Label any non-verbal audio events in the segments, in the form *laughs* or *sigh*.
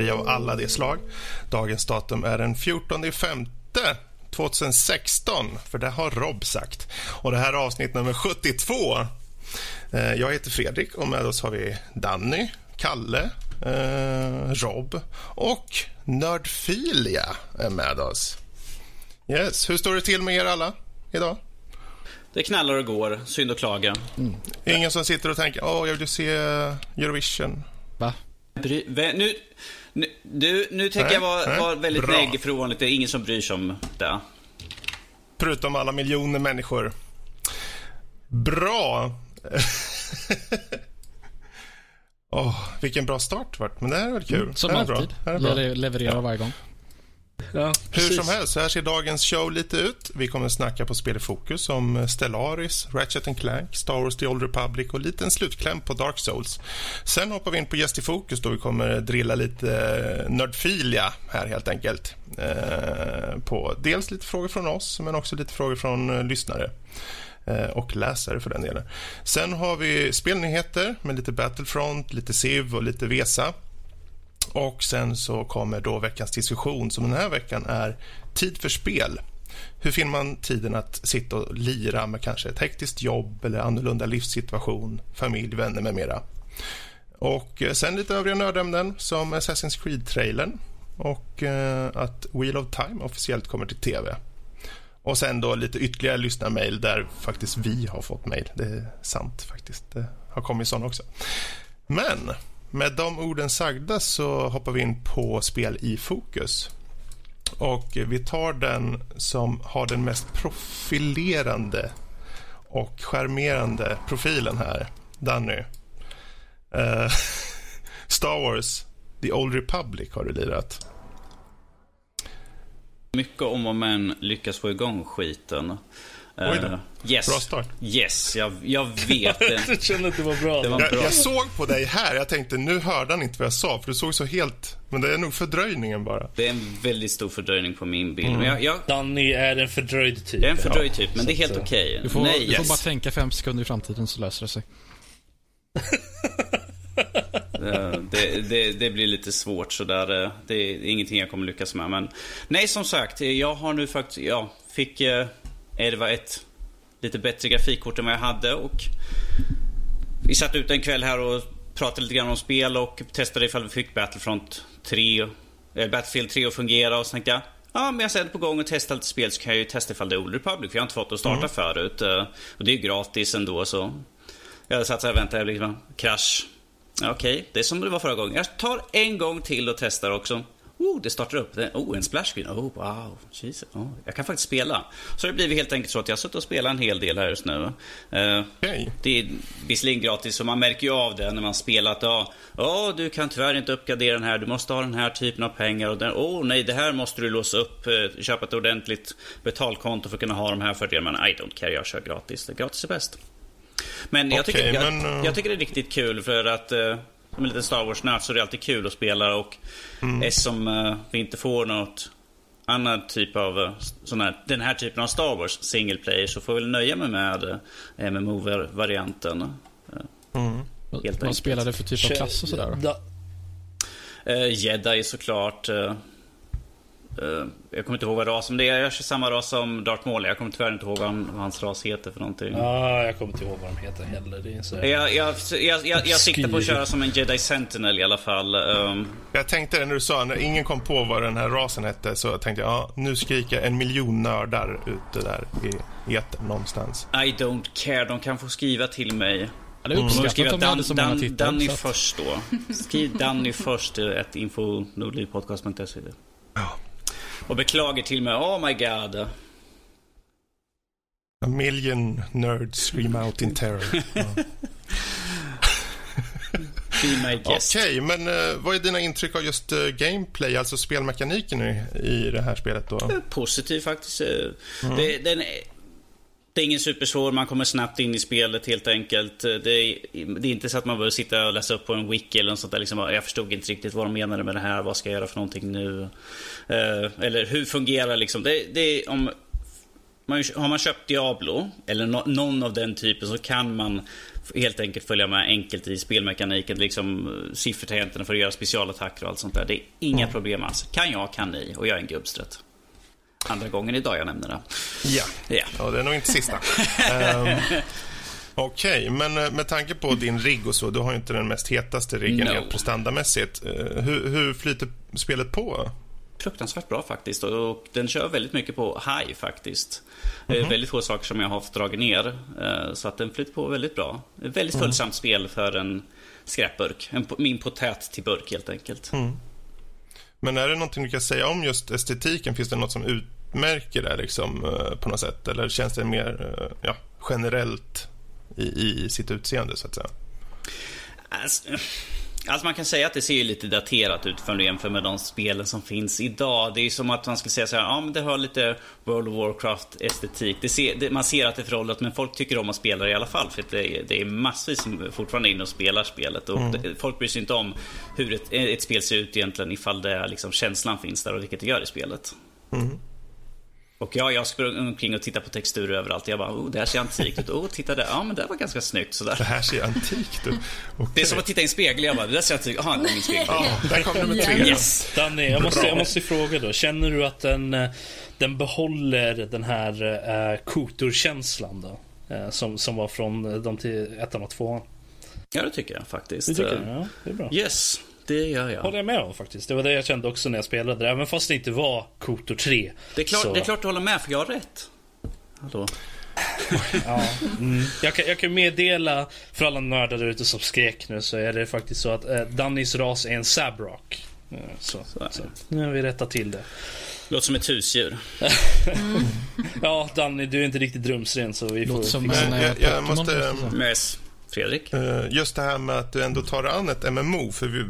och nörderi av alla de slag. Dagens datum är den 14 femte 2016, för det har Rob sagt. Och Det här är avsnitt nummer 72. Eh, jag heter Fredrik och med oss har vi Danny, Kalle, eh, Rob och Nördfilia är med oss. Yes. Hur står det till med er alla idag? Det knallar och går. Synd att klaga. Mm. Ingen som sitter och tänker åh, jag vill se Eurovision. Va? Bry, nu, nu, du, nu tänker jag vara, vara väldigt negg för ovanligt. Det är ingen som bryr sig om det. Förutom alla miljoner människor. Bra. *laughs* oh, vilken bra start vart. Men det här är väl kul. Mm, som alltid. Bra. Bra. Levererar ja. varje gång. Ja, Hur som helst, så här ser dagens show lite ut. Vi kommer att snacka på Spel i fokus om Stellaris, Ratchet Clank, Star Wars The Old Republic och lite en slutkläm på Dark Souls. Sen hoppar vi in på Gäst i fokus då vi kommer drilla lite eh, nördfilia här helt enkelt. Eh, på dels lite frågor från oss, men också lite frågor från eh, lyssnare och läsare för den delen. Sen har vi spelnyheter med lite Battlefront, lite Civ och lite Vesa. Och sen så kommer då veckans diskussion som den här veckan är tid för spel. Hur finner man tiden att sitta och lira med kanske ett hektiskt jobb eller annorlunda livssituation, familj, vänner med mera. Och eh, sen lite övriga nördämnen som Assassin's Creed-trailern och eh, att Wheel of Time officiellt kommer till tv. Och sen då lite ytterligare lyssnarmail där faktiskt vi har fått mail. Det är sant faktiskt. Det har kommit sådana också. Men med de orden sagda så hoppar vi in på spel i fokus. Och Vi tar den som har den mest profilerande och charmerande profilen här, Danny. Uh, *laughs* Star Wars, The Old Republic har du lirat. Mycket om och men lyckas få igång skiten. Oj då. Uh, yes. Bra start. Yes, jag, jag vet det. *laughs* jag kände att det var bra. Det var jag, bra. jag såg på dig här, jag tänkte nu hörde han inte vad jag sa för du såg så helt... Men det är nog fördröjningen bara. Det är en väldigt stor fördröjning på min bild. Mm. Jag, jag... Danny är en fördröjd typ. Jag är en fördröjd typ, men det är helt okej. Okay. Du, får, Nej, du yes. får bara tänka fem sekunder i framtiden så löser det sig. *laughs* det, det, det, blir lite svårt sådär. Eh, det är ingenting jag kommer lyckas med. Men nej, som sagt, jag har nu faktiskt, ja, fick eh, det var ett lite bättre grafikkort än vad jag hade och vi satt ute en kväll här och pratade lite grann om spel och testade ifall vi fick Battlefront 3, äh, Battlefield 3 att fungera och så tänkte jag Ja, men jag sätter på gång och testar lite spel så kan jag ju testa ifall det är Old Republic för jag har inte fått att starta mm. förut. Eh, och det är ju gratis ändå så. Jag satt såhär och väntade, liksom, krasch. Okej, okay, det är som det var förra gången. Jag tar en gång till och testar också. Oh, det startar upp. Oh, en splash screen. Oh, wow. Jesus. Oh, jag kan faktiskt spela. Så det blir helt enkelt så att jag har suttit och spelat en hel del här just nu. Uh, okay. Det är visserligen gratis, så man märker ju av det när man spelat. Ja, oh, du kan tyvärr inte uppgradera den här. Du måste ha den här typen av pengar. Och den, oh, nej, det här måste du låsa upp. Uh, köpa ett ordentligt betalkonto för att kunna ha de här fördelarna. Men I don't care, jag kör gratis. Det gratis är bäst. Men, jag, tycker, jag, men, uh... jag, tycker det är riktigt kul för att uh, som en liten Star Wars-nörd så är det alltid kul att spela och mm. eftersom uh, vi inte får något annan typ av uh, sån här, den här typen av Star Wars single player så får vi väl nöja mig med uh, MMO-varianten. Mm. Vad spelar det för typ av klass och sådär? Uh, Jedi såklart. Uh, Uh, jag kommer inte ihåg vad rasen det är. Jag kör samma ras som Darth Maul. Jag kommer tyvärr inte ihåg vad, han, vad hans ras heter för någonting. Ja, jag kommer inte ihåg vad de heter heller. Det är så jag, jag, jag, jag, jag siktar på att köra som en Jedi Sentinel i alla fall. Um... Jag tänkte det när du sa, när ingen kom på vad den här rasen hette, så tänkte jag, ja, nu skriker en miljon nördar ute där i etern någonstans. I don't care. De kan få skriva till mig. Ja, det är uppskattat mm. om Dan, så många tittar. Danny först då. Skriv Danny först, ett info nordlivpodcast.se. Ja. Och beklagar till mig. Oh my god. A million nerds scream out in terror. *laughs* Okej, okay, men uh, vad är dina intryck av just uh, gameplay, alltså spelmekaniken i, i det här spelet? då? Positiv faktiskt. Mm. Det, den är, det är ingen supersvår, man kommer snabbt in i spelet helt enkelt. Det är, det är inte så att man behöver sitta och läsa upp på en wiki eller något sånt där. Liksom, jag förstod inte riktigt vad de menade med det här, vad ska jag göra för någonting nu? Uh, eller hur fungerar liksom? Det, det är, om man, har man köpt Diablo, eller no, någon av den typen, så kan man helt enkelt följa med enkelt i spelmekaniken. Liksom eh, siffertangenterna för att göra specialattacker och allt sånt där. Det är inga mm. problem alls. Kan jag, kan ni. Och jag är en gubbstrött. Andra gången idag jag nämner det. Ja, ja. ja det är nog inte sista. um, *laughs* Okej, okay, men eh, med tanke på din rigg och så, du har ju inte den mest hetaste riggen no. prestandamässigt. Eh, hur, hur flyter spelet på? fruktansvärt bra faktiskt. Och den kör väldigt mycket på high faktiskt. Mm -hmm. Väldigt få saker som jag har fått dra ner. Eh, så att den flyter på väldigt bra. Väldigt mhm. följsamt mm. spel för en skräpburk. En, min potät till burk helt enkelt. Mm. Men är det någonting du kan säga om just estetiken? Finns det något som utmärker det liksom, eh, på något sätt? Eller känns det mer eh, ja, generellt i, i sitt utseende så att säga? Alltså, Alltså man kan säga att det ser lite daterat ut för att jämföra med de spelen som finns idag. Det är som att man skulle säga så här, ja men det har lite World of Warcraft estetik. Det ser, det, man ser att det är föråldrat men folk tycker om att spela det i alla fall. För det, det är massvis som fortfarande är inne och spelar spelet. Och mm. folk bryr sig inte om hur ett, ett, spel ser ut egentligen ifall det, liksom, känslan finns där och vilket det gör i spelet. Mm. Och ja, jag sprang omkring och tittade på texturer överallt. Jag bara, oh, det här ser antikt ut. Oh, titta där. Ja, men det var ganska snyggt. Sådär. Det här ser antikt ut. Okay. Det är som att titta i en spegel. Jag bara, det där ser antikt ut. Jaha, det är min spegel. Ja, där kom nummer tre. Yes. Danny, jag måste, jag måste fråga då. Känner du att den, eh, den behåller den här uh, Kotor-känslan då? Uh, som, som var från de till ettan och tvåan? Ja, det tycker jag faktiskt. Det tycker jag? Ja, det är bra. Yes det gör jag. Håller jag med om faktiskt. Det var det jag kände också när jag spelade. Även fast det inte var Kotor 3. Det är klart, så... det är klart du håller med, för jag har rätt. Hallå? *laughs* ja, mm. jag, kan, jag kan meddela för alla nördar där ute som skrek nu så är det faktiskt så att eh, Dannys ras är en Sabrock. Så, så, så, nu har vi rättat till det. Låter som ett husdjur. mm. *laughs* ja, Danny, du är inte riktigt rumsren så vi Låter får... som en jag, jag måste... Mes. Fredrik? Eh, just det här med att du ändå tar an ett MMO. För vi,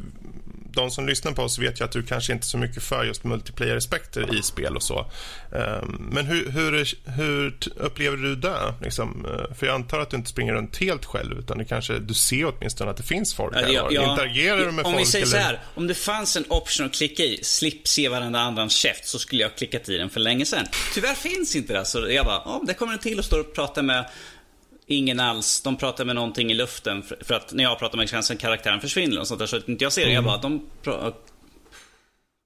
de som lyssnar på oss vet ju att du kanske inte är så mycket för just multiplayer-aspekter i spel och så. Ehm, men hur, hur, hur upplever du det? Liksom, eh, för jag antar att du inte springer runt helt själv utan du kanske du ser åtminstone att det finns folk här. Ja, ja, Interagerar du med om folk? Om vi säger eller? så här, om det fanns en option att klicka i, slipp se varenda andras käft, så skulle jag klickat i den för länge sedan. Tyvärr finns inte det. Så jag bara, oh, det kommer en till och står och pratar med Ingen alls. De pratar med någonting i luften. För, för att när jag pratar med känns karaktären försvinner och sånt där. Så inte jag ser det. Jag bara, de,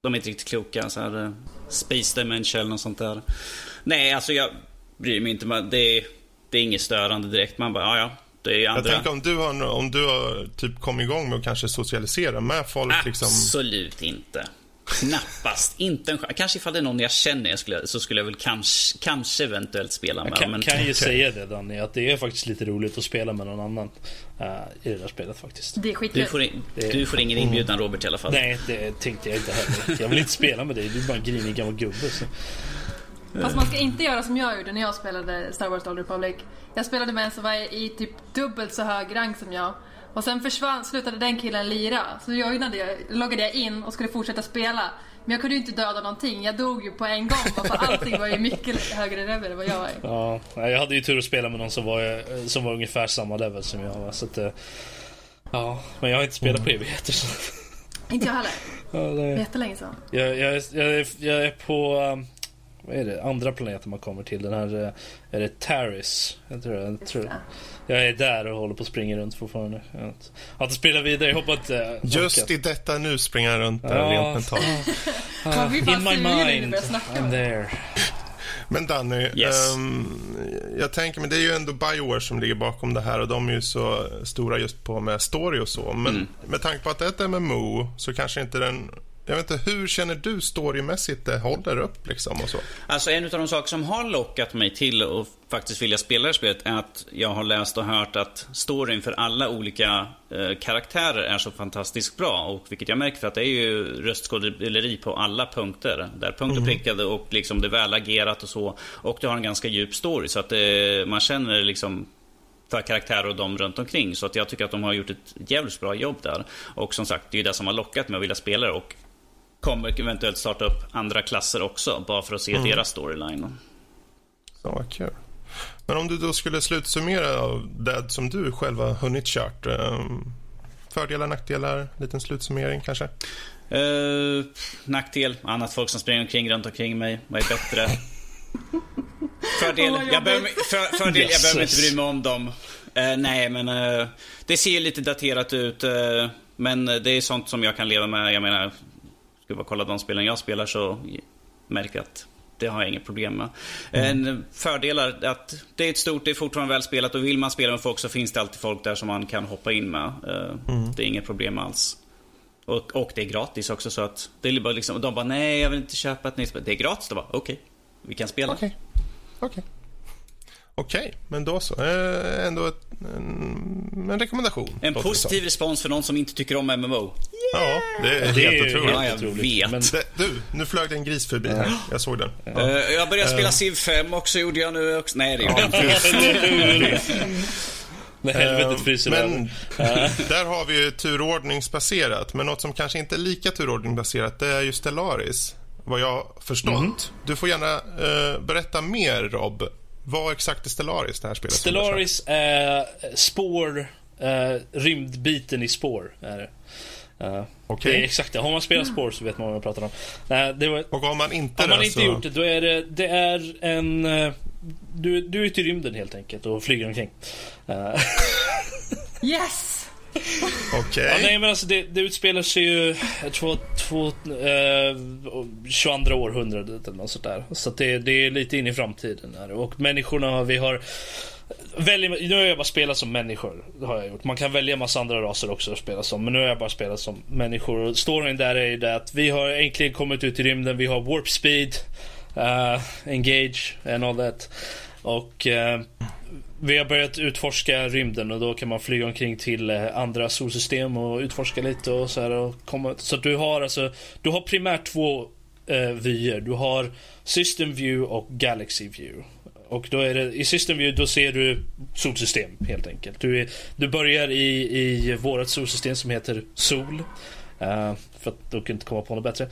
de är inte riktigt kloka. Så här, eh, Space Dimension eller något sånt där. Nej, alltså jag bryr mig inte. Det är, det är inget störande direkt. Man bara, ja ja. Det är andra... Jag tänker om du har, om du har typ kommit igång med att kanske socialisera med folk. Absolut liksom... inte. Knappast. Inte en Kanske ifall det är någon jag känner jag skulle, så skulle jag väl kanske, kanske eventuellt spela med. Jag kan, men... kan ju säga det Danny, att det är faktiskt lite roligt att spela med någon annan uh, i det där spelet faktiskt. Det är skitkul. Du får, in, det... du får ingen inbjudan Robert i alla fall. Nej, det tänkte jag inte heller. Jag vill inte spela med dig, du är bara en grinig gammal gubbe. Så. Fast man ska inte göra som jag gjorde när jag spelade Star Wars Old Republic. Jag spelade med en som var i typ dubbelt så hög rang som jag. Och sen försvann, slutade den killen lira. Så jag, jag, loggade jag in och skulle fortsätta spela. Men jag kunde ju inte döda någonting. Jag dog ju på en gång. För allting var ju mycket högre level än vad jag var. Ja, jag hade ju tur att spela med någon som var, som var ungefär samma level som jag var. Så att, eh, ja, men jag har inte spelat på mm. evigheter. Så. Inte jag heller. *laughs* Ja, det... Jättelänge sedan. Jag, jag, jag, jag är på... Um, vad är det? Andra planeten man kommer till. Den här... Eh, är det Taris? Jag tror, jag tror. Jag är där och håller på att springa runt fortfarande. Jag har inte spelat vidare, jag hoppas inte... Just i detta nu springer jag runt där ja. rent mentalt. *laughs* Uh, in my mind, I'm there. Men Danny, yes. um, jag tänker men det är ju ändå Bioware som ligger bakom det här och de är ju så stora just på med story och så. Men mm. med tanke på att det är ett MMO så kanske inte den jag vet inte, hur känner du storymässigt det håller upp liksom och så? Alltså en av de saker som har lockat mig till att faktiskt vilja spela det här spelet är att jag har läst och hört att storyn för alla olika eh, karaktärer är så fantastiskt bra. Och vilket jag märker för att det är ju röstskådespeleri på alla punkter. Där punkt och mhm. prickade och liksom det är väl agerat och så. Och det har en ganska djup story så att det, eh, man känner liksom för karaktärer och de runt omkring. Så att jag tycker att de har gjort ett jävligt bra jobb där. Och som sagt, det är det som har lockat mig att vilja spela det. Och kommer eventuellt starta upp andra klasser också, bara för att se mm. deras storyline. Så vad kul. Men om du då skulle slutsummera av det som du själv har hunnit kört. Um, fördelar, nackdelar, liten slutsummering kanske? Uh, nackdel, annat folk som springer omkring runt omkring mig. Vad är bättre? *laughs* Fördel, oh, jag, behöver, för, fördel jag behöver inte bry mig om dem. Uh, nej, men uh, det ser lite daterat ut. Uh, men det är sånt som jag kan leva med. Jag menar, ska jag kolla de spelen jag spelar så märker jag att det har jag inget problem med. Mm. En fördel är att det är ett stort, det är fortfarande välspelat och vill man spela med folk så finns det alltid folk där som man kan hoppa in med. Mm. Det är inget problem alls. Och, och det är gratis också så att det är bara liksom, de bara nej jag vill inte köpa ett nytt spel. Det är gratis, då bara okej. Okay, vi kan spela. Okej. Okay. Okay. Okej, okay, men då så. Eh, ändå ett, en, en rekommendation. En positiv respons för någon som inte tycker om MMO. Yeah! Ja, det är det helt är otroligt. Ja, jag vet. Men... Det, du, nu flög det en gris förbi här. Jag såg den. Ja. Uh, jag började spela uh... Civ 5 också, gjorde jag nu också. Nej, det gjorde jag inte. *laughs* När helvetet fryser Men *laughs* där har vi ju turordningsbaserat. Men något som kanske inte är lika turordningsbaserat det är ju Stellaris. Vad jag förstått. Mm. Du får gärna uh, berätta mer, Rob. Vad exakt är Stellaris, det här spelet? Stellaris är spår, uh, rymdbiten i spår. Är det. Uh, okay. Det är exakt det. Har man spelat spår så vet man vad jag pratar om. Uh, det var, och har man inte Har man det, inte så... gjort det, då är det, det är en... Uh, du, du är ute i rymden helt enkelt och flyger omkring. Uh. *laughs* yes! *laughs* Okej. Okay. Ja, nej men alltså det, det utspelar sig ju, jag tror, två, eh, 22 århundradet eller något sånt där. Så det, det är lite in i framtiden. Här. Och människorna, vi har Välj, nu har jag bara spelat som människor. Det har jag gjort. Man kan välja massa andra raser också att spela som. Men nu har jag bara spelat som människor. Och storyn där är ju det att vi har äntligen kommit ut i rymden. Vi har warp speed, uh, engage and all that. Och uh, vi har börjat utforska rymden och då kan man flyga omkring till eh, andra solsystem och utforska lite och så här och komma Så du har alltså, du har primärt två eh, vyer. Du har System View och Galaxy View. Och då är det, i System View då ser du solsystem helt enkelt. Du, är, du börjar i, i vårt solsystem som heter Sol. Uh, för att du kunde inte komma på något bättre.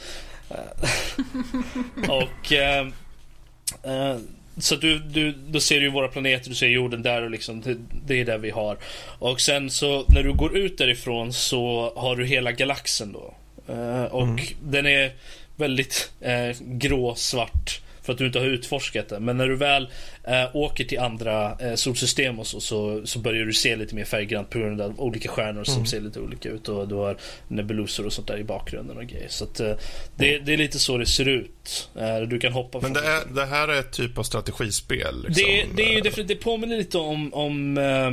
Uh, *laughs* och uh, så du, du, då ser du våra planeter, du ser jorden där och liksom det, det, är där vi har. Och sen så när du går ut därifrån så har du hela galaxen då. och mm. den är väldigt grå, svart för att du inte har utforskat det. Men när du väl eh, åker till andra eh, solsystem och så, så, så, börjar du se lite mer färggrant på grund av olika stjärnor som mm. ser lite olika ut. Och du har nebulosor och sånt där i bakgrunden och grejer. Så att, eh, det, det, är lite så det ser ut. Eh, du kan hoppa Men det, är, det här är ett typ av strategispel? Liksom. Det, det, är ju definitivt, det påminner lite om, om eh,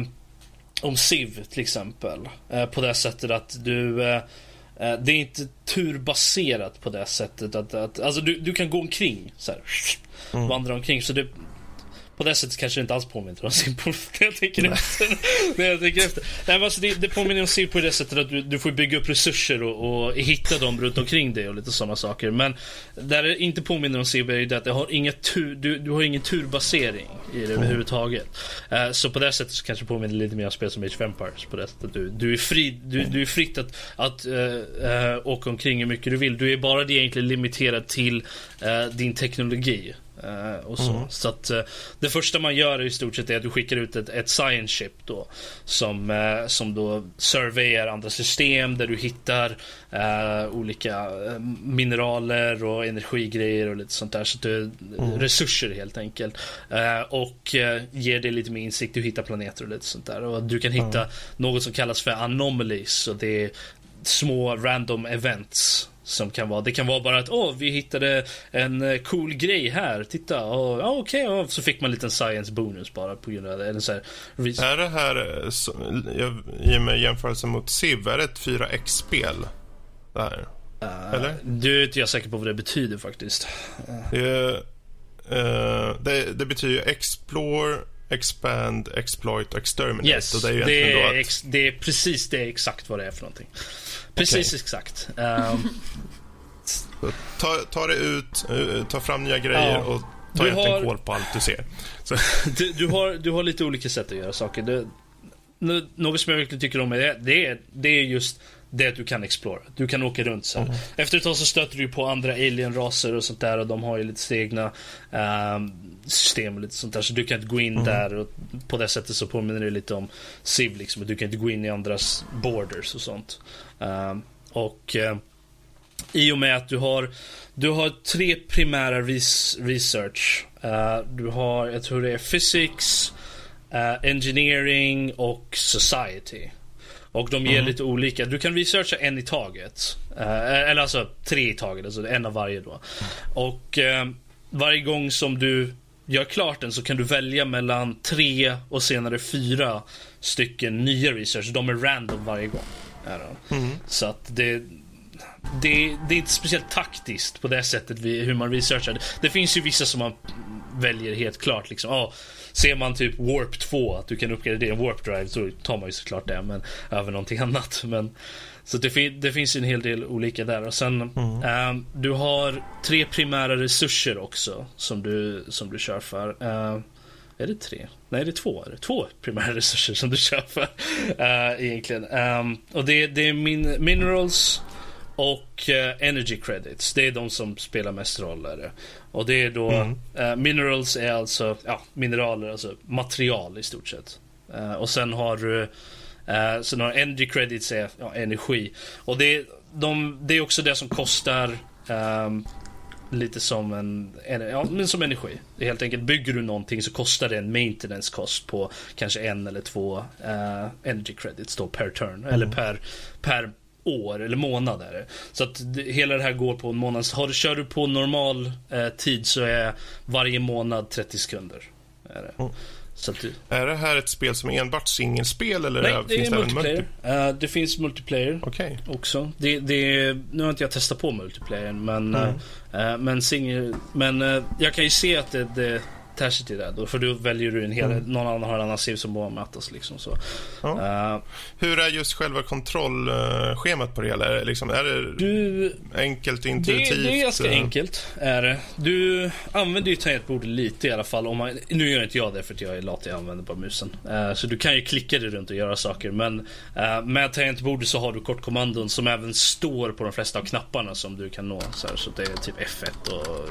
om Civ till exempel. Eh, på det sättet att du Eh, det är inte turbaserat på det sättet att, att alltså du, du kan gå omkring så här, mm. vandra omkring så det på det sättet kanske det inte alls påminner om *laughs* när jag tänker efter. när jag tänker efter. Nej, men alltså det, det påminner om Simple på det sättet att du, du får bygga upp resurser och, och hitta dem runt omkring dig och lite sådana saker. Men där det inte påminner om Simple är det att det har inga tur, du, du har ingen turbasering i det mm. överhuvudtaget. Uh, så på det sättet så kanske det påminner lite mer om spel som Age of Empires. På det sättet. Du, du är fri, du, du är fritt att, att uh, uh, åka omkring hur mycket du vill. Du är bara det egentligen limiterad till din teknologi. Uh, och så mm. så att, uh, det första man gör i stort sett är att du skickar ut ett, ett science ship då. Som, uh, som då surveyar andra system där du hittar olika mineraler och energigrejer och lite sånt där. Så att du, mm. Resurser helt enkelt. och ger dig lite mer insikt. Du hittar planeter och lite sånt där. Och du kan hitta mm. något som kallas för anomalies. Och det är små random events som kan vara, det kan vara bara att åh, vi hittade en eh, cool grej här, titta, ja, okej, okay, så fick man en liten science bonus bara på grund av det. Eller så här, är det här, eh, så, jag, i och med jämförelse mot Civ, är det ett 4X-spel? Det här? Uh, Eller? Du är inte jag säker på vad det betyder faktiskt. Det, uh, det, det betyder Explore, Expand, Exploit Exterminate. Yes, och det är, det är, ex, det är precis det exakt vad det är för någonting. Precis okay. exakt. Um, *laughs* ta, ta det ut, uh, ta fram nya grejer ja. och ta egentligen har... koll på allt du ser. *laughs* du, du, har, du har lite olika sätt att göra saker. Det, något som jag verkligen tycker om är det, det är, det är just det att du kan explora. Du kan åka runt så mm. Efter ett tag så stöter du på andra alien-raser och sånt där och de har ju lite egna um, system och lite sånt där. Så du kan inte gå in mm. där och på det sättet så påminner det lite om Civ liksom. Du kan inte gå in i andras borders och sånt. Um, och uh, I och med att du har, du har tre primära res research. Uh, du har, jag tror det är physics, uh, engineering och society. Och de ger mm. lite olika. Du kan researcha en i taget. Uh, eller alltså tre i taget, alltså en av varje då. Och varje gång som du gör klart den så kan du välja mellan tre och senare fyra stycken nya research. De är random varje gång. Mm. Så att det, det, det, är inte speciellt taktiskt på det sättet vi, hur man researchar. Det, det finns ju vissa som man väljer helt klart. Liksom. Oh, ser man typ Warp 2, att du kan uppgradera en Warp Drive, så tar man ju såklart det. Men över någonting annat. Men, så det, det finns en hel del olika där. Och sen, mm. um, du har tre primära resurser också som du, som du kör för. Uh, är det tre? Nej, det är två. Är det två primära *laughs* resurser som du kör för. Uh, egentligen. Um, och det, det är min, minerals och uh, energy credits. Det är de som spelar mest roll. Är Och det är då... Mm. Uh, minerals är alltså ja, mineraler, alltså material i stort sett. och sen har du... Uh, sen har energy credits är ja, energi. Och det, de, det är också det som kostar um, lite som en, ja, men som energi. Helt enkelt bygger du någonting så kostar det en maintenance kost på kanske en eller två uh, energy credits då per turn. Mm. Eller per, per år eller månad är det. Så att hela det här går på en månad. Har du, kör du på normal uh, tid så är varje månad 30 sekunder. Är det. Mm. Du... Är det här ett spel som är enbart singelspel eller Nej, det finns det multiplayer. Multi... Uh, det finns multiplayer okay. också. Det, det, nu har inte jag testat på multiplayer men, mm. uh, men, singel, men uh, jag kan ju se att det, det Tacity där då, för då väljer du en hel, mm. någon annan har en annan SIV som bara mötas liksom så. Ja. Uh, Hur är just själva kontrollschemat på det hela? Är det, liksom, är det du, enkelt intuitivt? Det, det, är ganska enkelt. Är det. Du använder ju tangentbordet lite i alla fall. Om man, nu gör inte jag det för att jag är lat, jag använder bara musen. Uh, så du kan ju klicka dig runt och göra saker. Men uh, med tangentbordet så har du kortkommandon som även står på de flesta av knapparna som du kan nå. Så, här, så det är typ F1 och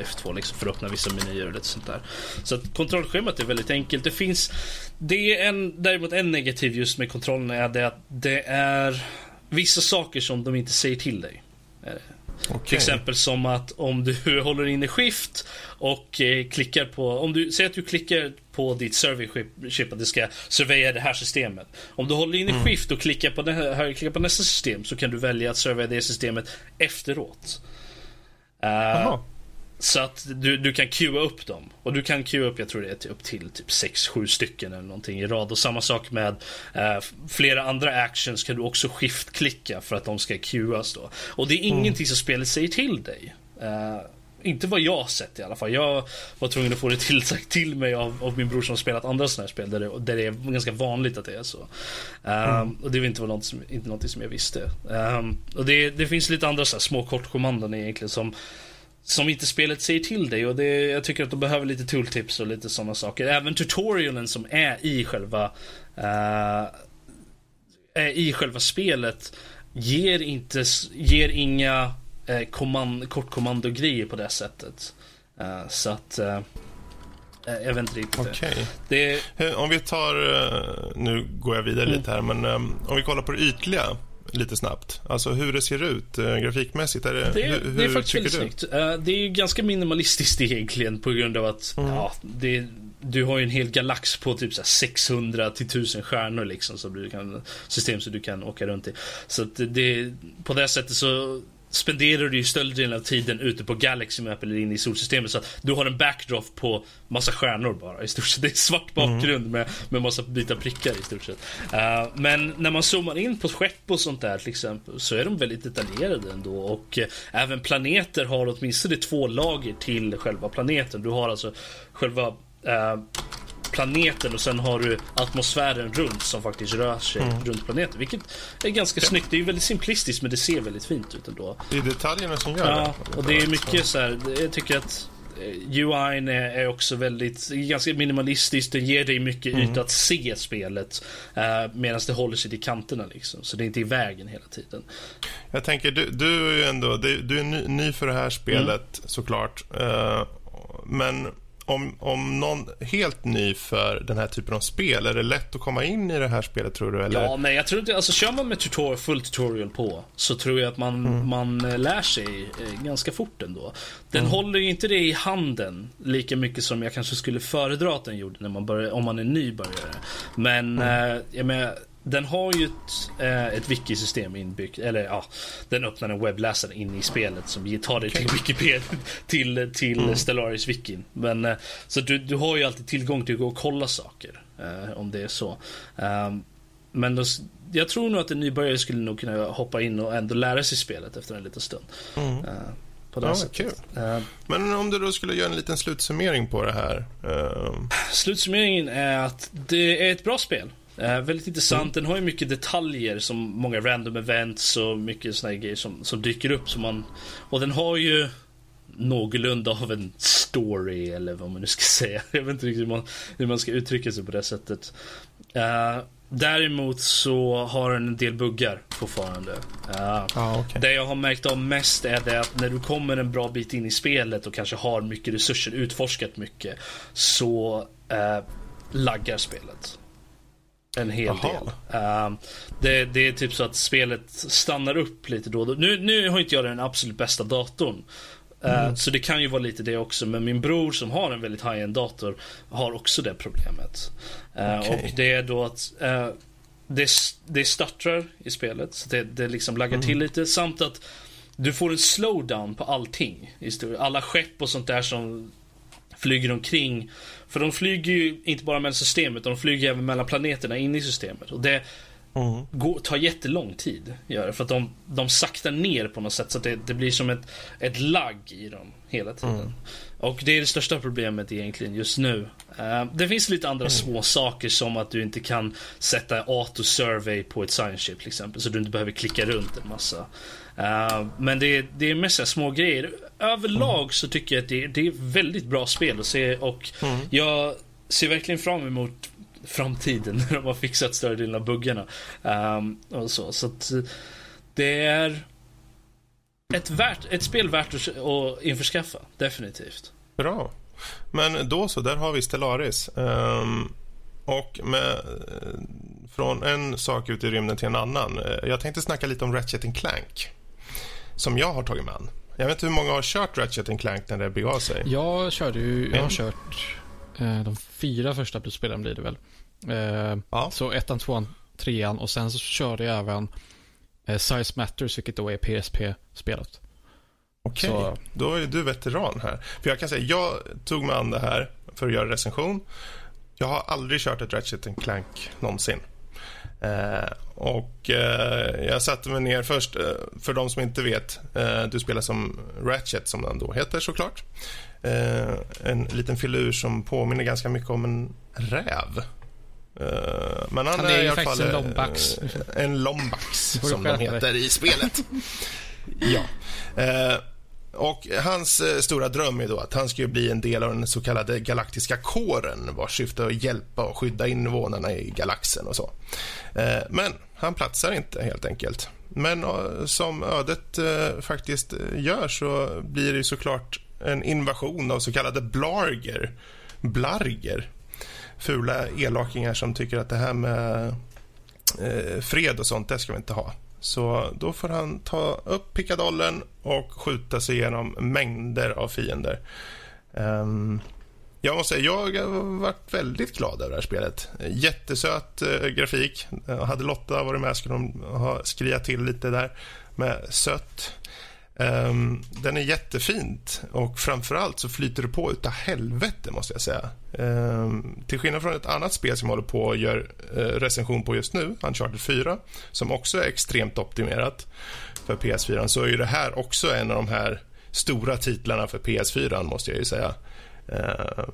F2 liksom för att öppna vissa menyer och lite sånt där. Så att kontrollschemat är väldigt enkelt. Det finns... Det är en, däremot en negativ just med kontrollen är det att det är vissa saker som de inte säger till dig. Okay. Till exempel som att om du *laughs* håller inne skift och eh, klickar på, om du säger att du klickar på ditt survey-chip att det ska surveya det här systemet. Om du håller inne mm. skift och klickar på, det, klickar på nästa system så kan du välja att surveya det systemet efteråt. Uh, så att du, du kan queua upp dem. Och du kan queua upp, jag tror det är till, upp till typ 6-7 stycken eller någonting i rad. Och samma sak med eh, flera andra actions kan du också skift-klicka för att de ska queuas då. Och det är mm. ingenting som spelet säger till dig. Uh, inte vad jag sett i alla fall. Jag var tvungen att få det tillsagt till mig av, av min bror som har spelat andra sådana här spel där det, där det är ganska vanligt att det är så. Um, mm. Och det var inte, något som, inte något som jag visste. Um, och det, det finns lite andra så här, små kortkommandon egentligen som som inte spelet säger till dig och det, jag tycker att de behöver lite tooltips och lite sådana saker. Även tutorialen som är i själva uh, är i själva spelet ger inte, ger inga uh, kommand, kortkommandogrejer på det sättet. Uh, så att jag vet inte riktigt. Okay. Det. Om vi tar, nu går jag vidare mm. lite här, men om vi kollar på det ytliga lite snabbt? Alltså hur det ser ut eh, grafikmässigt? Är det, det, hur, det är faktiskt väldigt snyggt. Uh, det är ju ganska minimalistiskt *laughs* egentligen på grund av att mm. ja, det, du har ju en hel galax på typ så 600 till 1000 stjärnor liksom som du kan, system som du kan åka runt i. Så det, på det sättet så spenderar du ju större delen av tiden ute på Galaxy Map eller inne i solsystemet. Så att du har en backdrop på massa stjärnor bara i stort sett. Det är svart bakgrund mm. med, med massa vita prickar i stort sett. Uh, men när man zoomar in på skepp och sånt där till exempel så är de väldigt detaljerade ändå. Och uh, även planeter har åtminstone två lager till själva planeten. Du har alltså själva uh, planeten och sen har du atmosfären runt som faktiskt rör sig mm. runt planeten. Vilket är ganska ja. snyggt. Det är väldigt simplistiskt men det ser väldigt fint ut ändå. Det är detaljerna som gör ja, det. och det är mycket så här, jag tycker att eh, UI är också väldigt ganska minimalistiskt. Det ger dig mycket mm. yta att se spelet. Uh, Medan det håller sig till kanterna liksom. Så det är inte i vägen hela tiden. Jag tänker, du, du är ju ändå du, du är ny, ny, för det här spelet mm. såklart. Uh, men om, om någon helt ny för den här typen av spel, är det lätt att komma in i det här spelet tror du? Eller? Ja, men jag tror inte, alltså kör man med tutorial, full tutorial på så tror jag att man, mm. man eh, lär sig eh, ganska fort ändå. Den mm. håller ju inte det i handen lika mycket som jag kanske skulle föredra att den gjorde när man börjar, om man är nybörjare. Men, mm. eh, jag menar, den har ju ett, eh, ett wiki-system inbyggt, eller ja, den öppnar en webbläsare in i spelet som tar dig till Wikipedia, *laughs* till, till mm. Stellaris wikin. Men, eh, så du, du har ju alltid tillgång till att gå och kolla saker, eh, om det är så. Um, men då, jag tror nog att en nybörjare skulle nog kunna hoppa in och ändå lära sig spelet efter en liten stund. Mm. Uh, på det ja, Kul. Uh, Men om du då skulle göra en liten slutsummering på det här? Uh... Slutsummeringen är att det är ett bra spel. Eh, väldigt intressant. Den har ju mycket detaljer som många random events och mycket såna här grejer som, som dyker upp. Som man, och den har ju någorlunda av en story eller vad man nu ska *laughs* säga. Jag vet inte riktigt hur man, hur man ska uttrycka sig på det sättet. Uh, däremot så har den en del buggar fortfarande. Uh, ah, okay. Det jag har märkt av mest är det att när du kommer en bra bit in i spelet och kanske har mycket resurser, utforskat mycket, så uh, laggar spelet. En hel Aha. del. Uh, det, det, är typ så att spelet stannar upp lite då. Nu, nu har inte jag den absolut bästa datorn. Uh, mm. Så det kan ju vara lite det också. Men min bror som har en väldigt high-end dator har också det problemet. Uh, okay. Och det är då att uh, det, det startar i spelet. Så det, det liksom laggar mm. till lite. Samt att du får en slowdown på allting. Alla skepp och sånt där som flyger omkring för de flyger ju inte bara mellan systemet, de flyger även mellan planeterna inne i systemet. Och det mm. går, tar jättelång tid. Gör det, för att de, de saktar ner på något sätt så att det, det blir som ett, ett lagg i dem hela tiden. Mm. Och det är det största problemet egentligen just nu. Uh, det finns lite andra mm. små saker som att du inte kan sätta auto-survey på ett science ship till exempel. Så du inte behöver klicka runt en massa. Uh, men det, det är mest små grejer. Överlag så tycker jag att det, det är väldigt bra spel att se och mm. jag ser verkligen fram emot framtiden *laughs* när de har fixat större delen av buggarna. Um, och så så att det är ett, värt, ett spel värt att, att införskaffa, definitivt. Bra. Men då så, där har vi Stellaris. Um, och med, från en sak ut i rymden till en annan. Eh, jag tänkte snacka lite om Ratchet Clank som jag har tagit med an. Jag vet inte hur många har kört Ratchet Clank när det begav sig. Jag körde ju, jag har kört eh, de fyra första spelen blir det väl. Eh, ja. Så ettan, tvåan, trean och sen så körde jag även eh, Size Matters, vilket då är PSP-spelet. Okej, okay. då är du veteran här. För jag kan säga, jag tog mig an det här för att göra recension. Jag har aldrig kört ett Ratchet Clank någonsin. Eh, och eh, jag satte mig ner först, eh, för de som inte vet, eh, du spelar som Ratchet som den då heter såklart. Eh, en liten filur som påminner ganska mycket om en räv. Men han, han är, är i alla fall en lombax. en lombax som de heter i spelet. *laughs* ja. Och hans eh, stora dröm är då att han ska bli en del av den så kallade galaktiska kåren vars syfte är att hjälpa och skydda invånarna i galaxen och så. Eh, men han platsar inte helt enkelt. Men eh, som ödet eh, faktiskt eh, gör så blir det såklart en invasion av så kallade blarger. Blarger. Fula elakingar som tycker att det här med eh, fred och sånt, det ska vi inte ha. Så då får han ta upp pickadollen och skjuta sig igenom mängder av fiender. Um, jag måste säga, jag har varit väldigt glad över det här spelet. Jättesöt eh, grafik. Hade Lotta varit med skulle hon ha skriat till lite där med sött. Um, den är jättefint och framförallt så flyter det på utav helvete måste jag säga. Um, till skillnad från ett annat spel som jag håller på och gör uh, recension på just nu, Uncharted 4, som också är extremt optimerat för PS4, så är det här också en av de här stora titlarna för PS4 måste jag ju säga. Uh,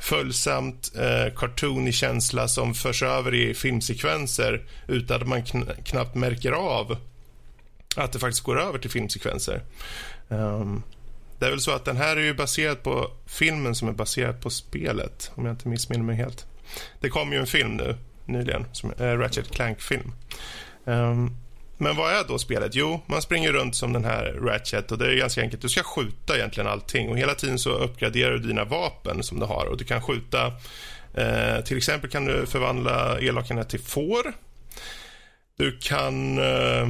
följsamt, eh, uh, cartoonig känsla som förs över i filmsekvenser utan att man kn knappt märker av att det faktiskt går över till filmsekvenser. Um, det är väl så att den här är ju baserad på filmen som är baserad på spelet, om jag inte missminner mig helt. Det kom ju en film nu nyligen, som är Ratchet Clank-film. Um, ehm, men vad är då spelet? Jo, man springer runt som den här Ratchet och det är ganska enkelt. Du ska skjuta egentligen allting och hela tiden så uppgraderar du dina vapen som du har och du kan skjuta eh, till exempel kan du förvandla elakarna till får. Du kan eh,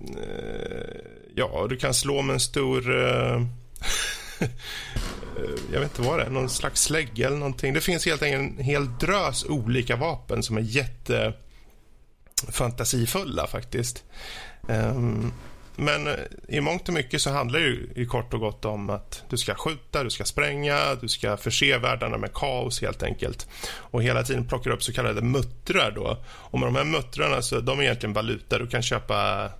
Eh, ja, du kan slå med en stor eh, *laughs* eh, jag vet inte vad det är, någon slags slägga eller någonting. Det finns helt enkelt en hel drös olika vapen som är jätte fantasifulla faktiskt. Um, men eh, i mångt och mycket så handlar det i kort och gott om att du ska skjuta, du ska spränga, du ska förse världarna med kaos helt enkelt. Och hela tiden plockar du upp så kallade muttrar då. Och med de här muttrarna så de är egentligen valuta. Du kan köpa,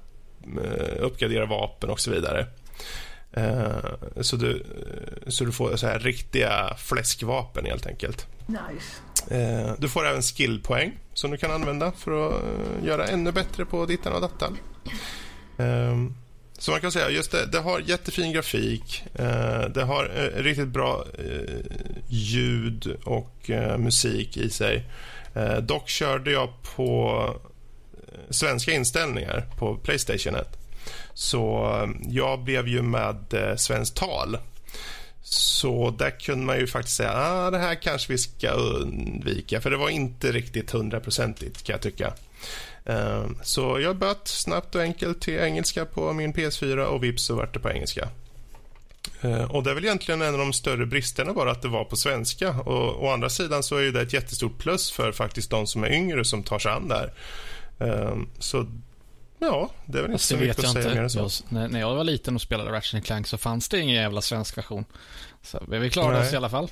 uppgradera vapen och så vidare. Uh, så, du, så du får så här riktiga fläskvapen helt enkelt. Nice. Eh, du får även skillpoäng som du kan använda för att eh, göra ännu bättre på dittan och dattan. Ehm, så man kan säga just det, det har jättefin grafik. Eh, det har riktigt bra ljud och musik i sig. Dock körde jag på svenska inställningar på Playstation 1. Så eh, jag blev ju med eh, svenskt tal så där kunde man ju faktiskt säga att ah, det här kanske vi ska undvika. För det var inte riktigt hundraprocentigt kan jag tycka. Ehm, så jag böt snabbt och enkelt till engelska på min PS4 och vips så vart det på engelska. Ehm, och det är väl egentligen en av de större bristerna bara att det var på svenska. Och å andra sidan så är det ett jättestort plus för faktiskt de som är yngre som tar sig an det här. Ehm, så Ja, det är väl inte så mycket att säga mer än så. Jag, när jag var liten och spelade Ratchet Clank så fanns det ingen jävla svensk version. Så vi klarade oss i alla fall.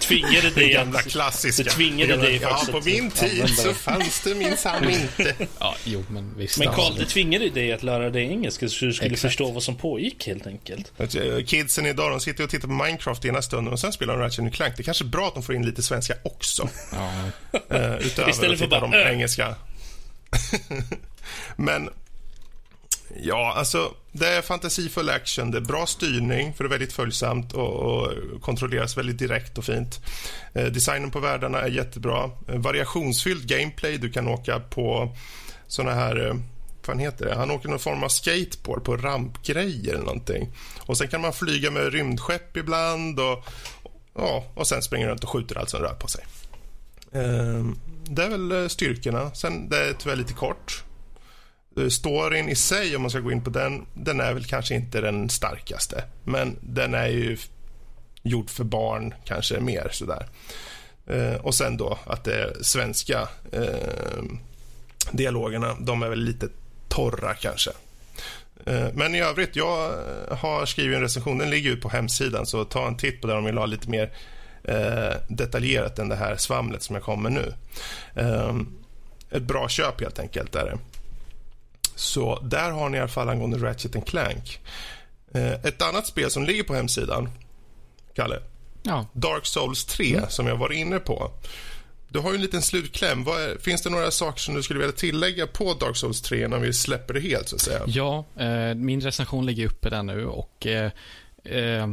tvingade det gamla klassiska. Det tvingade det Ja, på min tid så fanns det minsann *laughs* inte. ja, jo, men visst. Men Karl, det tvingade dig att lära dig engelska så du skulle Exakt. förstå vad som pågick helt enkelt. Eh, kidsen idag, de sitter och tittar på Minecraft ena stunden och sen spelar de Ratchet Clank. Det är kanske är bra att de får in lite svenska också. Ja. Uh, utöver Istället för bara, de engelska. *laughs* Men Ja, alltså det är fantasifull action, det är bra styrning för det är väldigt följsamt och, och kontrolleras väldigt direkt och fint. Eh, designen på världarna är jättebra. Eh, variationsfylld gameplay, du kan åka på såna här eh, vad heter det? Han åker någon form av skateboard på rampgrejer eller någonting. Och sen kan man flyga med rymdskepp ibland och, ja, och sen springer runt och skjuter allt som rör på sig. Eh, det är väl eh, styrkorna. Sen det är tyvärr lite kort. Eh, storyn i sig, om man ska gå in på den, den är väl kanske inte den starkaste. Men den är ju gjord för barn, kanske mer sådär. Eh, och sen då att det är svenska eh, dialogerna, de är väl lite torra kanske. Eh, men i övrigt, jag eh, har skrivit en recension, den ligger ju på hemsidan, så ta en titt på den om ni vill ha lite mer eh, detaljerat än det här svamlet som jag kommer nu. Eh, ett bra köp helt enkelt är det. Så där har ni i alla fall angående Ratchet Clank. Eh, ett annat spel som ligger på hemsidan, Kalle. Ja. Dark Souls 3, mm. som jag var inne på. Du har ju en liten slutkläm. Är, finns det några saker som du skulle vilja tillägga på Dark Souls 3 innan vi släpper det helt? så att säga? Ja, eh, min recension ligger uppe där nu och eh, eh,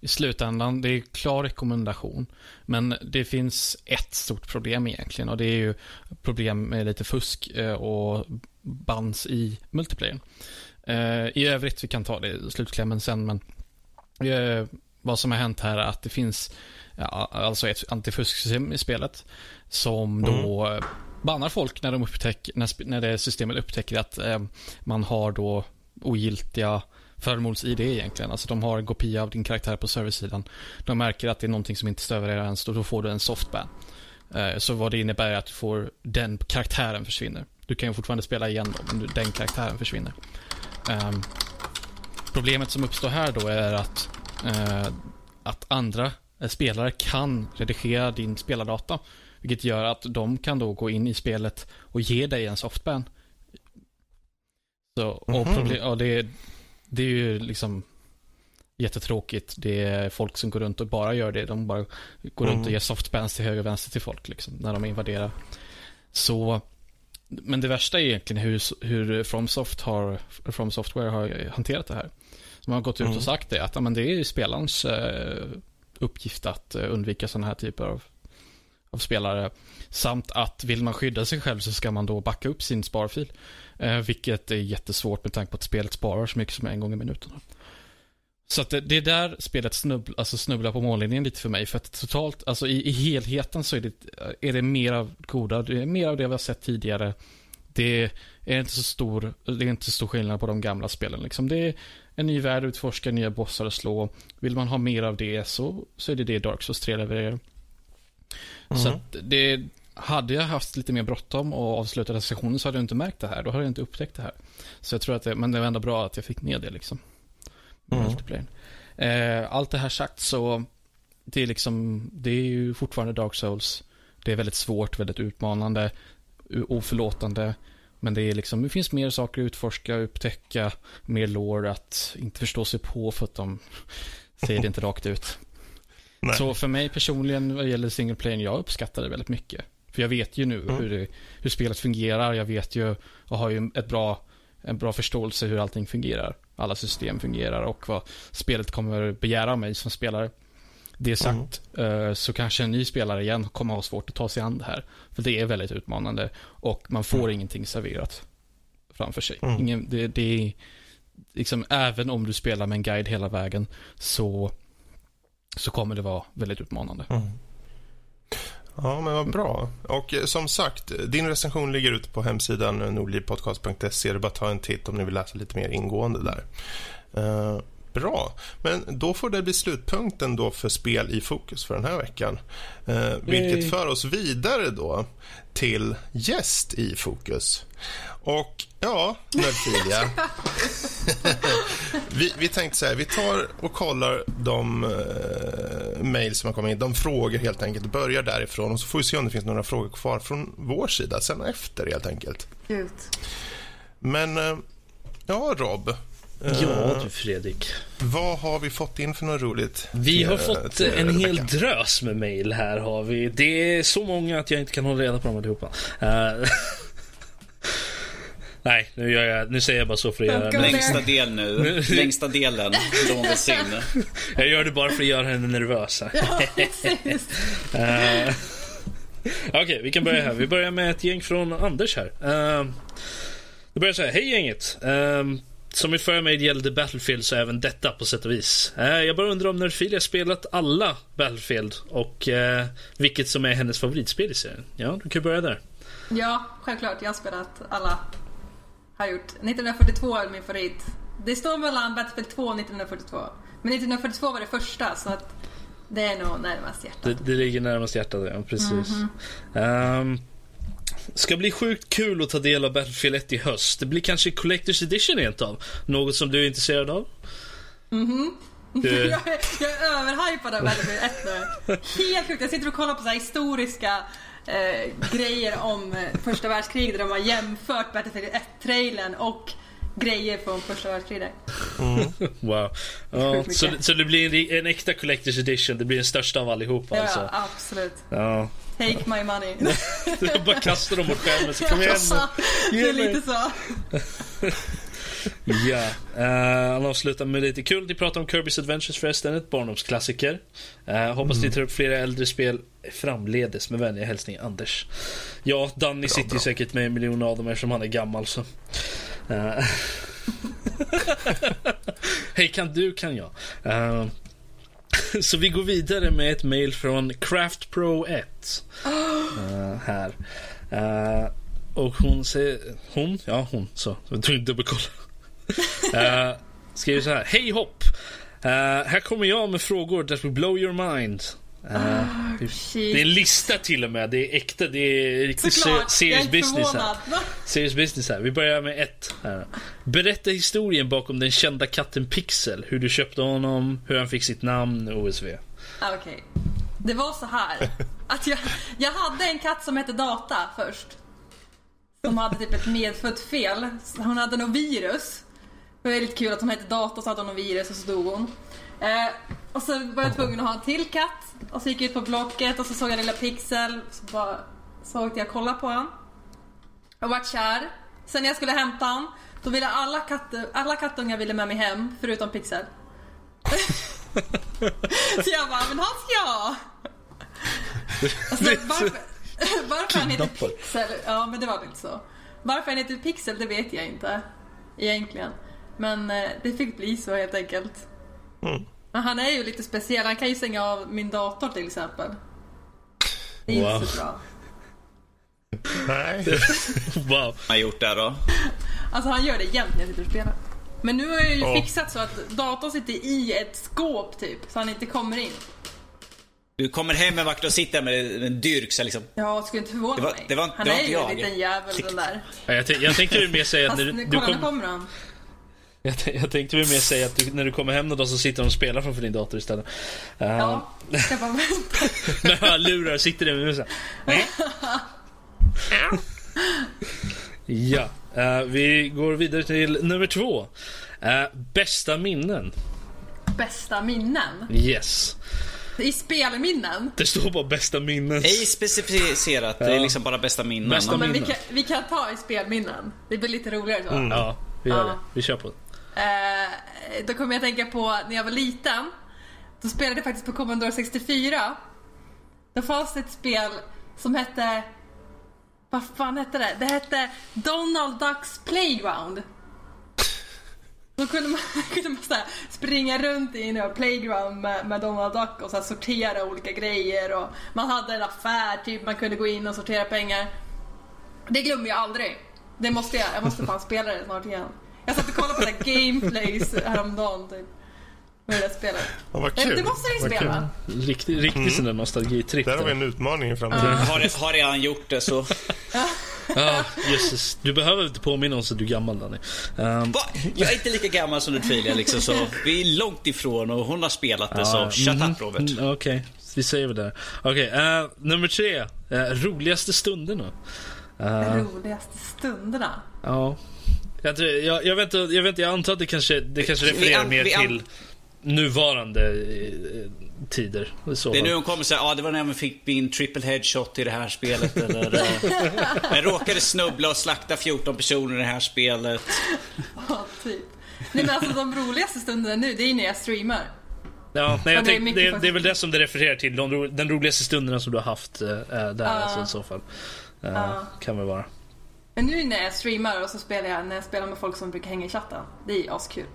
i slutändan, det är klar rekommendation. Men det finns ett stort problem egentligen och det är ju problem med lite fusk eh, och bans i multiplayern. Eh, I övrigt, vi kan ta det i slutklämmen sen, men eh, vad som har hänt här är att det finns ja, alltså ett antifusksystem i spelet som då mm. bannar folk när, de upptäck, när, när det systemet upptäcker att man har då ogiltiga föremåls-ID egentligen. Alltså de har en kopia av din karaktär på serversidan. De märker att det är någonting som inte stöver ens och då får du en softban. Eh, så vad det innebär är att du får, den karaktären försvinner. Du kan ju fortfarande spela igen då, men den karaktären försvinner. Um, problemet som uppstår här då är att, uh, att andra spelare kan redigera din spelardata. Vilket gör att de kan då gå in i spelet och ge dig en softban. Så, och, -hmm. problem, och det, det är ju liksom jättetråkigt. Det är folk som går runt och bara gör det. De bara går mm. runt och mm. ger softbands till höger och vänster till folk liksom, när de invaderar. Så, men det värsta är egentligen hur, hur FromSoft har, From Software har hanterat det här. De har gått ut mm. och sagt det, att men det är spelarens eh, uppgift att eh, undvika sådana här typer av, av spelare. Samt att vill man skydda sig själv så ska man då backa upp sin sparfil. Eh, vilket är jättesvårt med tanke på att spelet sparar så mycket som en gång i minuten. Så att det, det är där spelet snubbl, alltså snubblar på mållinjen lite för mig. För att totalt, alltså i, i helheten så är det, är det mer av goda, det är mer av det vi har sett tidigare. Det är inte så stor, det är inte så stor skillnad på de gamla spelen. Liksom. Det är en ny värld att utforska, nya bossar att slå. Vill man ha mer av det så, så är det det Dark Souls 3 levererar. Mm. Så att det, hade jag haft lite mer bråttom och avslutat sessionen så hade jag inte märkt det här. Då hade jag inte upptäckt det här. Så jag tror att det, men det var ändå bra att jag fick med det liksom. Mm. Eh, allt det här sagt så, det är liksom, det är ju fortfarande Dark Souls. Det är väldigt svårt, väldigt utmanande, oförlåtande. Men det är liksom, det finns mer saker att utforska, upptäcka, mer lore att inte förstå sig på för att de *laughs* säger det inte rakt ut. *laughs* Nej. Så för mig personligen vad gäller single player, jag uppskattar det väldigt mycket. För jag vet ju nu mm. hur, det, hur spelet fungerar, jag vet ju och har ju ett bra, en bra förståelse hur allting fungerar. Alla system fungerar och vad spelet kommer begära av mig som spelare. Det sagt mm. så kanske en ny spelare igen kommer ha svårt att ta sig an det här. För det är väldigt utmanande och man får mm. ingenting serverat framför sig. Mm. Ingen, det, det är liksom, även om du spelar med en guide hela vägen så, så kommer det vara väldigt utmanande. Ja, men vad bra. Och eh, som sagt, din recension ligger ute på hemsidan eh, nordlivpodcast.se. Det är bara att ta en titt om ni vill läsa lite mer ingående där. Uh, Bra, men då får det bli slutpunkten då för spel i fokus för den här veckan. Eh, vilket för oss vidare då till gäst i fokus. Och ja, Nördfilia. *laughs* vi, vi tänkte så här, vi tar och kollar de eh, mejl som har kommit in, de frågor helt enkelt, börjar därifrån och så får vi se om det finns några frågor kvar från vår sida sen efter helt enkelt. Ut. Men eh, ja, Rob. Ja du Fredrik. Vad har vi fått in för något roligt? Vi har fått en hel drös med mail här har vi. Det är så många att jag inte kan hålla reda på dem allihopa. Uh, *laughs* Nej, nu, gör jag, nu säger jag bara så för att göra Längsta del nu. Längsta delen någonsin. *laughs* jag gör det bara för att göra henne nervös. Ja, *laughs* uh, Okej, okay, vi kan börja här. Vi börjar med ett gäng från Anders här. Uh, det börjar så här. Hej gänget. Uh, som i förra mig gällde Battlefield så även detta på sätt och vis. Eh, jag bara undrar om Nerdfilia spelat alla Battlefield och eh, vilket som är hennes favoritspel i serien. Ja, du kan börja där. Ja, självklart. Jag har spelat alla. Har gjort. 1942 är min favorit. Det står mellan Battlefield 2 och 1942. Men 1942 var det första så att det är nog närmast hjärtat. Det, det ligger närmast hjärtat, ja. Precis. Mm -hmm. um, Ska bli sjukt kul att ta del av Battlefield 1 i höst. Det blir kanske Collector's Edition rent av. Något som du är intresserad av? Mhm. Du... *laughs* jag, är, jag är överhypad av Battlefield 1 nu. Helt sjukt. Jag sitter och kollar på så historiska eh, grejer om eh, första världskriget där de har jämfört Battlefield 1-trailern och grejer från första världskriget. Mm. *laughs* wow. Ja, så, så det blir en, en äkta Collector's Edition. Det blir den största av allihopa ja, alltså. absolut. Ja. Take my money. du bara kastar dem mot skärmen så kom igen Det är lite så. ja, uh, han avslutar med lite kul. Ni pratar om Kirby's Adventures förresten, ett barndomsklassiker. Uh, hoppas mm. ni tar upp flera äldre spel framledes. Med vänliga hälsningar Anders. Ja, Danny bra, sitter bra. säkert med en miljon av dem eftersom han är gammal så. Uh. *laughs* Hej, kan du kan jag. Uh, *laughs* Så vi går vidare med ett mail från Craft Pro 1. Uh, eh, här. Uh, och hon säger... Hon? Ja, hon. Så. Jag tog inte dubbelkolla. *laughs* uh, eh, skriver så här. Hej hopp! Uh, här kommer jag med frågor that will blow your mind. Uh, oh, det, är en lista till och med. Det är äkta. Det är riktigt serious business här. Serious business här. Vi börjar med ett. Här. Berätta historien bakom den kända katten Pixel. Hur du köpte honom, hur han fick sitt namn, OSV. Ah, okej. Okay. Det var så här. *laughs* Att jag, jag hade en katt som hette Data först. Som hade typ ett medfött fel. Hon hade något virus. Det var väldigt kul att hon hette Data så hade hon något virus och så dog hon. Eh, och så var jag tvungen att ha en till katt. Och så gick jag ut på Blocket och så såg jag lilla Pixel. Så bara så åkte jag och kollade på honom. Och vart kär. Sen när jag skulle hämta honom, då ville alla, katt, alla kattungar ville med mig hem, förutom Pixel. *laughs* så jag bara, men han ska jag Alltså, varför, *laughs* varför han heter Pixel, ja men det var väl så. Varför han heter Pixel det vet jag inte. Egentligen. Men eh, det fick bli så helt enkelt. Mm. Men han är ju lite speciell. Han kan ju stänga av min dator till exempel. Det är wow. inte så bra. Nej. *laughs* wow. Han har gjort det då? Alltså han gör det jämt när jag sitter och spelar. Men nu har jag ju oh. fixat så att datorn sitter i ett skåp typ, så han inte kommer in. Du kommer hem en vakt och sitter med en dyrk så liksom. Ja, skulle inte förvåna det var, mig. Det var, han det var är ju en liten jävel den där. Ja, jag, jag tänkte mer säga att när du, kolla, kom... kommer han. Jag, jag tänkte väl mer säga att du, när du kommer hem någon dag så sitter de och spelar framför din dator istället. Uh, ja, jag bara vänta. när han lurar sitter där med musen. *laughs* ja, uh, vi går vidare till nummer två. Uh, bästa minnen. Bästa minnen? Yes. I spelminnen? Det står bara bästa minnen. Ej specificerat, det är liksom bara bästa minnen. Bästa ja, men vi kan, vi kan ta i spelminnen. Det blir lite roligare så. Mm. Ja, vi gör ja. det. Vi kör på det. Eh, då kommer jag tänka på när jag var liten. Då spelade jag faktiskt på Commodore 64. Då fanns det ett spel som hette... Vad fan hette det? Det hette Donald Ducks Playground. Då kunde man, *laughs* kunde man så springa runt i en playground med, med Donald Duck och så sortera olika grejer. Och man hade en affär, typ man kunde gå in och sortera pengar. Det glömmer jag aldrig. Det måste jag, jag måste fan spela det snart igen. Jag satt och kollade på det gameplays häromdagen typ. Med det spelet. Oh, vad kul. Det måste ni spela. Riktig, riktig mm. sån där nostalgitripp. Där har vi en utmaning i framtiden. Uh. Har, har redan gjort det så. Ja, jösses. Du behöver inte påminna oss att du är gammal Danny. Um... Va? Jag är inte lika gammal som du Tvilja liksom så. Vi är långt ifrån och hon har spelat det så shut mm, up Robert. Mm, Okej, okay. vi säger väl det. Okej, okay, uh, nummer tre. Uh, roligaste stunderna. Uh, roligaste stunderna? Ja. Jag, tror, jag, jag, vet, jag vet inte, jag antar att det kanske, det kanske refererar mer till nuvarande eh, tider. Så det är nu hon kommer säga, ja ah, det var när jag fick min triple headshot i det här spelet. Eller, eh, *laughs* jag råkade snubbla och slakta 14 personer i det här spelet. Ja, typ. Nej men alltså de roligaste stunderna nu, det är när jag streamar. Ja, nej, jag det, tänk, det, det, är väl det som det refererar till. De, den roligaste stunderna som du har haft äh, där uh, alltså, i så fall. Äh, uh. Kan väl vara. Men nu när jag streamar och så spelar jag när jag spelar med folk som brukar hänga i chatten. Det är askul.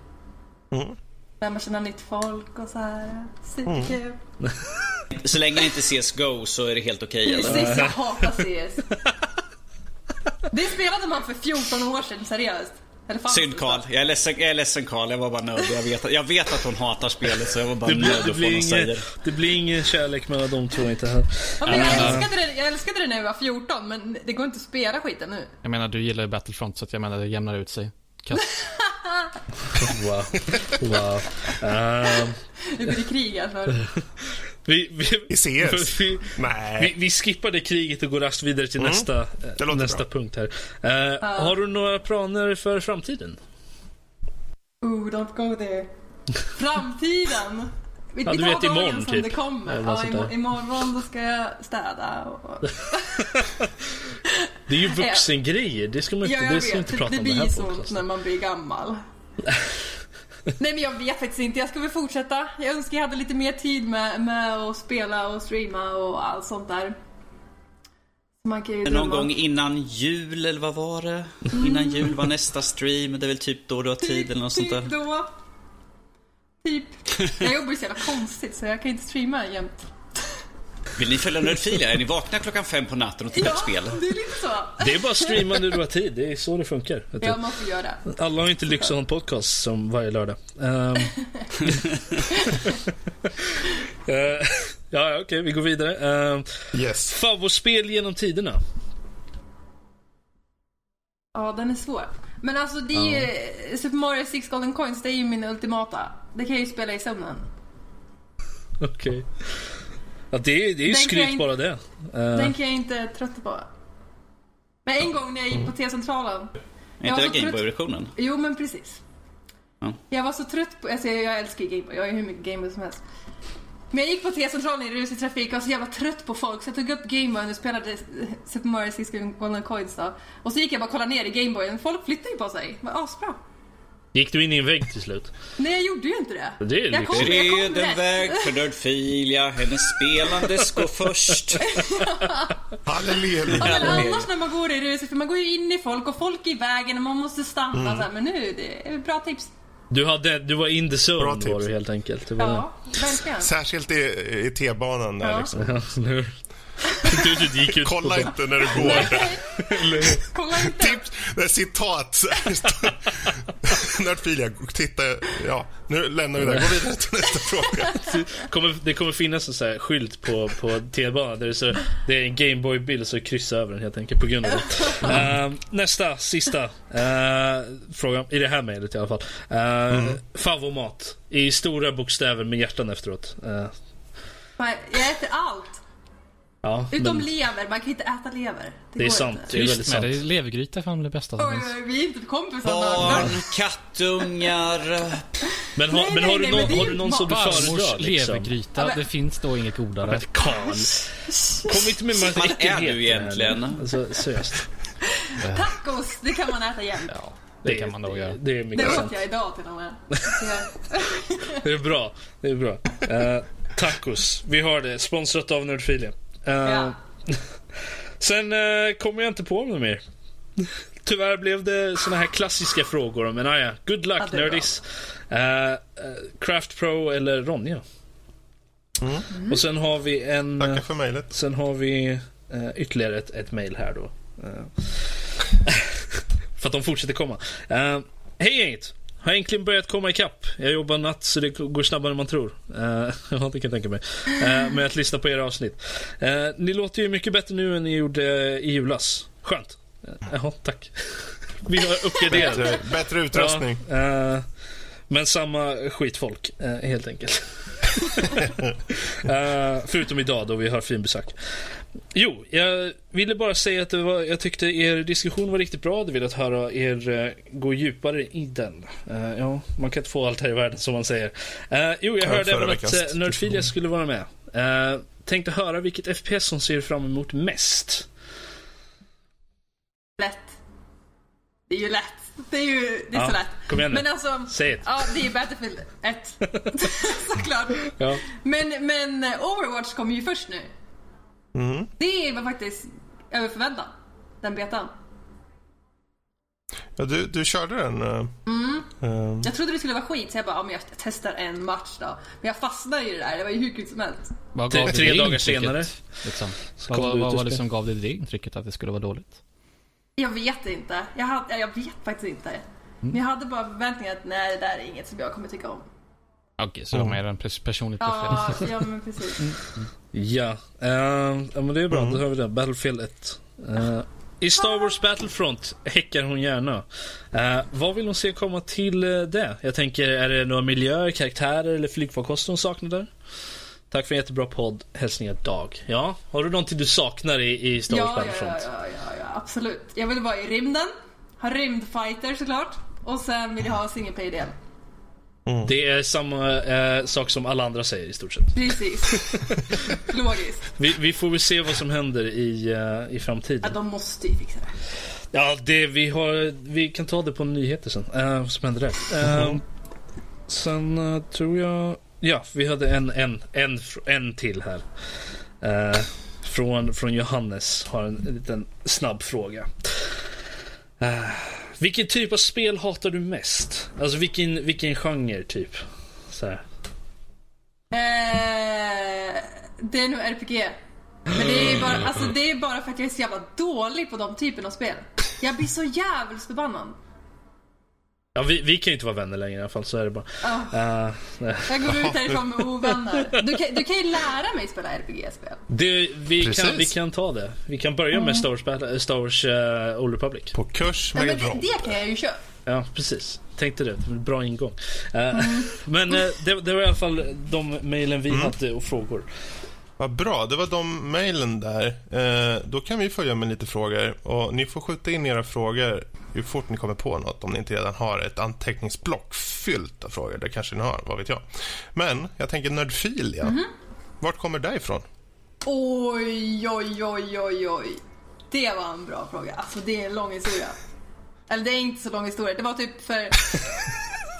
Mm. Där man känner nytt folk och så här. Superkul. Mm. Så länge det inte ses Go så är det helt okej okay, Precis, jag hatar CS. Det spelade man för 14 år sedan, seriöst. Synd Karl. Jag är ledsen, jag är ledsen Karl. Jag var bara nöjd. Jag vet, jag vet att hon hatar spelet så jag var bara nöjd att få någon säger. Det blir ingen kärlek mellan de två inte här. Ja, men jag, älskade det, jag älskade det när jag var 14 men det går inte att spela skiten nu. Jag menar du gillar ju Battlefront så att jag menar det jämnar ut sig. *laughs* wow. wow. Um... Nu blir det krig alltså. Vi, vi, vi ses. *laughs* Vi, vi, vi, skippade kriget och går raskt vidare till mm. nästa, nästa punkt här. Uh, uh. Har du några planer för framtiden? Oh, don't go there. Framtiden? Ja, du vet imorgon typ. Det kommer. Ja, im imorgon då ska jag städa. Och... *laughs* det är ju *laughs* vuxengrejer. Det ska man inte, ja, det ska inte prata det, om det här blir sånt när man blir gammal. Nej men jag vet faktiskt inte. Jag ska väl fortsätta. Jag önskar jag hade lite mer tid med, med att spela och streama och allt sånt där. Man kan ju Någon gång innan jul eller vad var det? Mm. Innan jul var nästa stream. Det är väl typ då du har tid typ, eller något typ sånt där. då. Typ. Jag jobbar ju så jävla konstigt så jag kan inte streama jämt. Vill ni följa Nördfilia? Är ni vakna klockan fem på natten och tittar på spel? det är lite så. Det är bara att streama när du har tid. Det är så det funkar. *laughs* Ja, man får göra. Alla har inte lyx att ha en podcast som varje lördag. *laughs* Um... uh, ja, okej, okay, vi går vidare. Uh, yes. Favoritspel genom tiderna? Ja, den är svår. Men alltså det är ju, Super Mario 6 Golden Coins, det är ju min ultimata. Det kan jag ju spela i sömnen. Okej. Okay. Ja, det, det är ju skryt in, bara det. Uh. Den kan jag inte trötta på. Men en gång när jag gick på T-centralen. Är inte det Gameboy-versionen? Jo, men precis. Ja. Jag var så trött på... Alltså jag älskar ju Gameboy. Jag har ju hur mycket Gameboy som helst. Men jag gick på T-centralen i rusig trafik och var så jävla trött på folk så jag tog upp Gameboyen och spelade Super Mario 6 Golden Coins då. Och så gick jag bara och kollade ner i Gameboyen. Folk flyttade ju på sig. Det var asbra. Gick du in i en vägg till slut? Nej, jag gjorde ju inte det. Det är jag kom, jag kom rätt. väg för Nördfilia, hennes spelandes går först. *laughs* *laughs* Halleluja. Ja, men annars när man går i ruset, för man går ju in i folk och folk är i vägen och man måste stanna Mm. så här, Men nu, det är bra tips. Du, hade, du var in the Bra zone tips. var du helt enkelt. Ja, verkligen. Särskilt i, i T-banan där Ja. liksom. *laughs* Du, gick ut Kolla på... inte när du går. Kolla inte. Tips, det är citat. *laughs* Nördfilia, titta. Ja, nu lämnar vi det. Gå vidare till nästa fråga. Kommer, det kommer finnas en sån här skylt på, på T-banan där det, så, det är en Gameboy-bild så kryssa över den helt enkelt på grund av det. Ehm, nästa, sista uh, fråga i det här mejlet i alla fall. Uh, Favomat i stora bokstäver med hjärtan efteråt. Uh, Jag äter allt. Ja, Utom men lever. Man kan inte äta lever. det är går sant. Inte. Det är väldigt Tyst med det. sant. Levergryta är fan det bästa som finns. vi är inte kompisar. Barn, kattungar. *laughs* Men, har, Nej, men har, nej, du nej, någon, men det är har du någon som du föredrar? Liksom? levergryta, Ja, men- det finns då inget godare. Men Karl, kom inte med massa Man är du egentligen? Alltså, seriöst. Tacos, det kan man äta jämt. Ja, det kan man då göra. Det är Det mycket sant. åt jag idag till och med. *laughs* Det är bra. Det är bra. Eh, tacos. Vi har det. Sponsrat av Nerdfilia. Eh, Ja. *laughs* Sen eh, kommer jag inte på något mer. Tyvärr blev det såna här klassiska frågor. Men ah, ja, good luck Ja, nerdis. Eh, Craft Pro eller Ronja. Mm. Och sen har vi en... Tackar för mejlet. Sen har vi eh, ytterligare ett, ett mail här då. Eh, *laughs* för att de fortsätter komma. Uh, Hej gänget! Har äntligen börjat komma ikapp. Jag jobbar natt så det går snabbare än man tror. *laughs* Uh, det kan jag tänka mig. Uh, med att lyssna på era avsnitt. Eh, ni låter ju mycket bättre nu än ni gjorde i julas. Skönt. Uh, Jaha, tack. *laughs* vi har uppgraderat. Bättre, bättre utrustning. Ja, eh, men samma skitfolk, eh, helt enkelt. *laughs* Eh, förutom idag då vi har finbesök. Jo, jag ville bara säga att det var, jag tyckte er diskussion var riktigt bra. Jag ville att höra er eh, gå djupare i den. Eh, ja, man kan inte få allt här i världen som man säger. Eh, jo, jag Ja, hörde även att uh, Nerdfilia skulle vara med. Uh, tänkte höra vilket FPS som ser fram emot mest. Lätt. Det är ju lätt. Det är ju det är Ja, så lätt. kom igen nu. Men alltså, Säg det. ja det är Battlefield 1. *laughs* *laughs* Såklart. Ja. Men, men Overwatch kommer ju först nu. Mm. Det var faktiskt över förväntan. Den betan. Ja, du, du körde den? eh, eh, Jag trodde det skulle vara skit så jag bara, ja, men jag testar en match då. Men jag fastnade i det där, det var ju hur kul som helst. Vad Tre- gav tre det dagar senare Liksom? Vad, vad, vad spel. liksom gav det det intrycket att det skulle vara dåligt? Jag vet inte. Jag, hade, jag vet faktiskt inte. Men jag hade bara förväntningar att nej, det där är inget som jag kommer tycka om. Okej, så de är en pers- personlig Ja, preferens. ja men precis. Ja, eh, ja men det är bra. Då har vi det. Battlefield 1. Eh, I Star Wars Battlefront häckar hon gärna. Eh, vad vill hon se komma till det? Jag tänker, är det några miljöer, karaktärer eller flygfarkoster hon saknar där? Tack för en jättebra podd. Hälsningar Dag. Ja, har du någonting du saknar i, i Star Wars Ja, ja, Battlefront? ja, ja, ja, ja, absolut. Jag vill vara i rymden, ha rymdfighter såklart. Och sen vill jag ha single player-del. Det är samma eh, sak som alla andra säger i stort sett. Precis. *laughs* Logiskt. Vi, vi får väl se vad som händer i, eh, i Ja, framtiden. de måste ju fixa det. Ja, det, vi, har, vi kan ta det på nyheter sen. Uh, vad som händer där. Eh, sen eh, tror jag... Ja, vi hade en, en, en, en till här. Från, från Johannes har en liten snabb fråga. Vilken typ av spel hatar du mest? Alltså vilken, vilken genre typ? Så här. Eh, det är nog RPG. Men det är, bara, alltså, det är bara för att jag är så jävla dålig på de typen av spel. Jag blir så jävligt förbannad. Ja, vi, vi kan ju inte vara vänner längre i alla fall, så är det bara. Ja. Eh, nej. Jag går ut härifrån med *laughs* ovänner. Du kan, du kan ju lära mig spela RPG-spel. det, vi, kan, vi kan ta det. Vi kan börja med Star Wars, Battle- Star Wars eh, Old Republic. På kurs Ja, med men Rob. det, det kan jag ju köra. Ja, precis. Tänkte det. bra ingång. Eh, *laughs* Men eh, det, det var i alla fall de mejlen vi hade och frågor. Vad bra, det var de mejlen där. Eh, då kan vi följa med lite frågor. Och Ni får skjuta in era frågor hur fort ni kommer på något om ni inte redan har ett anteckningsblock fyllt av frågor. Det kanske ni har, vad vet jag. Men jag tänker Nerdfilia. Vart kommer det ifrån? Oj, oj, oj, oj, oj. Det var en bra fråga. Alltså det är en lång historia. Eller det är inte så lång historia. Det var typ för... *laughs*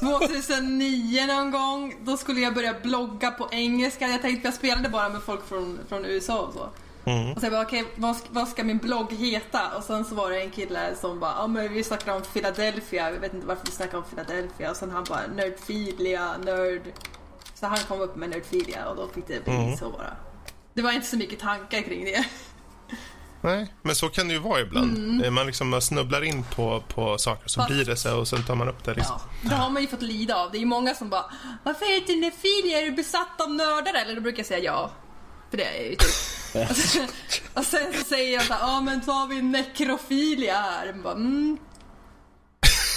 2009 någon gång, då skulle jag börja blogga på engelska. Jag tänkte, jag spelade bara med folk från, från USA och så. Mm. Och så jag bara, okej, okay, vad, vad, ska min blogg heta? Och sen så var det en kille som bara, ja ah, men vi snackar om Philadelphia, jag vet inte varför vi snackar om Philadelphia. Och sen han bara, nerdfilia, nerd. Så han kom upp med nerdfilia och då fick det bli mm. så bara. Det var inte så mycket tankar kring det. Nej, men så kan det ju vara ibland. Mm. Eh, man liksom snubblar in på, på saker som blir det så och sen tar man upp det. Liksom. Ja, det har man ju fått lida av. Det är ju många som bara Varför heter du Nefilia? Är du besatt av nördar eller? Då brukar jag säga ja. För det är ju typ. *laughs* och sen så säger jag såhär, ja men så har vi nekrofilia här. Bara, mm.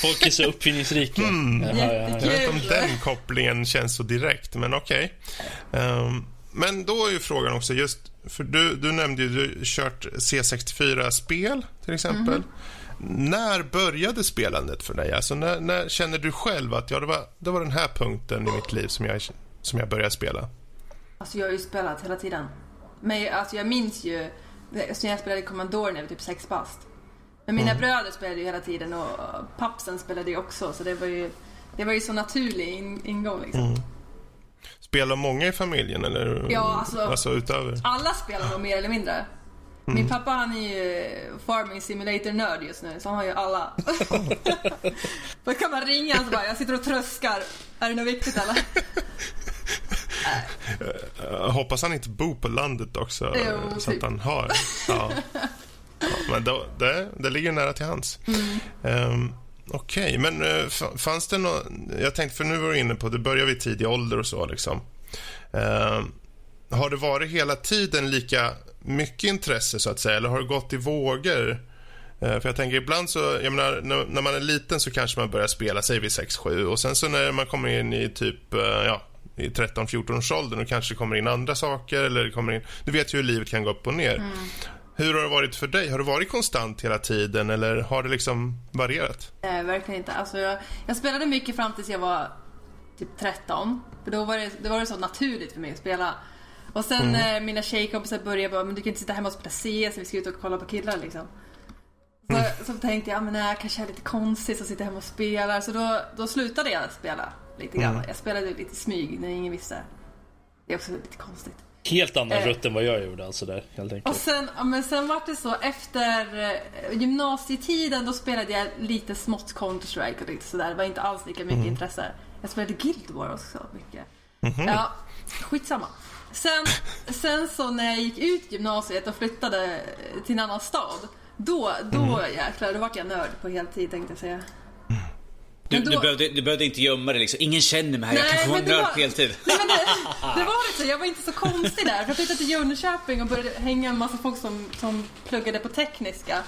Folk är så uppfinningsrika. Mm. Jaha, jag vet inte om den kopplingen känns så direkt, men okej. Okay. Um, ehm, men då är ju frågan också just, för du, du nämnde ju du kört C64-spel till exempel. Mm. När började spelandet för dig? Alltså när, när känner du själv att ja, det, var, det var den här punkten i mitt liv som jag, som jag började spela? Alltså jag har ju spelat hela tiden. Men alltså jag minns ju alltså när jag spelade Commodore när jag var typ sex bast. Men mina mm. bröder spelade ju hela tiden och pappsen spelade ju också så det var ju, det var ju så naturlig in, ingång liksom. Mm. Spelar många i familjen eller? Ja, alltså, alltså utöver? alla spelar nog mer eller mindre. Mm. Min pappa han är ju farming simulator-nörd just nu, så han har ju alla. *laughs* Då kan man ringa och bara, jag sitter och tröskar. Är det något viktigt eller? *laughs* Jag hoppas han inte bor på landet också, jo, så typ. att han har. Ja. *laughs* ja men då, det, det ligger nära till hands. Mm. Um, Okej, okay, men uh, fanns det något... Jag tänkte, för nu var du inne på, det börjar vid tidig ålder och så liksom. Uh, har det varit hela tiden lika mycket intresse så att säga, eller har det gått i vågor? För jag tänker ibland så, jag menar, när, när, man är liten så kanske man börjar spela, säg vid 6-7 och sen så när man kommer in i typ, ja, i 13-14 års åldern och kanske kommer in andra saker eller kommer in, du vet ju hur livet kan gå upp och ner. Mm. Hur har det varit för dig? Har det varit konstant hela tiden eller har det liksom varierat? Nej, verkligen inte. Alltså jag, jag spelade mycket fram tills jag var typ 13. För då var det, då var det så naturligt för mig att spela. Och sen mm. när mina tjejkompisar började bara, men du kan inte sitta hemma och spela CS, vi ska ut och kolla på killar liksom. Så, mm. så tänkte jag, men nej, kanske är lite konstigt att sitta hemma och spela. Så då, då slutade jag spela lite grann. Mm. Jag spelade lite smyg när ingen visste. Det är också lite konstigt. Helt annan eh, rutt än vad jag gjorde alltså där, helt enkelt. Och sen, ja, men sen var det så efter eh, gymnasietiden då spelade jag lite smått Counter-Strike och lite sådär. Det var inte alls lika mycket mm. intresse. Jag spelade Guild War också mycket. Mm. Ja, skitsamma. Sen, sen så när jag gick ut gymnasiet och flyttade till en annan stad. Då, då mm. jäklar, då vart jag nörd på heltid tänkte jag säga. Du, då... du, behövde, du behövde inte gömma dig liksom. Ingen känner mig här, jag kan få vara nörd på heltid. Nej, men det, *laughs* det var lite så. Jag var inte så konstig där. För jag flyttade till Jönköping och började hänga med massa folk som, som pluggade på tekniska.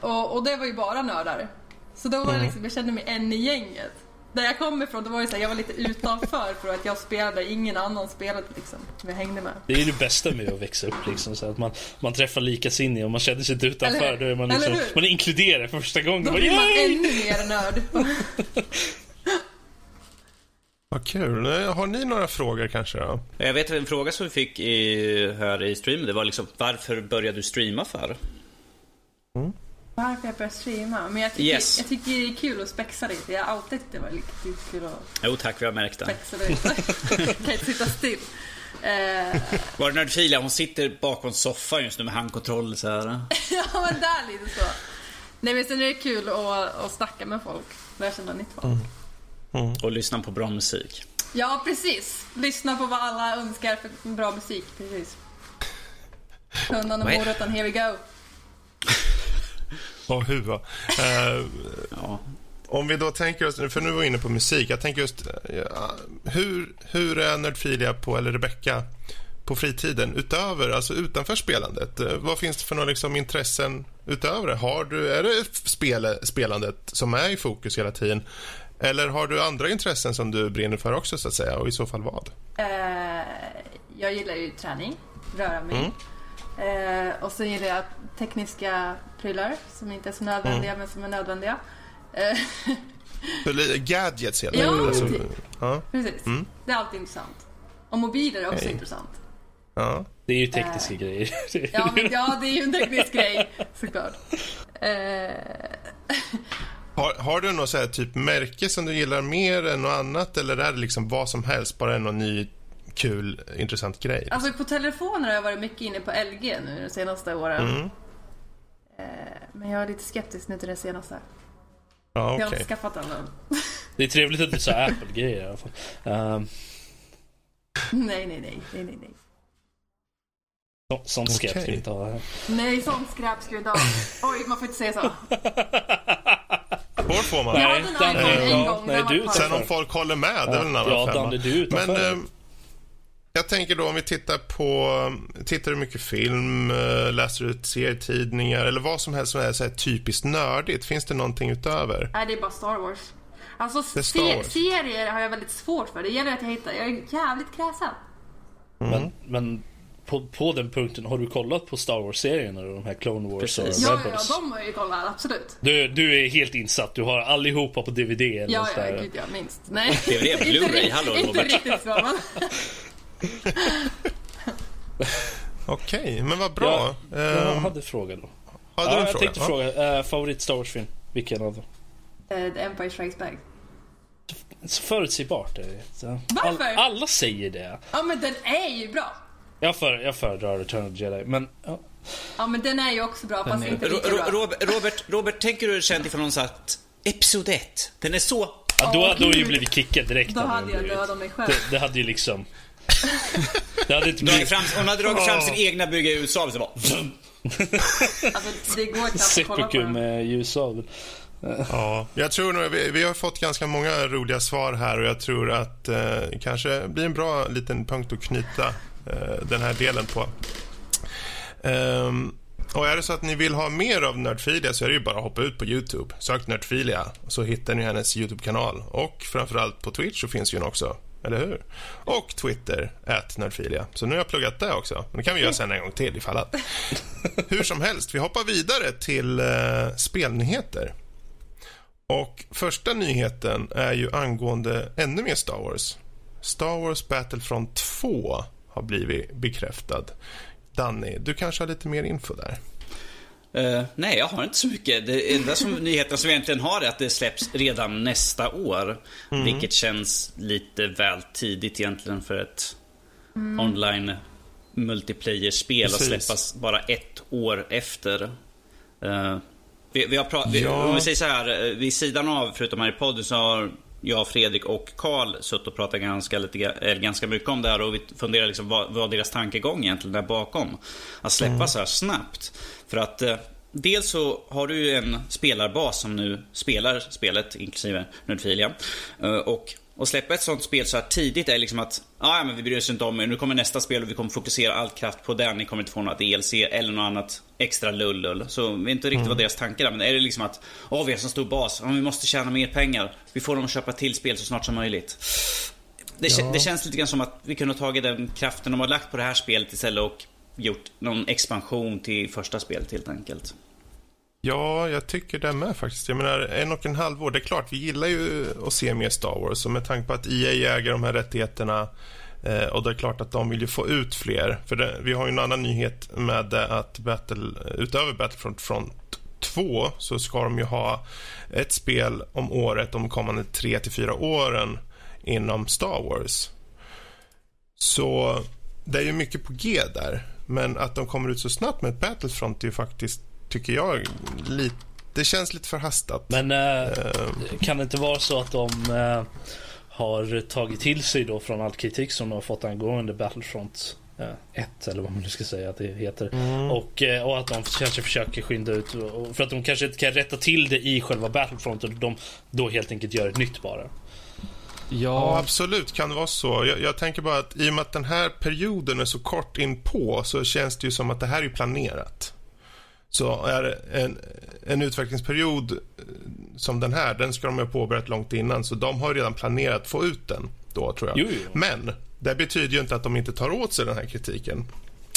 Och, och det var ju bara nördar. Så då var det mm. liksom, jag kände mig en i gänget där jag kom ifrån, då var det så här, jag var lite utanför för att jag spelade, ingen annan spelade liksom. Jag hängde med. Det är det bästa med att växa upp liksom, så att man, man träffar likasinniga och man känner sig inte utanför. Då är man liksom, man är inkluderad första gången. Då blir man ännu mer nörd. *laughs* Vad kul. Har ni några frågor kanske? Då? Jag vet en fråga som vi fick i, här i streamen. Det var liksom, varför började du streama för? Mm varför jag började streama. Men jag tycker, yes. jag tycker det är kul att spexa lite. Jag har alltid tyckt det var lite kul att Jo tack, vi har märkt det. Spexa lite. *laughs* kan inte sitta still. Uh... Var det Nördfilia? Hon sitter bakom soffan just nu med handkontroll så här. *laughs* ja men där lite så. Nej men sen är det kul att, att snacka med folk. Lära känna nytt folk. Mm. Mm. Och lyssna på bra musik. Ja precis. Lyssna på vad alla önskar för bra musik. Precis. Hundan och moroten, here we go. Och huva. Uh, ja. Om vi då tänker oss, för nu var vi inne på musik, jag tänker just ja, hur, hur är Nerdfilia på, eller Rebecca på fritiden utöver, alltså utanför spelandet? Eh, vad finns det för några liksom intressen utöver det? Har du, är det spel, spelandet som är i fokus hela tiden? Eller har du andra intressen som du brinner för också så att säga och i så fall vad? Uh, jag gillar ju träning, röra mig. Mm. Eh, och så gillar jag tekniska prylar som inte är så nödvändiga mm. men som är nödvändiga. *laughs* Gadgets helt enkelt? Ja, alltså, ja, precis. Mm. Det är alltid intressant. Och mobiler är också hey. intressant. Ja. Det är ju tekniska eh. grejer. ja, men, ja, det är ju en teknisk grej såklart. Eh. Har, har du något så här, typ märke som du gillar mer än något annat eller är det liksom vad som helst, bara någon ny kul, intressant grej? Alltså på telefoner har jag varit mycket inne på LG nu de senaste åren. Mm. Eh, men jag är lite skeptisk nu till det senaste. Ja, okay. Jag har inte skaffat den än. Det är trevligt att du sa Apple-grejer i alla fall. Um... Nej, nej, nej, nej, nej, nej. sånt skräp okay. ska vi inte ha här. Nej, sånt skräp ska vi inte ha. Oj, man får inte säga så. Får får man. Jag hade en iPhone en gång. Nej, du Sen om folk håller med, det är väl en annan femma. Du Men eh, jag tänker då om vi tittar på, tittar du mycket film, eh, läser du serietidningar eller vad som helst som är så här typiskt nördigt? Finns det någonting utöver? Nej, det är bara Star Wars. Alltså Star Wars. serier har jag väldigt svårt för. Det gäller att jag hittar, jag är jävligt kräsen. Mm. Men, men på, på den punkten, har du kollat på Star Wars-serierna? De här Clone Wars Precis. och ja, Rebels? Ja, de har jag ju kollat, absolut. Du, du är helt insatt. Du har allihopa på DVD eller Ja, ja, gud ja, minst. Nej. *laughs* DVD, Blu-ray, hallå *laughs* Robert. Inte riktigt så, men... *laughs* *laughs* Okej, okay, men vad bra. Ja, jag ehm, hade fråga då. Hade ja, du jag fråga? tänkte ja. fråga. Uh, favorit Star Wars-film? Vilken av dem? Uh, The Empire Strikes Back. Så förutsägbart är det. Varför? All, alla säger det. Ja, men den är ju bra. Jag, för, jag föredrar Return of the Jedi, men... Ja. ja, men den är ju också bra, fast inte lika bra. Robert, Robert, tänker du känt ifrån någon sån att Episod 1, den är så... Ja, då hade hon ju blivit kickad direkt. Då hade jag dödat mig själv. Det, det hade ju liksom... det hade inte blivit... Fram, hon hade dragit fram sin egna bygga ljussavel så bara... alltså, det går knappt att kolla på med ljussavel. Ja, jag tror nog, vi, vi, har fått ganska många roliga svar här och jag tror att eh, kanske blir en bra liten punkt att knyta eh, den här delen på. Um, och är det så att ni vill ha mer av Nerdfilia så är det ju bara att hoppa ut på Youtube. Sök Nerdfilia så hittar ni hennes Youtube-kanal. Och framförallt på Twitch så finns ju hon också. Eller hur? Och Twitter, at Nerdfilia. Så nu har jag pluggat det också. Men det kan vi göra sen en gång till ifall att. *laughs* Hur som helst, vi hoppar vidare till eh, spelnyheter. Och första nyheten är ju angående ännu mer Star Wars. Star Wars Battlefront 2 har blivit bekräftad. Danny, du kanske har lite mer info där? Uh, nej, jag har inte så mycket. Det enda som *laughs* nyheten som jag egentligen har är att det släpps redan nästa år. Mm. Vilket känns lite väl tidigt egentligen för ett mm. online multiplayer-spel att släppas bara ett år efter. Uh, vi, vi, har pratat, ja. om vi säger så här, eh, vid sidan av, förutom här i podden, så har jag, Fredrik och Karl suttit och pratat ganska, lite, ganska mycket om det här och vi funderar liksom vad, vad deras tankegång egentligen där bakom. Att släppa mm. så här snabbt. För att eh, dels så har du ju en spelarbas som nu spelar spelet, inklusive Nerdfilia. Eh, och och släppa ett sånt spel så här tidigt är liksom att ah, ja, men vi bryr oss inte om er. Nu kommer nästa spel och vi kommer fokusera all kraft på den. Ni kommer inte få något DLC eller något annat extra lullull. Så vi vet inte riktigt mm. vad deras tankar är. Men är det liksom att åh, oh, vi har så stor bas. Oh, vi måste tjäna mer pengar. Vi får dem att köpa till spel så snart som möjligt. Det, ja. det känns lite grann som att vi kunde ha tagit den kraften de har lagt på det här spelet istället och gjort någon expansion till första spelet helt enkelt. Ja, jag tycker det med faktiskt. Jag menar, en och en halv år. Det är klart, vi gillar ju att se mer Star Wars. Och med tanke på att EA äger de här rättigheterna eh, och det är klart att de vill ju få ut fler. För det, vi har ju en annan nyhet med att Battle, utöver Battlefront Front 2 så ska de ju ha ett spel om året de kommande tre till fyra åren inom Star Wars. Så det är ju mycket på G där. Men att de kommer ut så snabbt med Battlefront är ju faktiskt tycker jag. Lite, det känns lite förhastat. Men äh, kan det inte vara så att de äh, har tagit till sig då från all kritik som de har fått angående Battlefront 1 eller vad man nu ska säga att det heter. Mm. Och, och att de kanske försöker skynda ut för att de kanske inte kan rätta till det i själva Battlefront och de då helt enkelt gör ett nytt bara. Ja. ja, absolut kan det vara så. Jag, jag, tänker bara att i och med att den här perioden är så kort in på så känns det ju som att det här är planerat så är en, en utvecklingsperiod eh, som den här, den ska de ha påbörjat långt innan. Så de har redan planerat att få ut den då, tror jag. Jo, jo. Men det betyder ju inte att de inte tar åt sig den här kritiken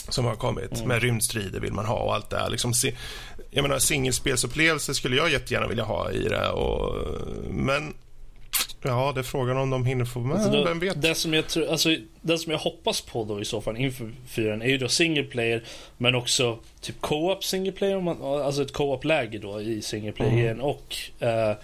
som har kommit. Mm. Med rymdstrider vill man ha och allt det här. Liksom, jag menar, singelspelsupplevelser skulle jag jättegärna vilja ha i det. Och, men Ja, det är frågan om de hinner få med. Alltså då, Vem vet? Det som, jag tror, alltså, det som jag hoppas på då i så fall inför fyran är ju då single player men också typ co-op single player. Man, alltså ett co-op-läge då i single player mm. och uh,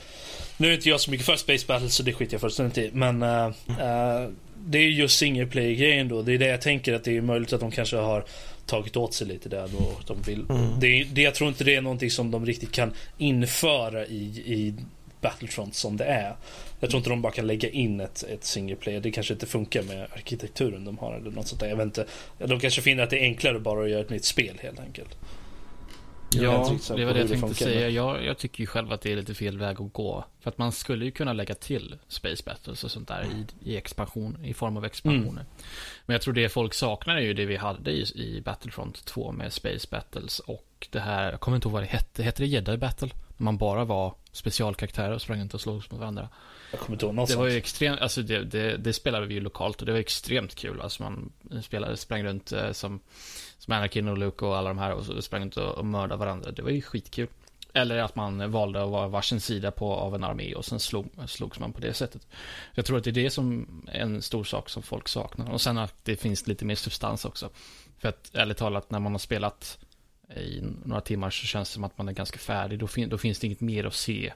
nu är inte jag så mycket för Space Battle så det skiter jag fullständigt i. Men uh, uh, det är just single player-grejen då. Det är det jag tänker att det är möjligt att de kanske har tagit åt sig lite där då. De vill, mm. det, det, jag tror inte det är någonting som de riktigt kan införa i, i Battlefront som det är. Jag tror inte de bara kan lägga in ett, ett single player. Det kanske inte funkar med arkitekturen de har eller något sånt där. Jag vet inte. De kanske finner att det är enklare bara att göra ett nytt spel helt enkelt. Ja, det var det jag tänkte säga. Jag, jag, tycker ju själv att det är lite fel väg att gå. För att man skulle ju kunna lägga till Space Battles och sånt där i, i expansion, i form av expansioner. Mm. Men jag tror det folk saknar är ju det vi hade i, i Battlefront 2 med Space Battles och det här, jag kommer inte ihåg vad det hette, hette det Jedi Battle? Man bara var specialkaraktärer och sprang inte och slogs mot varandra. Jag kommer inte ihåg något Det var ju extremt, alltså det, det, det, spelade vi ju lokalt och det var extremt kul. Alltså man spelade, sprang runt eh, som, som Anakin och Luke och alla de här och så sprang runt och, och mördade varandra. Det var ju skitkul. Eller att man valde att vara varsin sida på, av en armé och sen slog, slogs man på det sättet. Jag tror att det är det som är en stor sak som folk saknar. Och sen att det finns lite mer substans också. För att ärligt talat, när man har spelat i några timmar så känns det som att man är ganska färdig. Då, fin då finns det inget mer att se.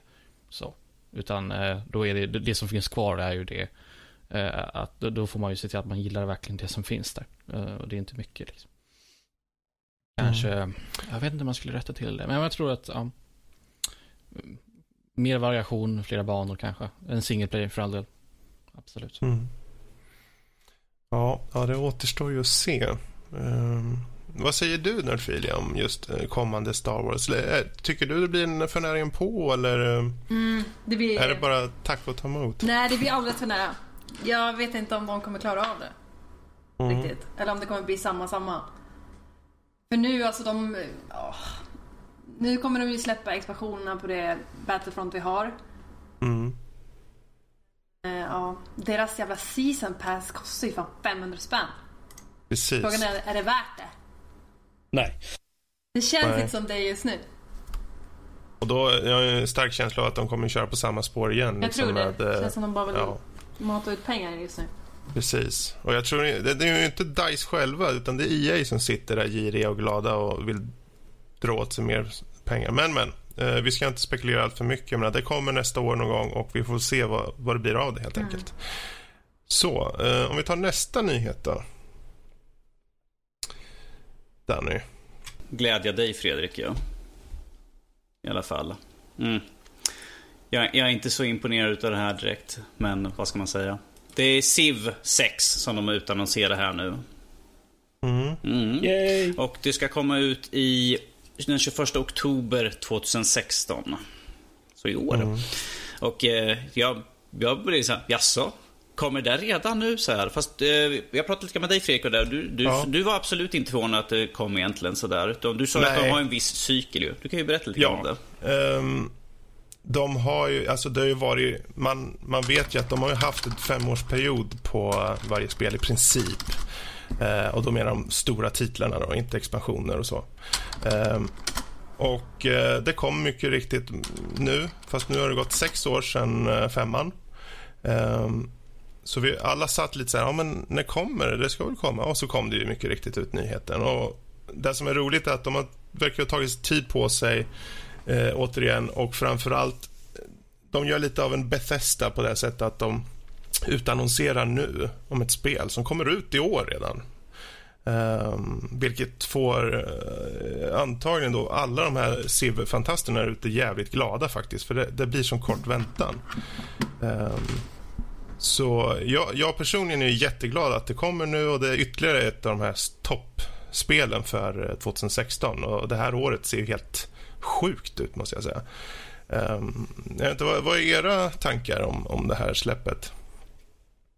Så. Utan eh, då är det, det som finns kvar är ju det. Eh, att då får man ju se till att man gillar verkligen det som finns där. Eh, och det är inte mycket liksom. Kanske, mm. jag vet inte om man skulle rätta till det. Men jag tror att, ja, mer variation, flera banor kanske. En single player för all del. Absolut. Mm. Ja, ja, det återstår ju att se. Um, vad säger du Nerdfilia om just eh, kommande Star Wars? Eh, tycker du det blir en förnäring på eller eh, mm, det blir... är det bara tack och ta emot? Nej, det blir alldeles för nära. Jag vet inte om de kommer klara av det. Mm. Riktigt. Eller om det kommer bli samma, samma. För nu, alltså de... Oh, nu kommer de ju släppa expansionerna på det Battlefront vi har. Mm. ja, deras jävla season pass kostar ju fan 500 spänn. Precis. Frågan är, är det värt det? Nej. Det känns Nej. inte som det just nu. Och då, jag har en stark känsla av att de kommer köra på samma spår igen. Jag liksom tror det. Med, det känns som de bara vill ja. mata ut pengar just nu. Precis. Och jag tror det, det är ju inte DICE själva utan det är EA som sitter där giriga och glada och vill dra åt sig mer pengar. Men, men. Eh, vi ska inte spekulera allt för mycket. Menar, det kommer nästa år någon gång och vi får se vad, vad det blir av det helt mm. enkelt. Så, eh, om vi tar nästa nyhet då. Danny. Glädja dig Fredrik, ja. I alla fall. Mm. Jag, jag, är inte så imponerad av det här direkt. Men vad ska man säga? Det är Civ 6 som de utannonserar här nu. Mm. Mm. Och det ska komma ut i den 21 oktober 2016. Så i år. Mm. Och eh, jag, jag blev så här, jaså? Kommer det redan nu så här? Fast eh, jag pratade lite med dig Fredrik och där. Du, du, ja. du var absolut inte förvånad att det kom egentligen sådär. Du sa Nej. att de har en viss cykel ju. Du kan ju berätta lite ja. om det. Um, de har ju, alltså det har ju varit, man, man vet ju att de har haft en femårsperiod på varje spel i princip. Uh, och då menar de stora titlarna då, inte expansioner och så. Um, och uh, det kom mycket riktigt nu, fast nu har det gått sex år sedan uh, femman. Um, så vi alla satt lite så här, ja men när kommer det? Det ska väl komma? Och så kom det ju mycket riktigt ut nyheten. Och det som är roligt är att de har, verkar ha tagit tid på sig eh, återigen och framförallt de gör lite av en Bethesda på det sättet att de utannonserar nu om ett spel som kommer ut i år redan. Um, vilket får uh, antagligen då alla de här Civ-fantasterna ute jävligt glada faktiskt. För det, det blir som kort väntan. Um, så jag, jag, personligen är jätteglad att det kommer nu och det är ytterligare ett av de här toppspelen för eh, 2016. Och det här året ser ju helt sjukt ut måste jag säga. Um, jag inte, vad, vad är era tankar om, om det här släppet?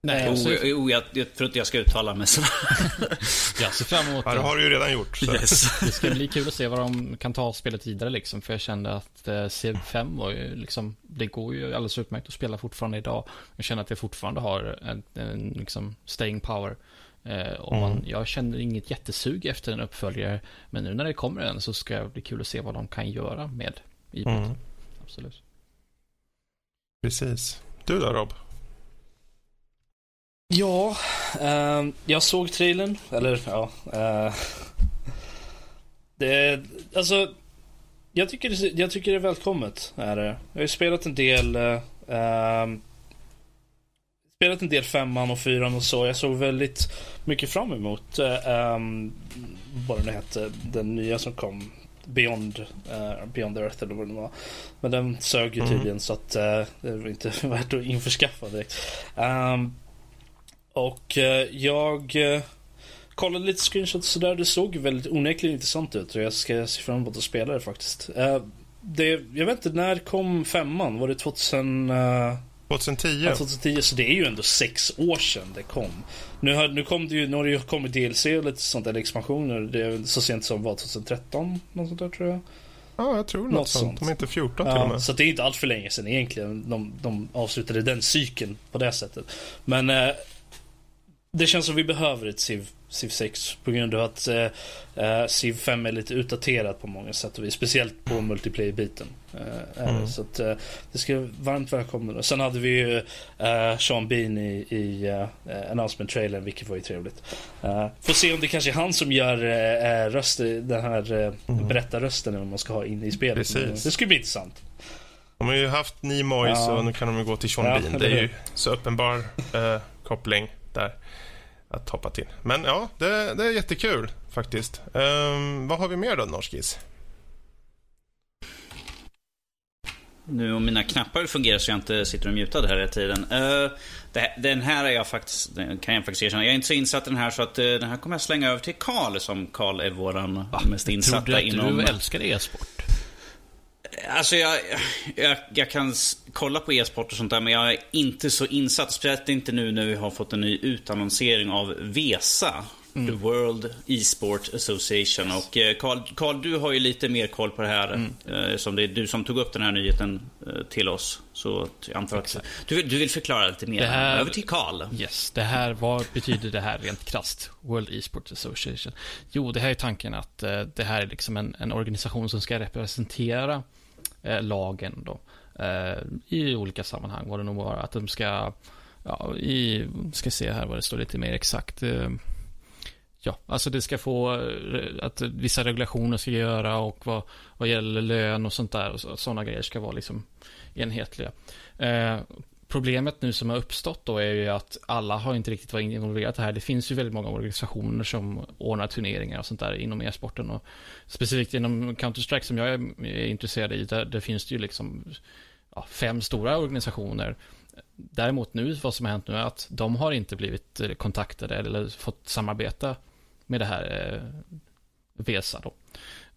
Nej, alltså, oh, oh, jag, jag tror inte jag ska uttala mig så. *laughs* jag ser fram emot det. Ja, det har du ju redan gjort. Yes. *laughs* det ska bli kul att se vad de kan ta spelet vidare liksom. För jag kände att eh, C5 var ju liksom, det går ju alldeles utmärkt att spela fortfarande idag. Jag känner att det fortfarande har en, en liksom staying power. Eh, och man, mm. Jag känner inget jättesug efter en uppföljare. Men nu när det kommer en så ska det bli kul att se vad de kan göra med idrott. Mm. Absolut. Precis. Du då Rob? Ja, uh, jag såg trailern. Eller ja. Uh, det, alltså. Jag tycker, jag tycker det är välkommet. Är det. Jag har ju spelat en del. Uh, spelat en del femman och fyran och så. Jag såg väldigt mycket fram emot um, vad den hette. Den nya som kom. Beyond, uh, Beyond Earth eller vad det var. Men den sög ju mm. tydligen mm. så att uh, det var inte *laughs* värt att införskaffa direkt. Um, och uh, jag kollade lite screenshots sådär. Det såg väldigt onekligen intressant ut och jag ska se fram emot att spela det faktiskt. det, jag vet inte, när kom femman? Var det 2000? 2010. Ja, 2010, så det är ju ändå sex år sedan det kom. Nu, har, nu kom det ju, nu har det ju kommit DLC och lite sånt där expansioner. Det är så sent som var 2013, något sånt där tror jag. Ja, jag tror något, något sånt. är inte 14 ja, till och med. Så det är inte allt för länge sedan egentligen. De, de avslutade den cykeln på det sättet. Men eh, det känns som vi behöver ett Civ Civ 6 på grund av att eh, Civ 5 är lite utdaterat på många sätt och vis. Speciellt på multiplayer-biten. Eh, mm. Så att, eh, det ska varmt välkomna. Sen hade vi ju eh, Sean Bean i, i uh, announcement-trailern vilket var ju trevligt. Får se om det kanske är han som gör uh, röst, den här uh, mm. berättarrösten om man ska ha in i spelet. Precis. Det skulle bli intressant. De har ju haft Nimoy ja. så nu kan de ju gå till Sean ja, Bean. Det är ju så uppenbar koppling där att hoppa till. Men ja, det, det är jättekul faktiskt. Um, vad har vi mer då, Norskis? Nu om mina knappar fungerar så jag inte sitter och mutad här hela tiden. Uh, det, den här är jag faktiskt, kan jag faktiskt erkänna. Jag är inte så insatt i den här så att uh, den här kommer jag slänga över till Karl som Karl är våran Va? mest insatta inom... Tror du att du älskar e-sport? Alltså jag, jag, jag, kan kolla på e-sport och sånt där men jag är inte så insatt. Speciellt inte nu när vi har fått en ny utannonsering av VESA. Mm. The World E-sport Association. Och eh, Carl, du har ju lite mer koll på det här. Mm. Eh, som det är du som tog upp den här nyheten eh, till oss. Så jag antar att du, du vill förklara lite mer. Här, Över till Carl. Yes, det här, vad betyder det här rent krasst? World E-sport Association. Jo, det här är tanken att det här är liksom en, en organisation som ska representera eh, lagen då. Eh, I olika sammanhang, var det nog bara Att de ska, ja, i, ska se här vad det står lite mer exakt. Eh, ja, alltså det ska få, eh, att vissa regulationer ska göra och vad, vad gäller lön och sånt där. Och sådana grejer ska vara liksom enhetliga. Eh, Problemet nu som har uppstått då är ju att alla har inte riktigt varit involverade här. Det finns ju väldigt många organisationer som ordnar turneringar och sånt där inom e-sporten. Och specifikt inom Counter-Strike som jag är intresserad i, där, där finns det ju liksom ja, fem stora organisationer. Däremot nu, vad som har hänt nu är att de har inte blivit kontaktade eller fått samarbeta med det här eh, VESA då.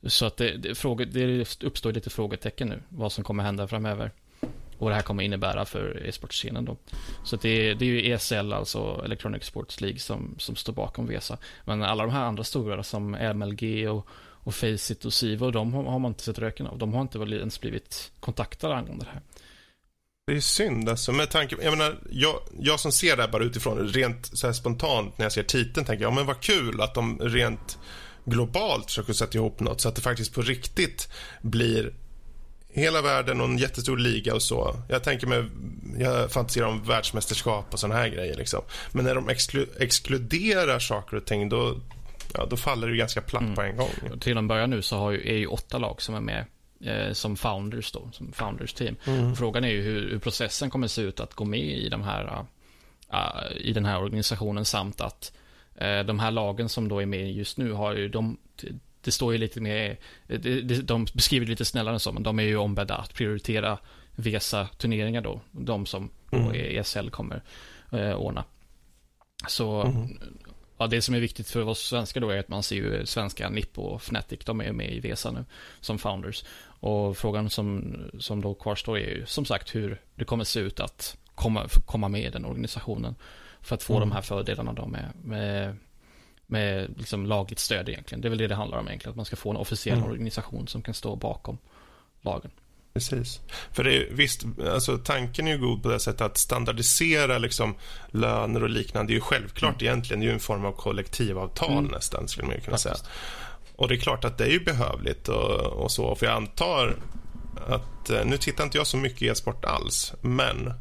Så att det, det, fråga, det uppstår lite frågetecken nu, vad som kommer hända framöver vad det här kommer innebära för e-sportscenen då. Så det är, det är ju ESL, alltså Electronic Sports League, som, som står bakom VESA. Men alla de här andra stora som MLG och, och Faceit och Sivo, de har, har man inte sett röken av. De har inte väl ens blivit kontaktade angående det här. Det är synd alltså, med tanke jag menar, jag, jag som ser det här bara utifrån, rent så här spontant när jag ser titeln tänker jag, ja men vad kul att de rent globalt försöker sätta ihop något så att det faktiskt på riktigt blir hela världen och en jättestor liga och så. Jag tänker mig, jag fantiserar om världsmästerskap och såna här grejer liksom. Men när de exklu exkluderar saker och ting då, ja, då faller det ju ganska platt mm. på en gång. Till en början nu så har ju, är ju åtta lag som är med eh, som founders då, som founders team. Mm. frågan är ju hur, hur, processen kommer se ut att gå med i de här uh, i den här organisationen samt att uh, de här lagen som då är med just nu har ju de det står ju lite mer, de beskriver det lite snällare än så, men de är ju ombedda att prioritera VESA-turneringar då. De som mm. ESL kommer eh, ordna. Så mm. ja, det som är viktigt för oss svenskar då är att man ser ju svenska NIP och Fnatic, de är ju med i VESA nu som founders. Och frågan som, som då kvarstår är ju som sagt hur det kommer se ut att komma, komma med i den organisationen. För att få mm. de här fördelarna då med, med med liksom lagligt stöd egentligen. Det är väl det det handlar om egentligen. Att man ska få en officiell mm. organisation som kan stå bakom lagen. Precis. För det är, visst, alltså, tanken är ju god på det sättet att standardisera liksom, löner och liknande. Det är ju självklart mm. egentligen. Det är ju en form av kollektivavtal mm. nästan, skulle man kunna säga. Och det är klart att det är ju behövligt och, och så. För jag antar att, eh, nu tittar inte jag så mycket e-sport alls, men eh,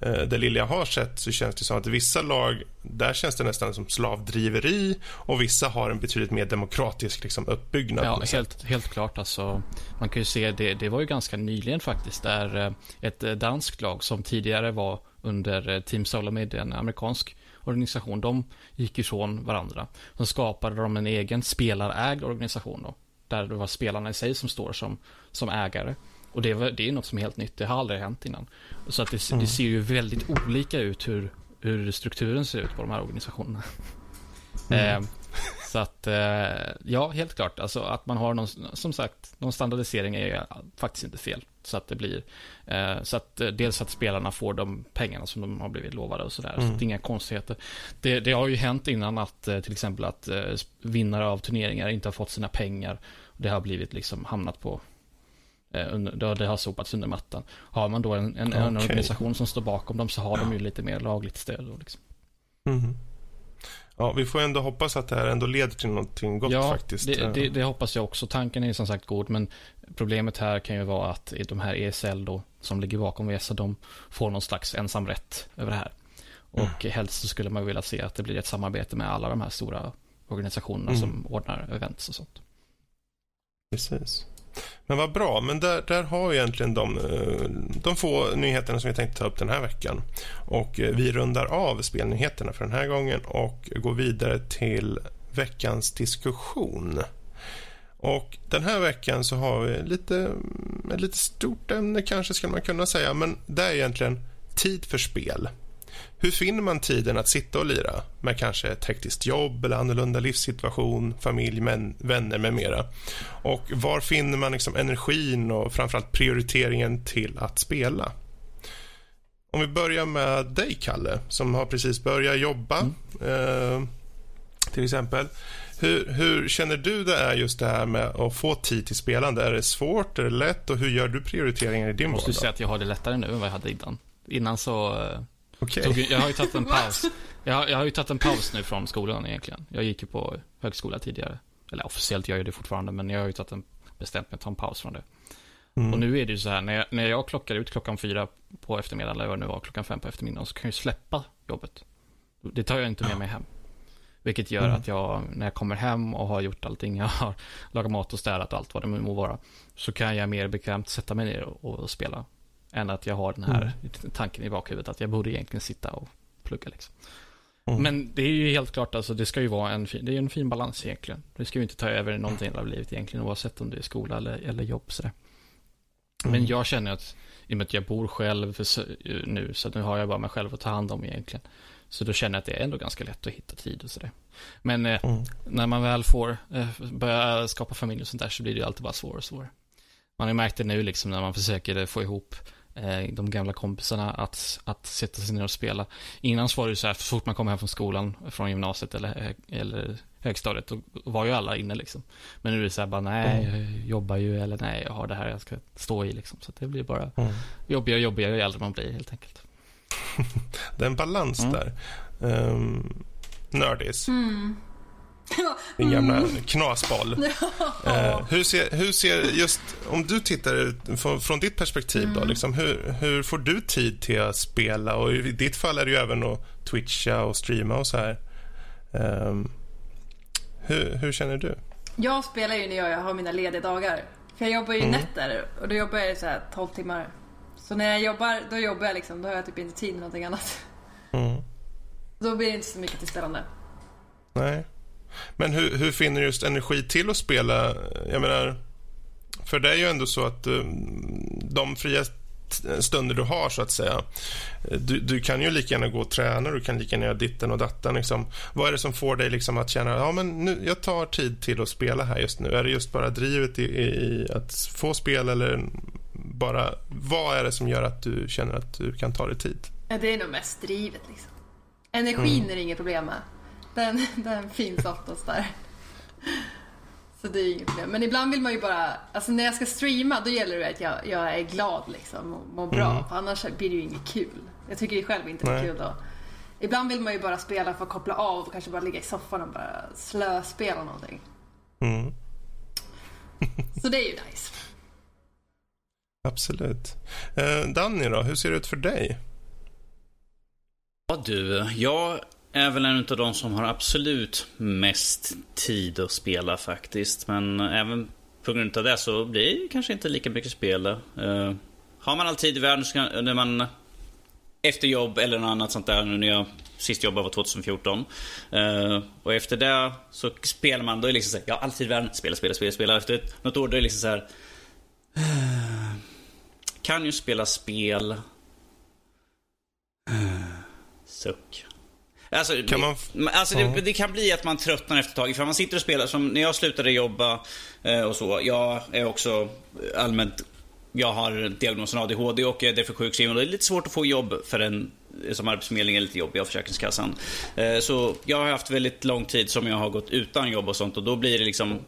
det lilla jag har sett så känns det som att vissa lag, där känns det nästan som slavdriveri och vissa har en betydligt mer demokratisk liksom, uppbyggnad. Ja, helt, helt klart. Alltså, man kan ju se, det, det var ju ganska nyligen faktiskt, där eh, ett eh, danskt lag som tidigare var under Team Solomid, en amerikansk organisation, de gick ifrån varandra. Så skapade de en egen spelarägd organisation då, där det var spelarna i sig som står som, som ägare. Och det, var, det är något som är helt nytt, det har aldrig hänt innan. Så att det, mm. det ser ju väldigt olika ut hur, hur strukturen ser ut på de här organisationerna. Mm. *laughs* Eh, så att, eh, ja, helt klart. Alltså att man har någon, som sagt, någon standardisering är faktiskt inte fel. Så att det blir, eh, så att eh, dels att spelarna får de pengarna som de har blivit lovade och sådär. Mm. Så det är inga konstigheter. Det, det, har ju hänt innan att till exempel att vinnare av turneringar inte har fått sina pengar. Det har blivit liksom hamnat på under, det har sopats under mattan. Har man då en, en, okay. en organisation som står bakom dem så har de ju lite mer lagligt stöd. Då, liksom. Mm. Ja, vi får ändå hoppas att det här ändå leder till någonting gott ja, faktiskt. Det, det, det, hoppas jag också. Tanken är som sagt god, men problemet här kan ju vara att de här ESL då, som ligger bakom VESA, de får någon slags ensamrätt över det här. Och mm. helst så skulle man vilja se att det blir ett samarbete med alla de här stora organisationerna mm. som ordnar events och sånt. Precis. Men vad bra, men där, där har vi egentligen de, eh, de få nyheterna som vi tänkte ta upp den här veckan. Och eh, vi rundar av spelnyheterna för den här gången och går vidare till veckans diskussion. Och Den här veckan så har vi lite, ett lite stort ämne kanske skulle man kunna säga, men det är egentligen tid för spel. Hur finner man tiden att sitta och lira med kanske ett hektiskt jobb eller annorlunda livssituation, familj, män, vänner med mera? Och var finner man liksom energin och framförallt prioriteringen till att spela? Om vi börjar med dig, Kalle, som har precis börjat jobba, mm. eh, till exempel. Hur, hur, känner du det är just det här med att få tid till spelande? Är det svårt, är det lätt och hur gör du prioriteringar i din vardag? Jag måste säga att jag har det lättare nu än vad jag hade innan. Innan så eh, Okay. Tog, jag har ju tagit en *laughs* paus. Jag har, jag har ju tagit en paus nu från skolan egentligen. Jag gick ju på högskola tidigare. Eller officiellt gör jag det fortfarande, men jag har ju tagit en, bestämt mig att ta en paus från det. Mm. Och nu är det ju så här, när jag, när jag klockar ut klockan fyra på eftermiddagen, eller vad det nu var, klockan fem på eftermiddagen, så kan jag ju släppa jobbet. Det tar jag inte med mig hem. Vilket gör mm. att jag, när jag kommer hem och har gjort allting, jag har lagat mat och städat och allt vad det må vara, så kan jag mer bekvämt sätta mig ner och, och spela än att jag har den här mm. tanken i bakhuvudet att jag borde egentligen sitta och plugga liksom. Mm. Men det är ju helt klart, alltså, det ska ju vara en fin, det är en fin balans egentligen. Det ska ju inte ta över någonting av livet egentligen, oavsett om det är skola eller, eller jobb. Så mm. Men jag känner att, i och med att jag bor själv för, nu, så nu har jag bara mig själv att ta hand om egentligen. Så då känner jag att det är ändå ganska lätt att hitta tid och sådär. Men eh, mm. när man väl får eh, börja skapa familj och sånt där så blir det ju alltid bara svårare och svårare. Man har ju märkt det nu liksom när man försöker få ihop de gamla kompisarna att, att sätta sig ner och spela. Innan så var det så här, så fort man kom hem från skolan, från gymnasiet eller, eller högstadiet, då var ju alla inne liksom. Men nu är det så här bara, nej, mm. jag jobbar ju, eller nej, jag har det här jag ska stå i liksom. Så det blir bara mm. jobbigare och jobbigare ju äldre man blir helt enkelt. *laughs* det är en balans mm. där. Um, nördis. Mm. *laughs* Din gamla mm. knasboll. *laughs* eh, hur, ser, hur ser, just om du tittar från, från ditt perspektiv mm. då, liksom, hur, hur får du tid till att spela? Och i ditt fall är det ju även att twitcha och streama och så här. Um, hur, hur, känner du? Jag spelar ju när jag har mina lediga dagar. För jag jobbar ju mm. nätter och då jobbar jag så här 12 timmar. Så när jag jobbar, då jobbar jag liksom. Då har jag typ inte tid med någonting annat. Mm. Då blir det inte så mycket till spelande. Nej. Men hur, hur finner du just energi till att spela? Jag menar, för det är ju ändå så att um, de fria stunder du har, så att säga. Du, du, kan ju lika gärna gå och träna, du kan lika gärna göra ditten och datten. Liksom. Vad är det som får dig liksom att känna ja, men nu, jag tar tid till att spela här just nu? Är det just bara drivet i, i att få spela eller bara... Vad är det som gör att du känner att du kan ta dig tid? Ja, det är nog mest drivet. Liksom. Energin mm. är det inget problem med. Den, den finns oftast där. Så det är inget problem. Men ibland vill man ju bara, alltså när jag ska streama då gäller det att jag, jag är glad liksom och mår bra. Mm. För annars blir det ju inget kul. Jag tycker det själv inte är kul då. Ibland vill man ju bara spela för att koppla av och kanske bara ligga i soffan och bara slöspela någonting. Mm. Så det är ju nice. Absolut. Eh, Danny då, hur ser det ut för dig? Ja du, jag är väl en av de som har absolut mest tid att spela faktiskt. Men även på grund av det så blir det kanske inte lika mycket spel. Uh, har man all tid i världen så kan, när man efter jobb eller något annat sånt där. Nu när jag sist jobbade var 2014. Uh, eh, och efter det så spelar man, då är det liksom såhär, ja alltid i världen, spela, spela, spela, spela. Efter ett, något år då är det liksom såhär... Uh, eh, kan ju spela spel. Suck. Alltså, kan man... alltså det, det, kan bli att man tröttnar efter ett tag. För man sitter och spelar, som när jag slutade jobba eh, och så. Jag är också allmänt jag har diagnosen ADHD och är därför sjukskriven. Det är lite svårt att få jobb för en som arbetsförmedling är lite jobbig av Försäkringskassan. Eh, så jag har haft väldigt lång tid som jag har gått utan jobb och sånt och då blir det liksom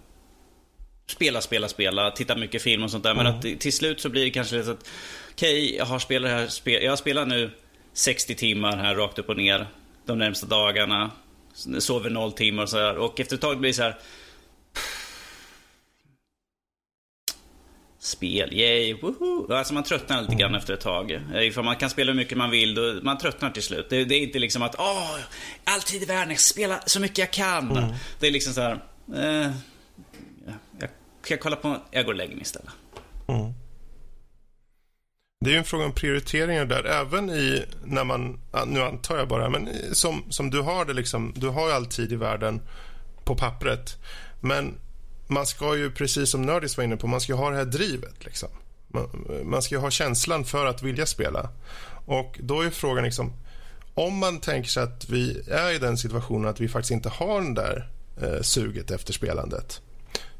spela, spela, spela, titta mycket film och sånt där. Men mm. att till slut så blir det kanske lite att okej, okay, jag har spelat här, jag har spelat nu 60 timmar här rakt upp och ner de närmsta dagarna. Sover noll timmar och sådär. Och efter ett tag blir det så här. Spel, yay, woho! Alltså man tröttnar lite grann efter ett tag. För man kan spela hur mycket man vill, då man tröttnar till slut. Det, det är inte liksom att åh, alltid i världen, jag spela så mycket jag kan. Mm. Det är liksom så här, eh, jag, jag kollar på, jag går och lägger mig istället. Mm. Det är ju en fråga om prioriteringar där, även i när man, nu antar jag bara, men som, som du har det liksom, du har ju all tid i världen på pappret. Men man ska ju, precis som Nördis var inne på, man ska ha det här drivet liksom. Man, man ska ju ha känslan för att vilja spela. Och då är frågan liksom, om man tänker sig att vi är i den situationen att vi faktiskt inte har den där eh, suget efter spelandet.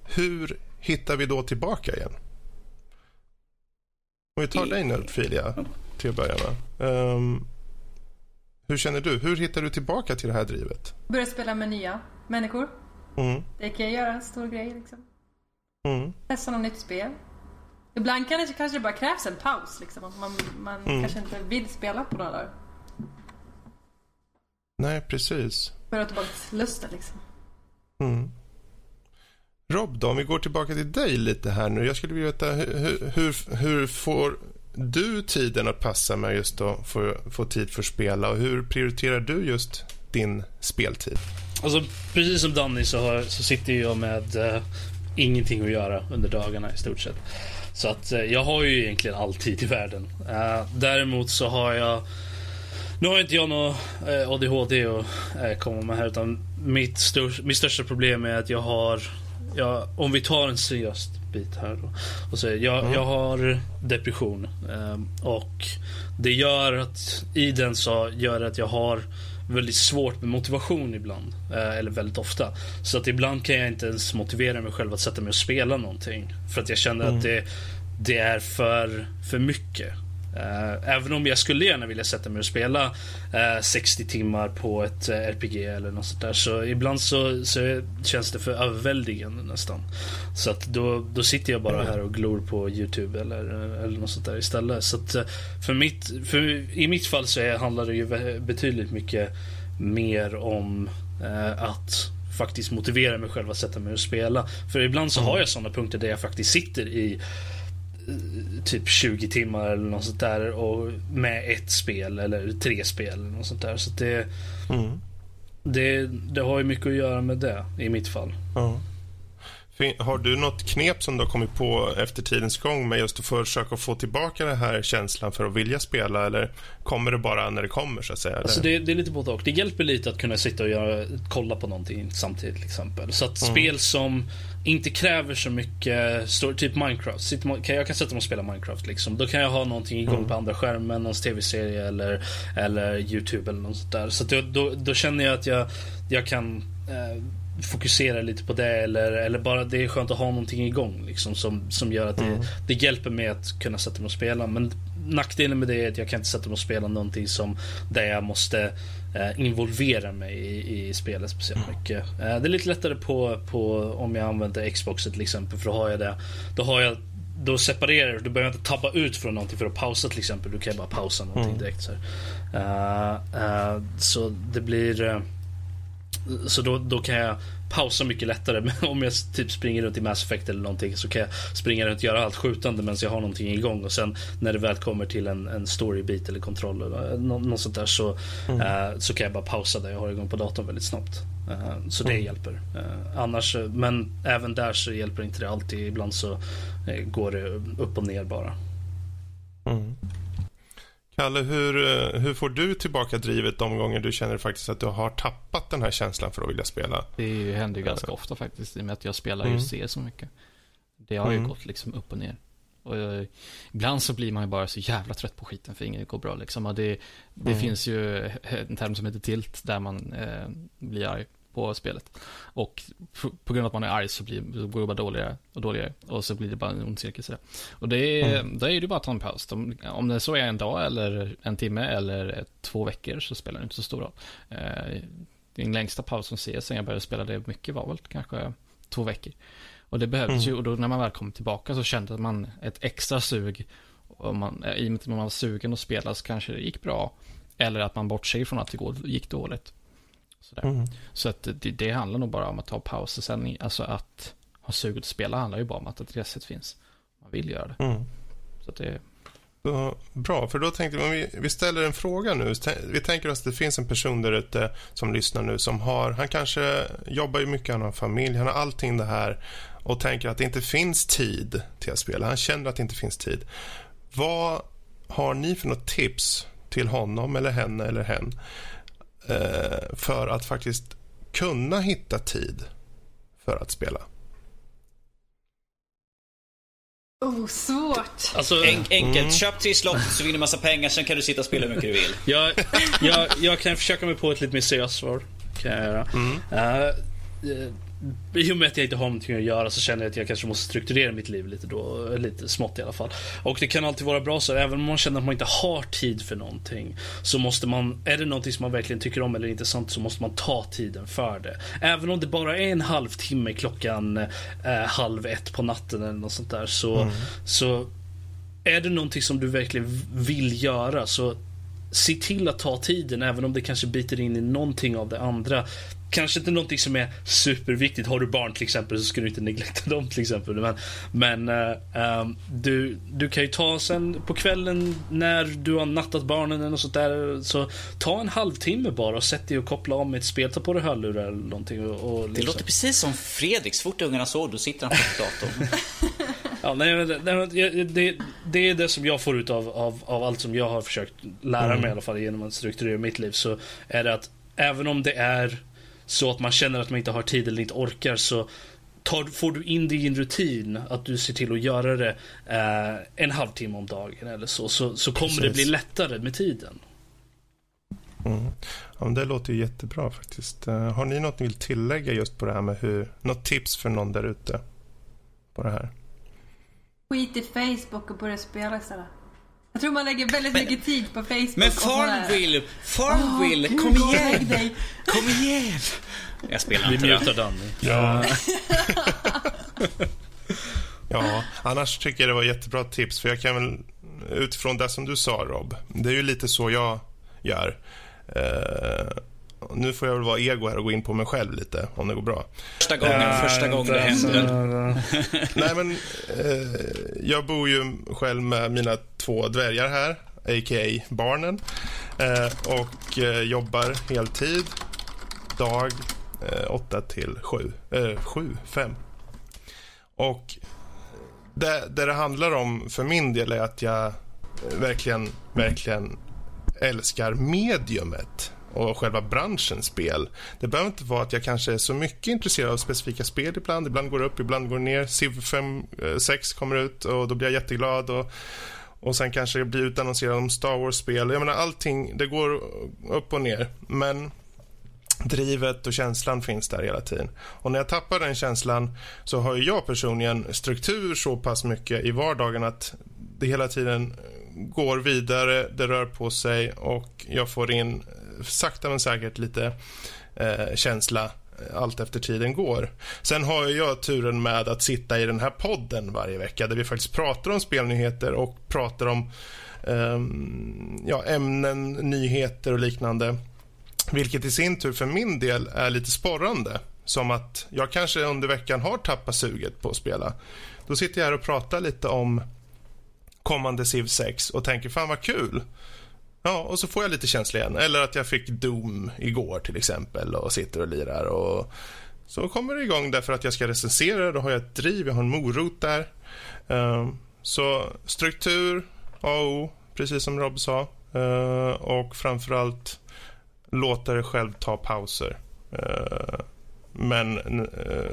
Hur hittar vi då tillbaka igen? Om vi tar dig nu, Filia, till att börja med. Um, hur känner du? Hur hittar du tillbaka till det här drivet? Börja spela med nya människor. Mm. Det kan jag göra en stor grej liksom. Mm. Testa något nytt spel. Ibland kan det kanske bara krävs en paus liksom. Man, man mm. kanske inte vill spela på några dagar. Nej, precis. Börja tillbaka lusten liksom. Mm. Rob då, om vi går tillbaka till dig lite här nu. Jag skulle vilja veta hur, hur, hur får du tiden att passa med just att få, få tid för att spela och hur prioriterar du just din speltid? Alltså precis som Danny så, har, så sitter jag med eh, ingenting att göra under dagarna i stort sett. Så att eh, jag har ju egentligen all tid i världen. Eh, däremot så har jag nu har inte jag något eh, ADHD att eh, komma med här utan mitt, stör, mitt största problem är att jag har ja, om vi tar en seriös bit här då. Och så, jag, mm. jag har depression. Eh, och det gör att, i den så gör det att jag har väldigt svårt med motivation ibland. Eh, eller väldigt ofta. Så att ibland kan jag inte ens motivera mig själv att sätta mig och spela någonting. För att jag känner mm. att det, det är för, för mycket. Uh, även om jag skulle gärna vilja sätta mig och spela uh, eh, 60 timmar på ett eh, RPG eller något sånt där. Så ibland så, så känns det för överväldigande nästan. Så att då, då sitter jag bara här och glor på YouTube eller, eller något sånt där istället. Så att för mitt, för, i mitt fall så är, handlar det ju betydligt mycket mer om att faktiskt motivera mig själv att sätta mig och spela. För ibland så har jag sådana punkter där jag faktiskt sitter i typ 20 timmar eller något sånt där. Och med ett spel eller tre spel eller något sånt där. Så det, mm. det, det har ju mycket att göra med det i mitt fall. Mm. Har du något knep som du har kommit på efter tidens gång med just att försöka få tillbaka den här känslan för att vilja spela eller kommer det bara när det kommer så att säga? Alltså det, det, är lite både och. Det hjälper lite att kunna sitta och göra, kolla på någonting samtidigt till exempel. Så att mm. spel som inte kräver så mycket, typ Minecraft. Jag kan sätta mig och spela Minecraft liksom. Då kan jag ha någonting igång mm. på andra skärmen, någon tv-serie eller, eller YouTube eller något sånt där. Så då, då, då, känner jag att jag, jag kan eh, fokusera lite på det eller, eller bara det är skönt att ha någonting igång liksom, som, som gör att det, mm. det hjälper mig att kunna sätta mig och spela. Men nackdelen med det är att jag kan inte sätta mig och spela någonting som där jag måste involvera mig i, i spelet speciellt mm. mycket. Eh, det är lite lättare på, på om jag använder Xboxet till exempel för då har jag det. Då har jag då separerar du. behöver inte tabba ut från någonting för att pausa till exempel. Du kan bara pausa någonting mm. direkt. Så, uh, uh, så det blir... Så då, då kan jag pausa mycket lättare. *laughs* Men om jag typ springer runt i Mass Effect eller någonting så kan jag springa runt och göra allt skjutande medan jag har någonting igång. Och sen när det väl kommer till en, en storybit eller kontroll eller något sånt där så, mm. uh, så kan jag bara pausa det jag har igång på datorn väldigt snabbt. Uh, så det mm. hjälper. Uh, annars, men även där så hjälper inte det alltid. Ibland så går det upp och ner bara. Mm. Kalle, hur, hur får du tillbaka drivet de gånger du känner faktiskt att du har tappat den här känslan för att vilja spela? Det händer ju ganska ofta faktiskt i och med att jag spelar mm. C så mycket. Det har ju mm. gått liksom upp och ner. Och jag, ibland så blir man ju bara så jävla trött på skiten för inget går bra liksom. Och det det mm. finns ju en term som heter tilt där man eh, blir arg på spelet. Och på grund av att man är arg så, blir, går det bara dåligare och dåligare. Och så blir det bara en ond cirkel sådär. Och det är, mm. då är det bara att ta en paus. De, om det så är en dag eller en timme eller två veckor så spelar det inte så stor roll. Eh, den längsta pausen CS sen jag började spela det mycket var väl kanske två veckor. Och det behövdes mm. ju, och då när man väl kom tillbaka så kände man ett extra sug. Och man, I och med att man var sugen att spela så kanske det gick bra. Eller att man bortser från att det gick dåligt. Mm. Så att det, det, handlar nog bara om att ta pauser sen. Alltså att ha suget att spela handlar ju bara om att intresset finns. Man vill göra det. Mm. Så att det så, bra, för då tänkte vi, vi ställer en fråga nu. Vi tänker oss att det finns en person där ute som lyssnar nu som har, han kanske jobbar ju mycket, han har familj, han har allting det här och tänker att det inte finns tid till att spela. Han känner att det inte finns tid. Vad har ni för något tips till honom eller henne eller hen för att faktiskt kunna hitta tid för att spela? Oh, svårt. Alltså, en, enkelt. Mm. Köp tre slott så vinner du massa pengar, sen kan du sitta och spela hur mycket du vill. jag, jag, jag kan försöka mig på ett lite mer seriöst svar. Kan jag göra. Mm. Uh, i och med att jag inte har någonting att göra så känner jag att jag kanske måste strukturera mitt liv lite då, lite smått i alla fall. Och det kan alltid vara bra så, även om man känner att man inte har tid för någonting, så måste man, är det någonting som man verkligen tycker om eller inte sånt så måste man ta tiden för det. Även om det bara är en halvtimme klockan eh, halv ett på natten eller något sånt där, så, mm. så är det någonting som du verkligen vill göra så se till att ta tiden även om det kanske biter in i någonting av det andra kanske inte någonting som är superviktigt. Har du barn till exempel så ska du inte neglekta dem till exempel. Men, men uh, du, du kan ju ta sen på kvällen när du har nattat barnen eller något sånt där. Så ta en halvtimme bara och sätt dig och koppla med ett spel. Ta på dig hörlurar eller någonting. Och, och liksom. Det låter precis som Fredrik. Så fort ungarna sov, då sitter han på datorn. *laughs* *laughs* ja, nej, nej, det, det är det som jag får ut av, av, av allt som jag har försökt lära mig mm. i alla fall genom att strukturera mitt liv. Så är det att även om det är så att man känner att man inte har tid eller inte orkar så tar, får du in det i en rutin att du ser till att göra det eh, en halvtimme om dagen eller så, så, så kommer Precis. det bli lättare med tiden. Mm. Ja, det låter ju jättebra faktiskt. Uh, har ni något ni vill tillägga just på det här med hur, något tips för någon där ute på det här? Skit i Facebook och börja spela istället. Jag tror man lägger väldigt men, mycket tid på Facebook. Men Farmville, Farmville, oh, kom igen! Dig. Kom igen! Jag spelar inte Vi mutar Danny. Ja. *laughs* ja, annars tycker jag det var jättebra tips. För jag kan väl, utifrån det som du sa Rob, det är ju lite så jag gör. Uh, nu får jag väl vara ego här och gå in på mig själv lite, om det går bra. Första gången, uh, första gången det händer. *laughs* Nej, men uh, jag bor ju själv med mina två dvärgar här, a.k.a. barnen. Uh, och jobbar heltid, dag 8 till 7, 7, 5. Och det, det det handlar om för min del är att jag verkligen, verkligen älskar mediumet och själva branschens spel. Det behöver inte vara att jag kanske är så mycket intresserad av specifika spel ibland. Ibland går det upp, ibland går det ner. Civ 5, 6 eh, kommer ut och då blir jag jätteglad. Och, och sen kanske det blir utannonserat om Star Wars-spel. Jag menar allting, det går upp och ner. Men drivet och känslan finns där hela tiden. Och när jag tappar den känslan så har jag personligen struktur så pass mycket i vardagen att det hela tiden går vidare, det rör på sig och jag får in sakta men säkert lite eh, känsla eh, allt efter tiden går. Sen har jag turen med att sitta i den här podden varje vecka där vi faktiskt pratar om spelnyheter och pratar om um, ja, ämnen, nyheter och liknande. Vilket i sin tur för min del är lite sporrande. som att jag kanske under veckan har tappat suget på att spela. Då sitter jag här och pratar lite om kommande Civ 6 och tänker fan vad kul. Ja, och så får jag lite känsla igen. Eller att jag fick Doom igår till exempel och sitter och lirar och så kommer det igång därför att jag ska recensera. Då har jag ett driv, jag har en morot där. Um, så struktur, A och O, precis som Rob sa. Uh, och framförallt låta dig själv ta pauser. Uh, men uh,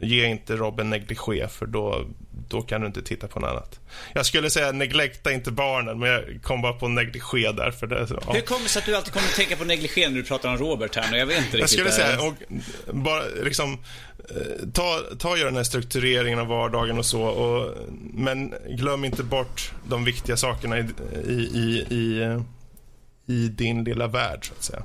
ge inte Robin negligé för då, då kan du inte titta på något annat. Jag skulle säga neglekta inte barnen, men jag kom bara på negligé där. För det, ja. Hur kommer det sig att du alltid kommer att tänka på negligé när du pratar om Robert här nu? Jag vet inte riktigt. Jag skulle säga, och bara liksom eh, ta, ta gör den här struktureringen av vardagen och så. Och, men glöm inte bort de viktiga sakerna i, i, i, i, i din lilla värld, så att säga.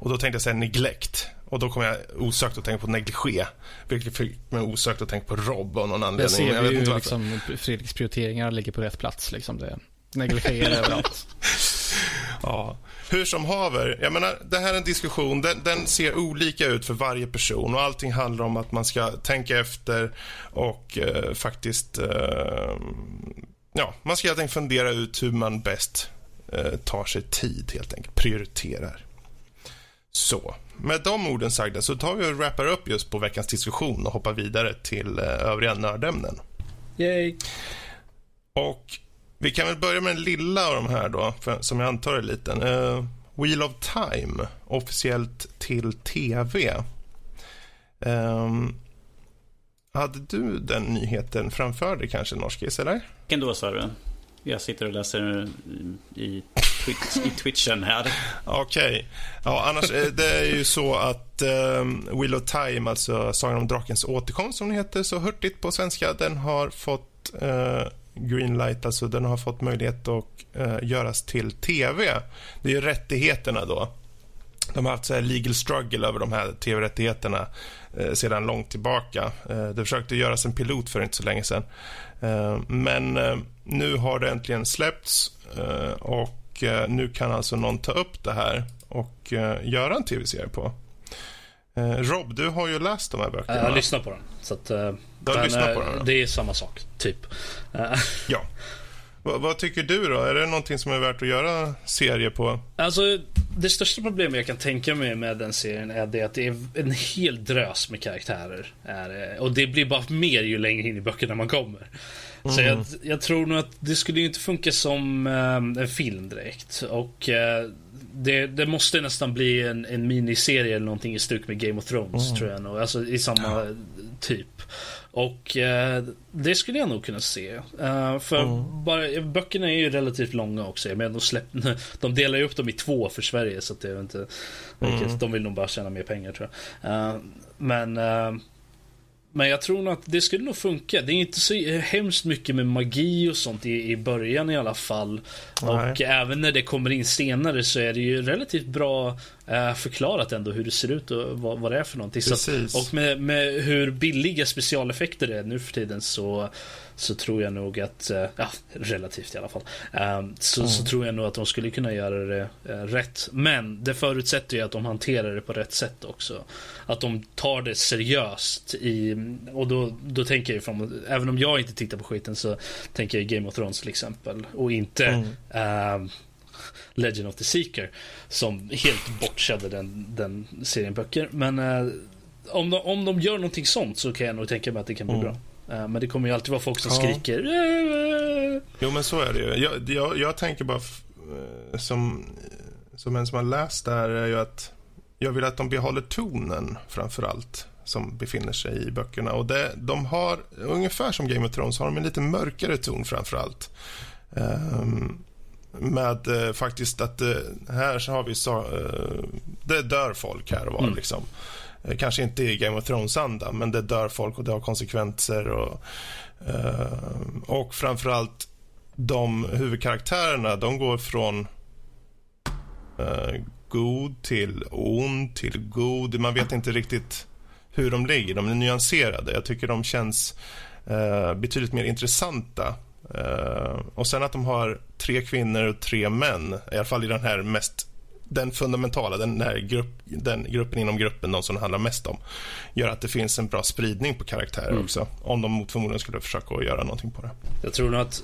Och då tänkte jag säga neglect. Och då kom jag osökt att tänka på negligé. Vilket fick mig osökt att tänka på Rob av någon anledning. Det ser vi ju liksom, Fredriks prioriteringar ligger på rätt plats. Liksom det. Negligé är *laughs* överallt. ja. Hur som haver, jag menar, det här är en diskussion. Den, den, ser olika ut för varje person och allting handlar om att man ska tänka efter och eh, faktiskt... Eh, ja, man ska helt enkelt fundera ut hur man bäst eh, tar sig tid, helt enkelt. Prioriterar. Så, med de orden sagda så tar vi och wrappar upp just på veckans diskussion och hoppar vidare till eh, övriga nördämnen. Yay! Och vi kan väl börja med den lilla av de här då, för, som jag antar är liten. Uh, Wheel of Time, officiellt till TV. Um, ehm, hade du den nyheten framför dig kanske, Norskis, eller? Vilken då, sa du? Jag sitter och läser i, twitch, i twitchen här. Okej. Okay. Ja, annars eh, det är ju så att um, Wheel of Time, alltså Sagan om drakens återkomst som den heter så hurtigt på svenska, den har fått eh, uh, greenlight, alltså den har fått möjlighet att uh, göras till TV. Det är ju rättigheterna då. De har haft så här legal struggle över de här tv-rättigheterna eh, sedan långt tillbaka. Eh, det försökte göras en pilot för inte så länge sedan. Eh, men eh, nu har det äntligen släppts eh, och eh, nu kan alltså någon ta upp det här och göra en tv-serie på. Rob, du har ju läst de här böckerna. Jag har lyssnat på den. Så att, du har lyssnat på den? Det är samma sak, typ. ja. Vad, vad, tycker du då? Är det någonting som är värt att göra serie på? Alltså, det största problemet jag kan tänka mig med den serien är det att det är en hel drös med karaktärer. Och det blir bara mer ju längre in i böckerna man kommer. Mm. Så jag, jag, tror nog att det skulle inte funka som um, en film direkt. Och uh, det, det, måste nästan bli en, en, miniserie eller någonting i stuk med Game of Thrones mm. tror jag nog. Alltså i samma ja. typ. Och uh, det skulle jag nog kunna se. Uh, för mm. bara, böckerna är ju relativt långa också. Men de, släpp, *laughs* de delar ju upp dem i två för Sverige. Så att det är inte, mm. de vill nog bara tjäna mer pengar tror jag. men men jag tror nog att det skulle nog funka. Det är inte så hemskt mycket med magi och sånt i, i början i alla fall. Nej. Och även när det kommer in senare så är det ju relativt bra förklarat ändå hur det ser ut och vad, vad det är för någonting. Så, och med, med hur billiga specialeffekter det är nu för tiden så så tror jag nog att, eh, ja, relativt i alla fall, ehm, så, mm. så tror jag nog att de skulle kunna göra det eh, rätt. Men det förutsätter ju att de hanterar det på rätt sätt också. Att de tar det seriöst i, och då, då tänker jag från, även om jag inte tittar på skiten så tänker jag Game of Thrones till exempel. Och inte mm. uh, Legend of the Seeker som helt bortkände den, den serien böcker. Men uh, om, de, om de gör någonting sånt så kan jag nog tänka mig att det kan bli mm. bra. Eh, men det kommer ju alltid vara folk som ja. skriker. Jo, men så är det ju. Jag, jag, jag tänker bara eh, som, som en som har läst det här är ju att jag vill att de behåller tonen framför allt som befinner sig i böckerna. Och det, de har, ungefär som Game of Thrones, har de en lite mörkare ton framför allt. Um, med uh, faktiskt att uh, här så har vi så, uh, det dör folk här och var mm. liksom. Eh, kanske inte i Game of Thrones-anda, men det dör folk och det har konsekvenser. Och, uh, och framförallt de huvudkaraktärerna, de går från uh, god till ond till god. Man vet inte riktigt hur de ligger. De är nyanserade. Jag tycker de känns betydligt mer intressanta. Uh, och sen att de har tre kvinnor och tre män, i alla fall i den här mest den fundamentala, den, där grupp, den gruppen inom gruppen, de som det handlar mest om, gör att det finns en bra spridning på karaktärer mm. också. Om de mot förmodan skulle försöka att göra någonting på det. Jag tror nog att,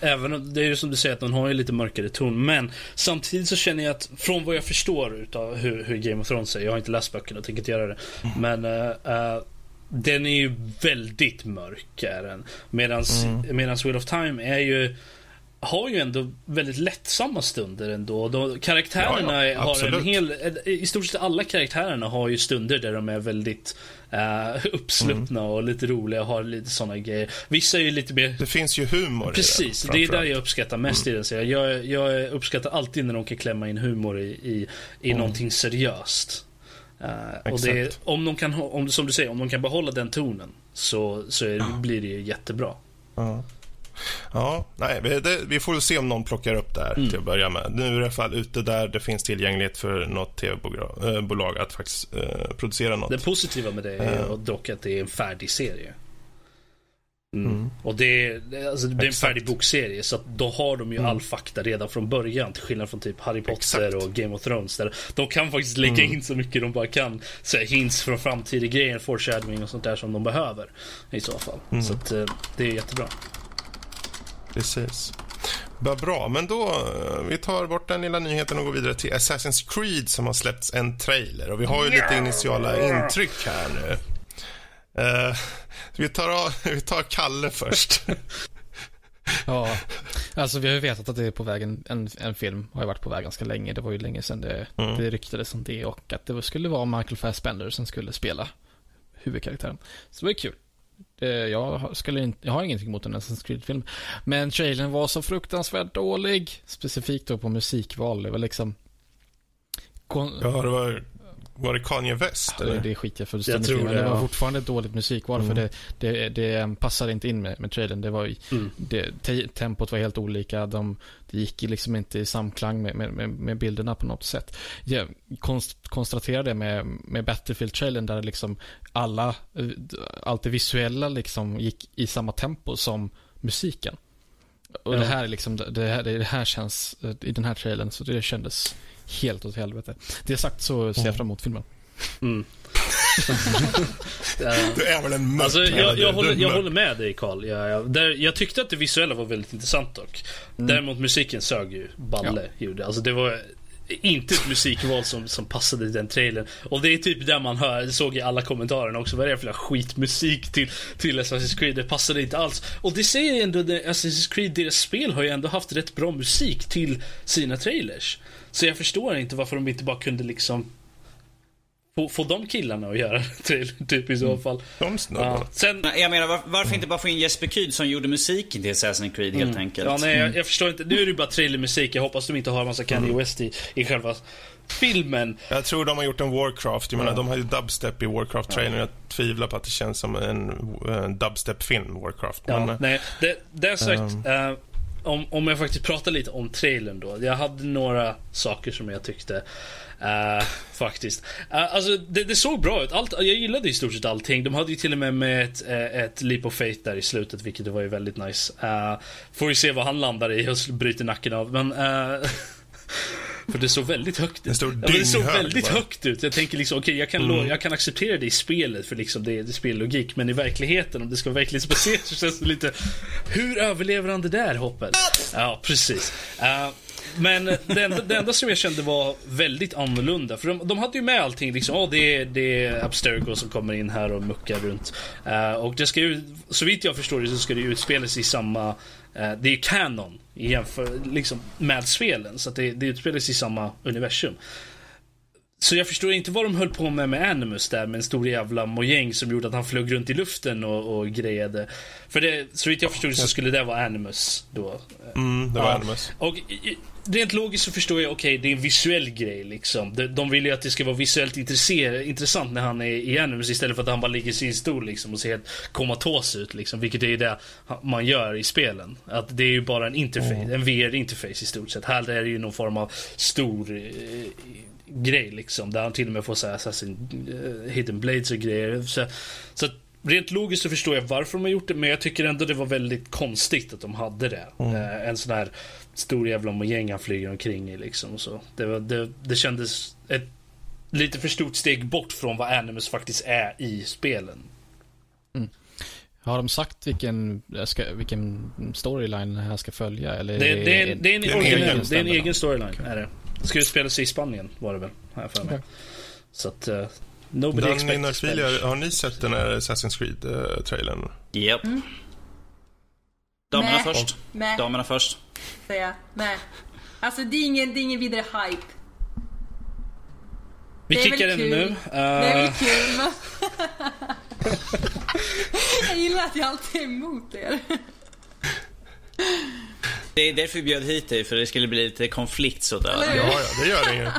även det är ju som du säger att den har ju lite mörkare ton, men samtidigt så känner jag att från vad jag förstår utav hur, hur Game of Thrones är, jag har inte läst böckerna och tänker inte göra det, mm. men uh, den är ju väldigt mörk är den. Medans, mm. medans Wheel of Time är ju har ju ändå väldigt lättsamma stunder ändå. De, karaktärerna ja, ja, har en hel... I stort sett alla karaktärerna har ju stunder där de är väldigt uh, uppsluppna mm. och lite roliga och har lite såna grejer. Vissa är ju lite mer... Det finns ju humor Precis, i den, det är där jag uppskattar mest mm. i den serien. Jag, jag uppskattar alltid när de kan klämma in humor i, i, i mm. någonting seriöst. Uh, och det, om de kan, om, som du säger, om de kan behålla den tonen så, så är, blir det ju jättebra. Uh. Ja, nej, det, vi får se om någon plockar upp det här mm. till att börja med. Nu är det i alla fall ute där det finns tillgänglighet för något tv-bolag att faktiskt uh, producera något. Det positiva med det är dock att det är en färdig serie. Mm. Mm. Och det är, alltså, det är en färdig bokserie så att då har de ju mm. all fakta redan från början till skillnad från typ Harry Potter Exakt. och Game of Thrones. Där de kan faktiskt lägga mm. in så mycket de bara kan. Så här, hints från framtida grejer, foreshadowing och sånt där som de behöver. I så fall. Mm. Så att, eh, det är jättebra. Precis. Vad bra, men då eh, vi tar bort den lilla nyheten och går vidare till Assassin's Creed som har släppts en trailer. Och vi har ju lite initiala intryck här nu. Uh, vi, tar, *laughs* vi tar Kalle först. *laughs* ja, alltså vi har ju vetat att det är på väg en, en, en, film. Har ju varit på väg ganska länge. Det var ju länge sedan det, mm. det ryktades om det och att det skulle vara Michael Fassbender som skulle spela huvudkaraktären. Så det var ju kul. Jag, skulle inte, jag har ingenting emot en Assassin's Creed-film. Men trailern var så fruktansvärt dålig. Specifikt då på musikval. Det var liksom... Kon... Ja, det var var det Kanye West? Ja, det, det skiter jag fullständigt i. Men det var fortfarande ett dåligt musikval mm. för det, det, det passade inte in med, med trailern. Det var, mm. det, te, tempot var helt olika. De, det gick liksom inte i samklang med, med, med bilderna på något sätt. Jag konst, konstaterade det med, med Battlefield-trailern där liksom alla, allt det visuella liksom gick i samma tempo som musiken. Och ja. det här liksom, det här, det här känns, i den här trailern, så det kändes helt åt helvete. Det sagt så ser jag fram emot filmen. Mm. *laughs* du är väl en alltså, jag, jag, håller, jag håller med dig Karl. Jag, jag, jag, tyckte att det visuella var väldigt intressant dock. Mm. Däremot musiken sög ju balle. Ja. Alltså, det var inte ett musikval som, som passade i den trailern. Och det är typ det man hör, såg i alla kommentarerna också. Vad är det för skitmusik till, till Assassin's Creed? Det passade inte alls. Och det säger ändå, Assassin's Creed, deras spel har ju ändå haft rätt bra musik till sina trailers. Så jag förstår inte varför de inte bara kunde liksom få, få de killarna att göra det, *laughs* typ i så mm. fall. De ja. Sen, jag menar, var, varför inte bara få in Jesper Kyd som gjorde musiken till Assassin's Creed helt mm. enkelt? Ja, nej, jag, jag, förstår inte. Nu är det bara trailermusik. Jag hoppas de inte har en massa Kanye mm. West i, i själva filmen. Jag tror de har gjort en Warcraft. Jag menar, ja. de har ju dubstep i Warcraft-trailern. Jag tvivlar på att det känns som en, en dubstep-film, Warcraft. Ja, Men, nej, det, det sagt. Um, uh, om, om jag faktiskt pratar lite om trailern då. Jag hade några saker som jag tyckte uh, faktiskt. Uh, alltså det, det, såg bra ut. Allt, jag gillade i stort sett allting. De hade ju till och med med ett, eh, ett leap of faith där i slutet, vilket var ju väldigt nice. Uh, får vi se vad han landar i och bryter nacken av. Men *laughs* För det såg väldigt högt ut. Ja, det såg väldigt bara. högt ut. Jag tänker liksom, okej okay, jag, kan mm. jag kan acceptera det i spelet för liksom det, det är spellogik. Men i verkligheten, om det ska vara verklighetsbaserat så känns det lite... Hur överlever han det där hoppet? Ja, precis. Uh, men det enda, det enda, som jag kände var väldigt annorlunda. För de, de hade ju med allting. Liksom, oh, det, är, det är Abstergo som kommer in här och muckar runt. Uh, och det ska ju, så vitt jag förstår det så ska det utspelas i samma... Uh, det är kanon jämför, liksom, med spelen. Så att det, det utspelar sig i samma universum. Så jag förstår inte vad de höll på med med Animus där med en stor jävla mojäng som gjorde att han flög runt i luften och, och grejade. För det, så vitt jag förstod så skulle det vara Animus då. Mm, det var ja. Animus. Och rent logiskt så förstår jag, okej, okay, det är en visuell grej liksom. De, de vill ju att det ska vara visuellt intressant när han är i Animus istället för att han bara ligger i sin stol liksom och ser helt komatos ut liksom. Vilket är det man gör i spelen. Att det är ju bara en interface, mm. en VR-interface i stort sett. Här är det ju någon form av stor eh, grej liksom. Där han till och med får säga Assassin uh, Hidden Blades och grejer. Så, så rent logiskt så förstår jag varför de har gjort det, men jag tycker ändå det var väldigt konstigt att de hade det. Mm. Eh, en sån här stor jävla mojäng han flyger omkring i liksom. Så det, var, det, det kändes ett lite för stort steg bort från vad Animus faktiskt är i spelen. Mm. Har de sagt vilken, ska, vilken storyline här ska följa? Eller det, det, är, det är en, det är en, egen, det är en egen storyline. Okay. Är det. Ska utspelas i Spanien var det väl, jag för mig. Okay. Så att... Uh, nobody Danny Narfilia, har ni sett den här Assassin's Creed-trailern? Uh, Japp. Yep. Mm. Damerna Nä. först. Damerna först. Säga. Nej. Alltså det är ingen, det är ingen vidare hype. Vi kickar den nu. Uh... Det är väl kul men... *laughs* jag gillar att jag alltid är emot er. Det är därför vi bjöd hit dig, för det skulle bli lite konflikt sådär. Ja, ja, det gör det ju.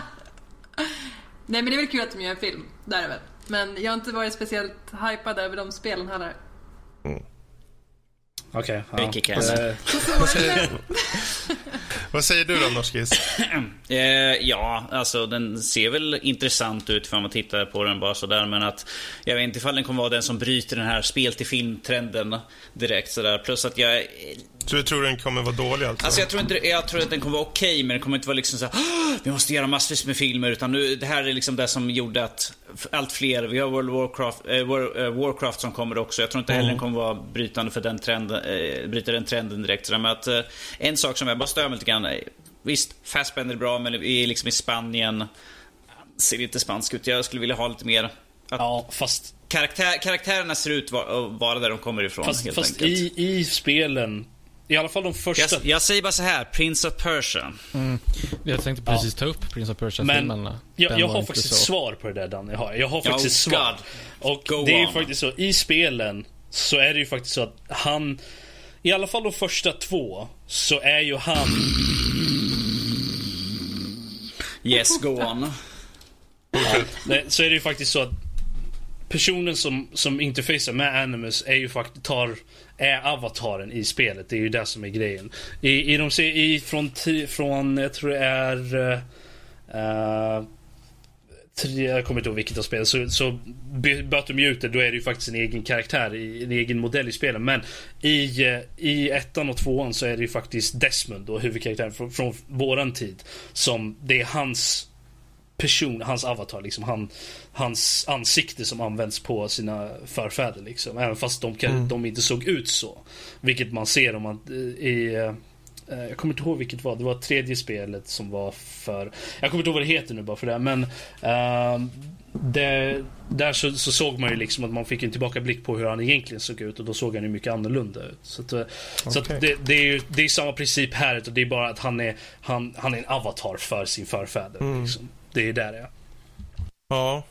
Nej men det är väl kul att de gör en film, där är väl. Men jag har inte varit speciellt hypad över de spelen heller. Okej. Okay, ja. *laughs* Vad säger du då, Norskis? *clears throat* eh, ja, alltså den ser väl intressant ut för man tittar på den bara sådär. Men att jag vet inte ifall den kommer vara den som bryter den här spel till filmtrenden direkt sådär. Plus att jag så du tror den kommer vara dålig alltså? Alltså jag tror, inte, jag tror att den kommer vara okej, okay, men den kommer inte vara liksom så här, vi måste göra massvis med filmer. Utan nu, det här är liksom det som gjorde att allt fler, vi har World Warcraft, äh, Warcraft som kommer också. Jag tror inte heller den kommer vara brytande för den trenden, äh, bryta den trenden direkt. Så att, äh, en sak som jag bara stör mig lite grann, visst, Fassbender är bra, men vi är liksom i Spanien. Ser lite spansk ut. Jag skulle vilja ha lite mer att ja, fast... Karaktär, karaktärerna ser ut att vara där de kommer ifrån. Fast, fast i, i spelen i alla fall de första. Jag, jag säger bara så här, Prince of Persia. Mm. Jag tänkte precis ja. ta upp Prince of Persia-filmen. Jag, jag har faktiskt ett svar på det där Danny. Jag har, jag har faktiskt oh, svar. Och Go det är ju faktiskt så, i spelen så är det ju faktiskt så att han, i alla fall de första två, så är ju han... Yes, go on. Ja, så är det ju faktiskt så att personen som, som interfacear med Animus är ju faktiskt, tar är avataren i spelet. Det är ju det som är grejen. I, i de, i, från, från, jag tror det är... Uh, tre, jag kommer inte ihåg vilket av spelen. Så, så byter de ut det, då är det ju faktiskt en egen karaktär, en egen modell i spelet. Men i, eh, i ettan och tvåan så är det ju faktiskt Desmond, då, huvudkaraktären från, från våran tid. Som, det är hans person, hans avatar, liksom. Han, hans ansikte som används på sina förfäder. Liksom. Även fast de, kan, mm. de inte såg ut så. Vilket man ser om man eh, i... Eh, jag kommer inte ihåg vilket var. Det var tredje spelet som var för... Jag kommer inte ihåg vad det heter nu bara för det. Men... Uh, det, där så, så, såg man ju liksom att man fick en tillbakablick på hur han egentligen såg ut och då såg han ju mycket annorlunda ut. Så, att, okay. så att det, det, är ju det är samma princip här. Det är bara att han är, han, han är en avatar för sin förfäder. Mm. Liksom. Det är där det är. Ja.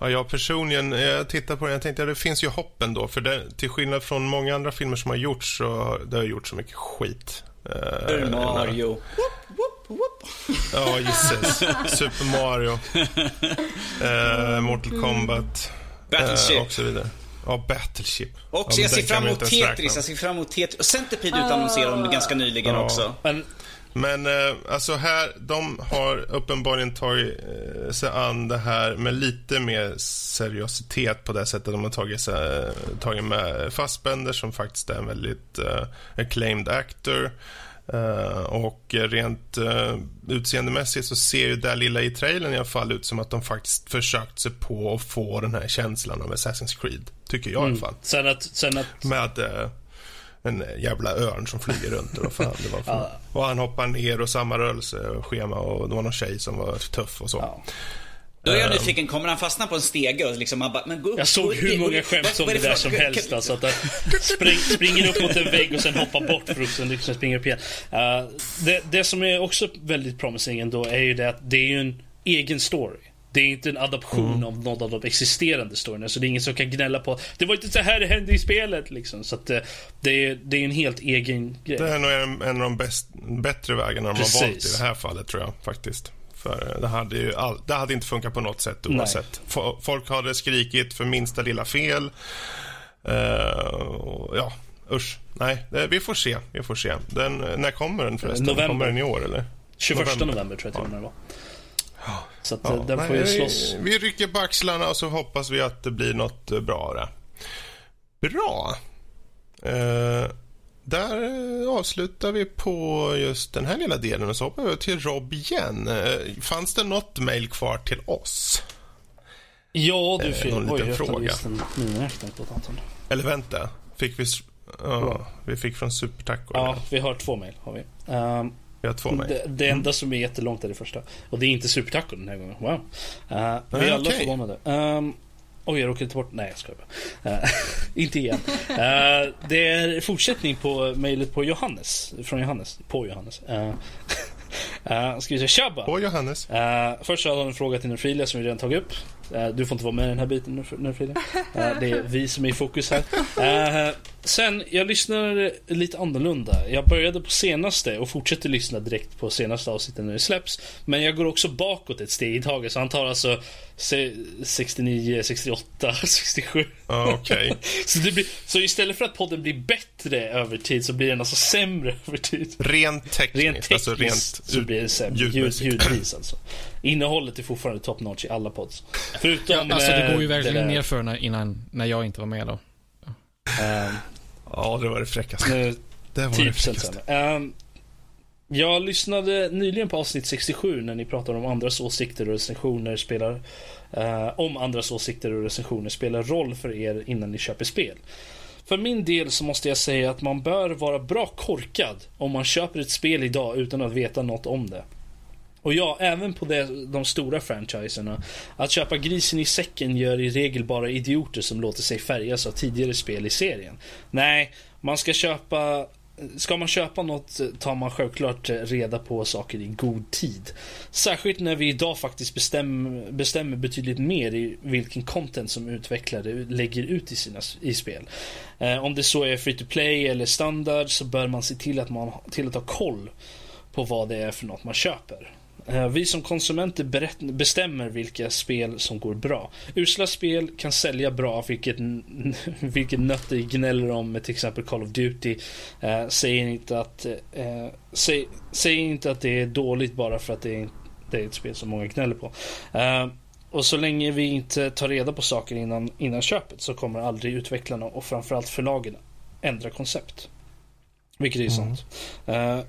Ja, jag personligen, jag tittar på den, jag tänkte att ja, det finns ju hopp ändå. För det, till skillnad från många andra filmer som har gjorts så det har gjort så mycket skit. Uh, Mario. Ja, gisses. Super Mario. Uh, Mortal Kombat. Battleship. Uh, och så vidare. Ja, Battleship. Också, ja, jag ser fram emot Tetris. Jag ser fram emot Tetris. Och Centipede utannonserade de ganska nyligen ja. också. Men men eh, alltså här, de har uppenbarligen tagit eh, sig an det här med lite mer seriositet på det sättet. De har tagit, sig, tagit med Fassbender som faktiskt är en väldigt eh, acclaimed actor. Uh, och rent uh, utseendemässigt så ser ju det lilla i trailern i alla fall ut som att de faktiskt försökt sig på att få den här känslan av Assassin's Creed. Tycker jag mm. i alla fall. Sen att... Sen att... Med uh, en jävla örn som flyger runt. Och, fan det var *laughs* ja. och han hoppar ner och samma rörelseschema och det var någon tjej som var tuff och så. Ja. Då är jag ehm. nyfiken, kommer han fastna på en stege och liksom man bara, men gå upp, Jag såg hur många skämt om det där som helst alltså. Att spring, springer upp mot en vägg och sen hoppar bort för att sen liksom springer upp igen. Uh, det, det som är också väldigt promising ändå är ju det att det är ju en egen story. Det är inte en adaption mm. av någon av de existerande storyna. Så det är ingen som kan gnälla på Det var inte så här det hände i spelet liksom. Så att eh, det, är, det är en helt egen grej. Det är nog en, en av de bäst, bättre vägarna de har valt i det här fallet tror jag faktiskt. För eh, det hade ju all, det hade inte funkat på något sätt oavsett. Nej. Folk hade skrikit för minsta lilla fel. Uh, ja, usch. Nej, det, vi får se. Vi får se. Den, när kommer den förresten? November. Kommer den i år eller? 21 november, november tror jag till ja. det var. Så att, ja, den får ju slåss. Vi rycker på axlarna och så hoppas vi att det blir något bra där. Bra. Uh, där avslutar vi på just den här lilla delen och så hoppar vi till Rob igen. Uh, fanns det något mejl kvar till oss? Ja, du Fredrik. Uh, någon liten fråga. Eller vänta. Fick vi... Ja, vi fick från Supertaco. Ja, vi har två mejl. Har vi. Um, har två mejl. Det, det, enda som är jättelångt är det första. Och det är inte Supertaco den här gången. Wow. Uh, vi är alla okay. förvånade. Um, Oj, jag råkade ta bort... Nej, jag skojar bara. Uh, *laughs* inte igen. Uh, det är fortsättning på mejlet på Johannes. Från Johannes. På Johannes. Uh, Uh, *laughs* ska vi säga tjabba. På Johannes. Uh, först hade han en fråga till Nerfilia som vi redan tagit upp. Uh, du får inte vara med i den här biten Nerfilia. Uh, det är vi som är i fokus här. *laughs* sen, jag lyssnar lite annorlunda. Jag började på senaste och fortsätter lyssna direkt på senaste avsnittet när det släpps. Men jag går också bakåt ett steg i taget. Så han tar alltså 69, 68, 67. Ah, okay. så, blir, så istället för att podden blir bättre över tid så blir den alltså sämre *laughs* över tid. Rent tekniskt. Rent tekniskt alltså rent så blir det sämre. Ljud, ljudvis alltså. Innehållet är fortfarande top notch i alla pods. Förutom... Ja, alltså det går ju verkligen ner för när, innan, när jag inte var med då. Um, ja, det var det fräckaste. Det var det fräckaste. Um, jag lyssnade nyligen på avsnitt 67 när ni pratade om andras åsikter och recensioner spelar uh, om andras åsikter och recensioner spelar roll för er innan ni köper spel. För min del så måste jag säga att man bör vara bra korkad om man köper ett spel idag utan att veta något om det. Och ja, även på det, de stora franchiserna. Att köpa grisen i säcken gör i regel bara idioter som låter sig färgas av tidigare spel i serien. Nej, man ska köpa Ska man köpa något tar man självklart reda på saker i god tid. Särskilt när vi idag faktiskt bestämmer, bestämmer betydligt mer i vilken content som utvecklare lägger ut i sina i spel. Eh, om det så är free to play eller standard så bör man se till att man till att ha koll på vad det är för något man köper. Eh, vi som konsumenter bestämmer vilka spel som går bra. Usla spel kan sälja bra, vilket, *laughs* vilket nötter gnäller om med till exempel Call of Duty. Eh, säger, inte att, eh, säg, säger inte att det är dåligt bara för att det är, det är ett spel som många gnäller på. Eh, och så länge vi inte tar reda på saker innan, innan köpet så kommer aldrig utvecklarna och framförallt förlagen ändra koncept. Vilket är mm. sant. Uh,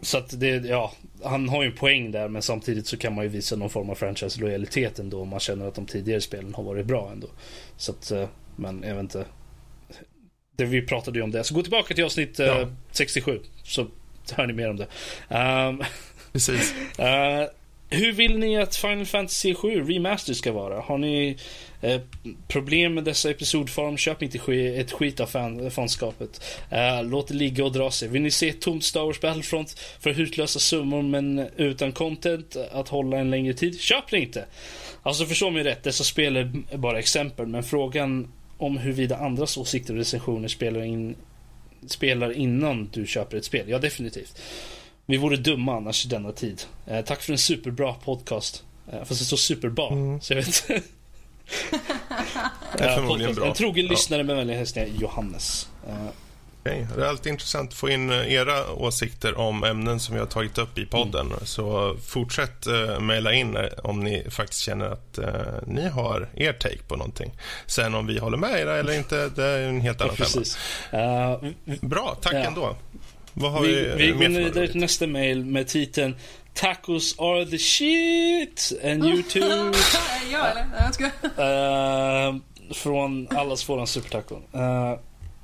så att det, ja, han har ju en poäng där men samtidigt så kan man ju visa någon form av franchise-lojalitet ändå om man känner att de tidigare spelen har varit bra ändå. Så att, eh, men jag vet inte. Det, vi pratade ju om det. Så gå tillbaka till avsnitt eh, ja. 67 så hör ni mer om det. Um, *laughs* Precis. uh, hur vill ni att Final Fantasy 7 Remaster ska vara? Har ni eh, problem med dessa episodform? Köp inte ett skit av fan fanskapet. Eh, låt det ligga och dra sig. Vill ni se ett tomt Star Wars Battlefront för hutlösa summor men utan content att hålla en längre tid? Köp det inte! Alltså förstå mig rätt, dessa spel är bara exempel men frågan om huruvida andras åsikter och recensioner spelar in spelar innan du köper ett spel. Ja, definitivt. Vi vore dumma annars i denna tid. Eh, tack för en superbra podcast. Eh, fast det står superbra, mm. så jag vet inte. *laughs* det är förmodligen bra. En trogen ja. lyssnare med vänliga hälsningar, Johannes. Eh. Okay. Det är alltid intressant att få in eh, era åsikter om ämnen som vi har tagit upp i podden. Mm. Så fortsätt uh, mejla in om ni faktiskt känner att uh, ni har er take på någonting. Sen om vi håller med era eller inte, det är en helt annan femma. Uh, Bra, tack ja. ändå. Vad har vi, vi, vi går vidare till nästa mail med titeln Tacos are the shit and you too. *laughs* ja, eller? Jag uh, från allas våran supertaco. Uh,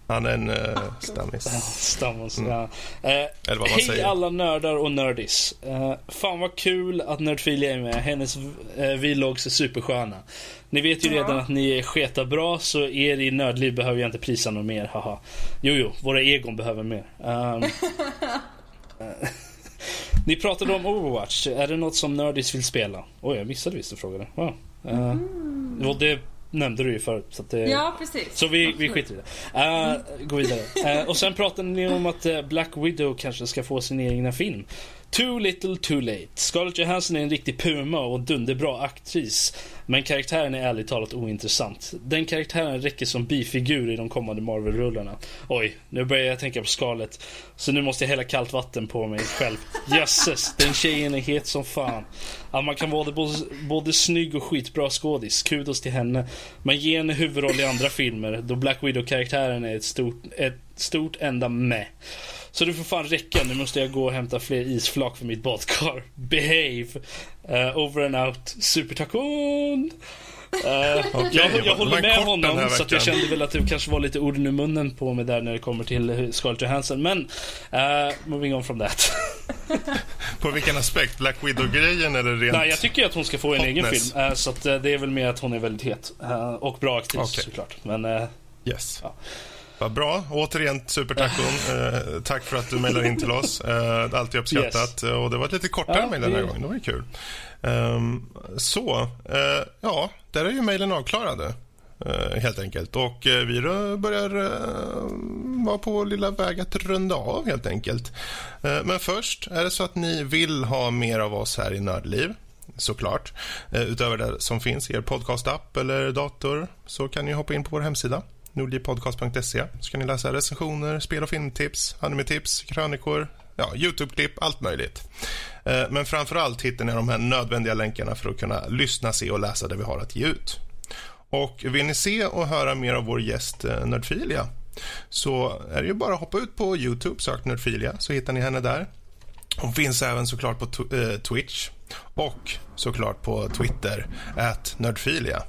han är en uh, stammis. Stammis, mm. ja. Uh, Eller vad man hej säger. alla nördar och nördis. Uh, fan vad kul att Nördfilia är med. Hennes uh, vlogs är supersköna. Ni vet ju redan att ni är sketa bra så er i nördliv behöver jag inte prisa något mer. Haha. Jo, jo, våra egon behöver mer. Um, *laughs* ni pratade om Overwatch. Är det något som Nördis vill spela? Oj, jag missade visst att fråga det. Wow. Mm. Och det nämnde du ju förut. Så, det, ja, precis. så vi, vi skiter i det. Uh, gå vidare. Uh, och sen pratade ni om att uh, Black Widow kanske ska få sin egna film. Too little too late. Scarlett Johansson är en riktig puma och dunderbra aktris. Men karaktären är ärligt talat ointressant. Den karaktären räcker som bifigur i de kommande Marvel-rullarna. Oj, nu börjar jag tänka på Scarlett. Så nu måste jag hälla kallt vatten på mig själv. Jösses, den tjejen är het som fan. Att man kan vara både, både snygg och skitbra skådis. Kudos till henne. Men ge henne huvudroll i andra filmer. Då Black Widow-karaktären är ett stort, ett stort enda med. Så det får fan räcka. Nu måste jag gå och hämta fler isflak för mitt badkar. *laughs* Behave. Uh, over and out. Supertakon. Uh, okay, jag, jag håller med honom så jag kände väl att det kanske var lite orden ur munnen på mig där när det kommer till Scarlett Johansson. Men uh, moving on from that. *laughs* på vilken aspekt? Black Widow-grejen eller rent Nej, jag tycker att hon ska få en hotness. egen film. Uh, så att, det är väl mer att hon är väldigt het. och bra aktris okay. såklart. Men, yes. Ja. Vad bra. Återigen supertacon. *laughs* Eh, tack för att du mejlar in till oss. Eh, alltid uppskattat. Yes. Och det var ett lite kortare ja, mejl den här gången. Det var ju kul. Um, så, eh, ja, där är ju mejlen avklarade. Uh, helt enkelt. Och uh, vi börjar uh, vara på lilla väg att runda av helt enkelt. men först, är det så att ni vill ha mer av oss här i Nördliv såklart. utöver det som finns i er podcastapp eller dator så kan ni hoppa in på vår hemsida nordjepodcast.se, så kan ni läsa recensioner, spel och filmtips, animetips, krönikor, ja, Youtube-klipp, allt möjligt. Eh, men framför allt hittar ni de här nödvändiga länkarna för att kunna lyssna, se och läsa det vi har att ge ut. Och vill ni se och höra mer av vår gäst eh, Nördfilia så är det ju bara att hoppa ut på Youtube, sök Nördfilia så hittar ni henne där. Hon finns även såklart på eh, Twitch och såklart på Twitter, at Nördfilia.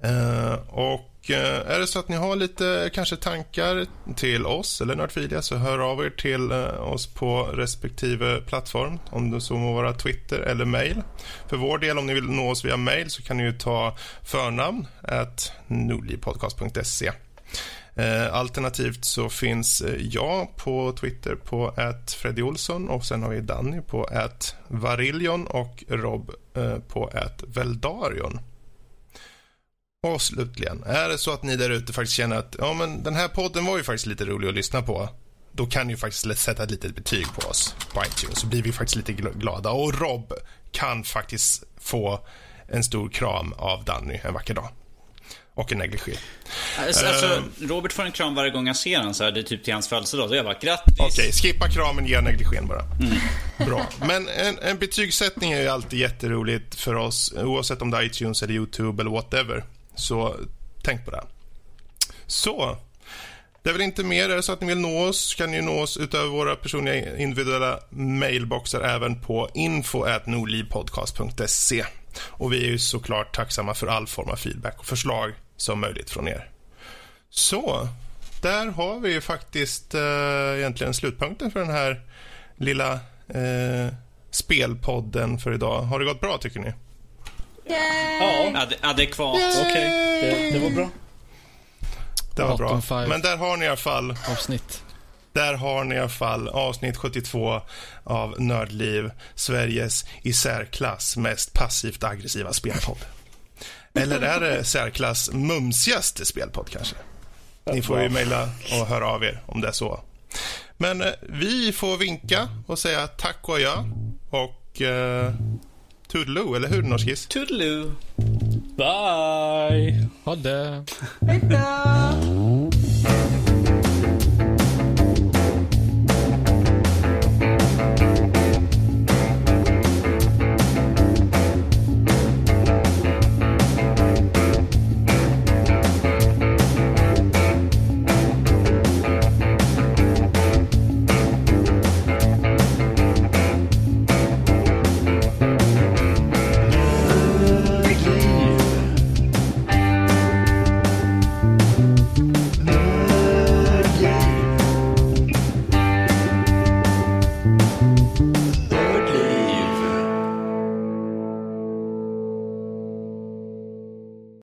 Eh, och Eh, är det så att ni har lite kanske tankar till oss eller Nördfilia så hör av er till eh, oss på respektive plattform om det så må vara Twitter eller mail. För vår del, om ni vill nå oss via mail så kan ni ju ta förnamn at nordlivpodcast.se. Eh, alternativt så finns jag på Twitter på att Freddy Olsson och sen har vi Danny på att Varillion och Rob på att Veldarion. Och slutligen, är det så att ni där ute faktiskt känner att ja, men den här podden var ju faktiskt lite rolig att lyssna på. Då kan ni faktiskt sätta ett litet betyg på oss på iTunes så blir vi faktiskt lite glada. Och Rob kan faktiskt få en stor kram av Danny en vacker dag. Och en negligé. Alltså, alltså, Robert får en kram varje gång jag ser honom så här, det är typ till hans födelsedag. Så jag bara, grattis. Okej, okay, skippa kramen, ge negligén bara. Mm. Bra. Men en, en betygssättning är ju alltid jätteroligt för oss, oavsett om det är iTunes eller YouTube eller whatever. Så tänk på det. Så, det är väl inte mer. Är det så att ni vill nå oss kan ni nå oss utöver våra personliga individuella mailboxar även på info.nordlivpodcast.se. Och vi är ju såklart tacksamma för all form av feedback och förslag som möjligt från er. Så, där har vi ju faktiskt eh, egentligen slutpunkten för den här lilla eh, spelpodden för idag. Har det gått bra tycker ni? Ja. Ad adekvat. Okej, okay. det, det, var bra. Det var bra. Men där har ni i alla fall... Avsnitt. Där har ni i alla fall avsnitt 72 av Nördliv, Sveriges i särklass mest passivt aggressiva spelpodd. Eller är det särklass mumsigaste spelpodd kanske? Ni får ju mejla och höra av er om det är så. Men eh, vi får vinka och säga tack och adjö. Och eh, Toodaloo, eller hur Norskis? Toodaloo. Bye. Ha det. Hej då.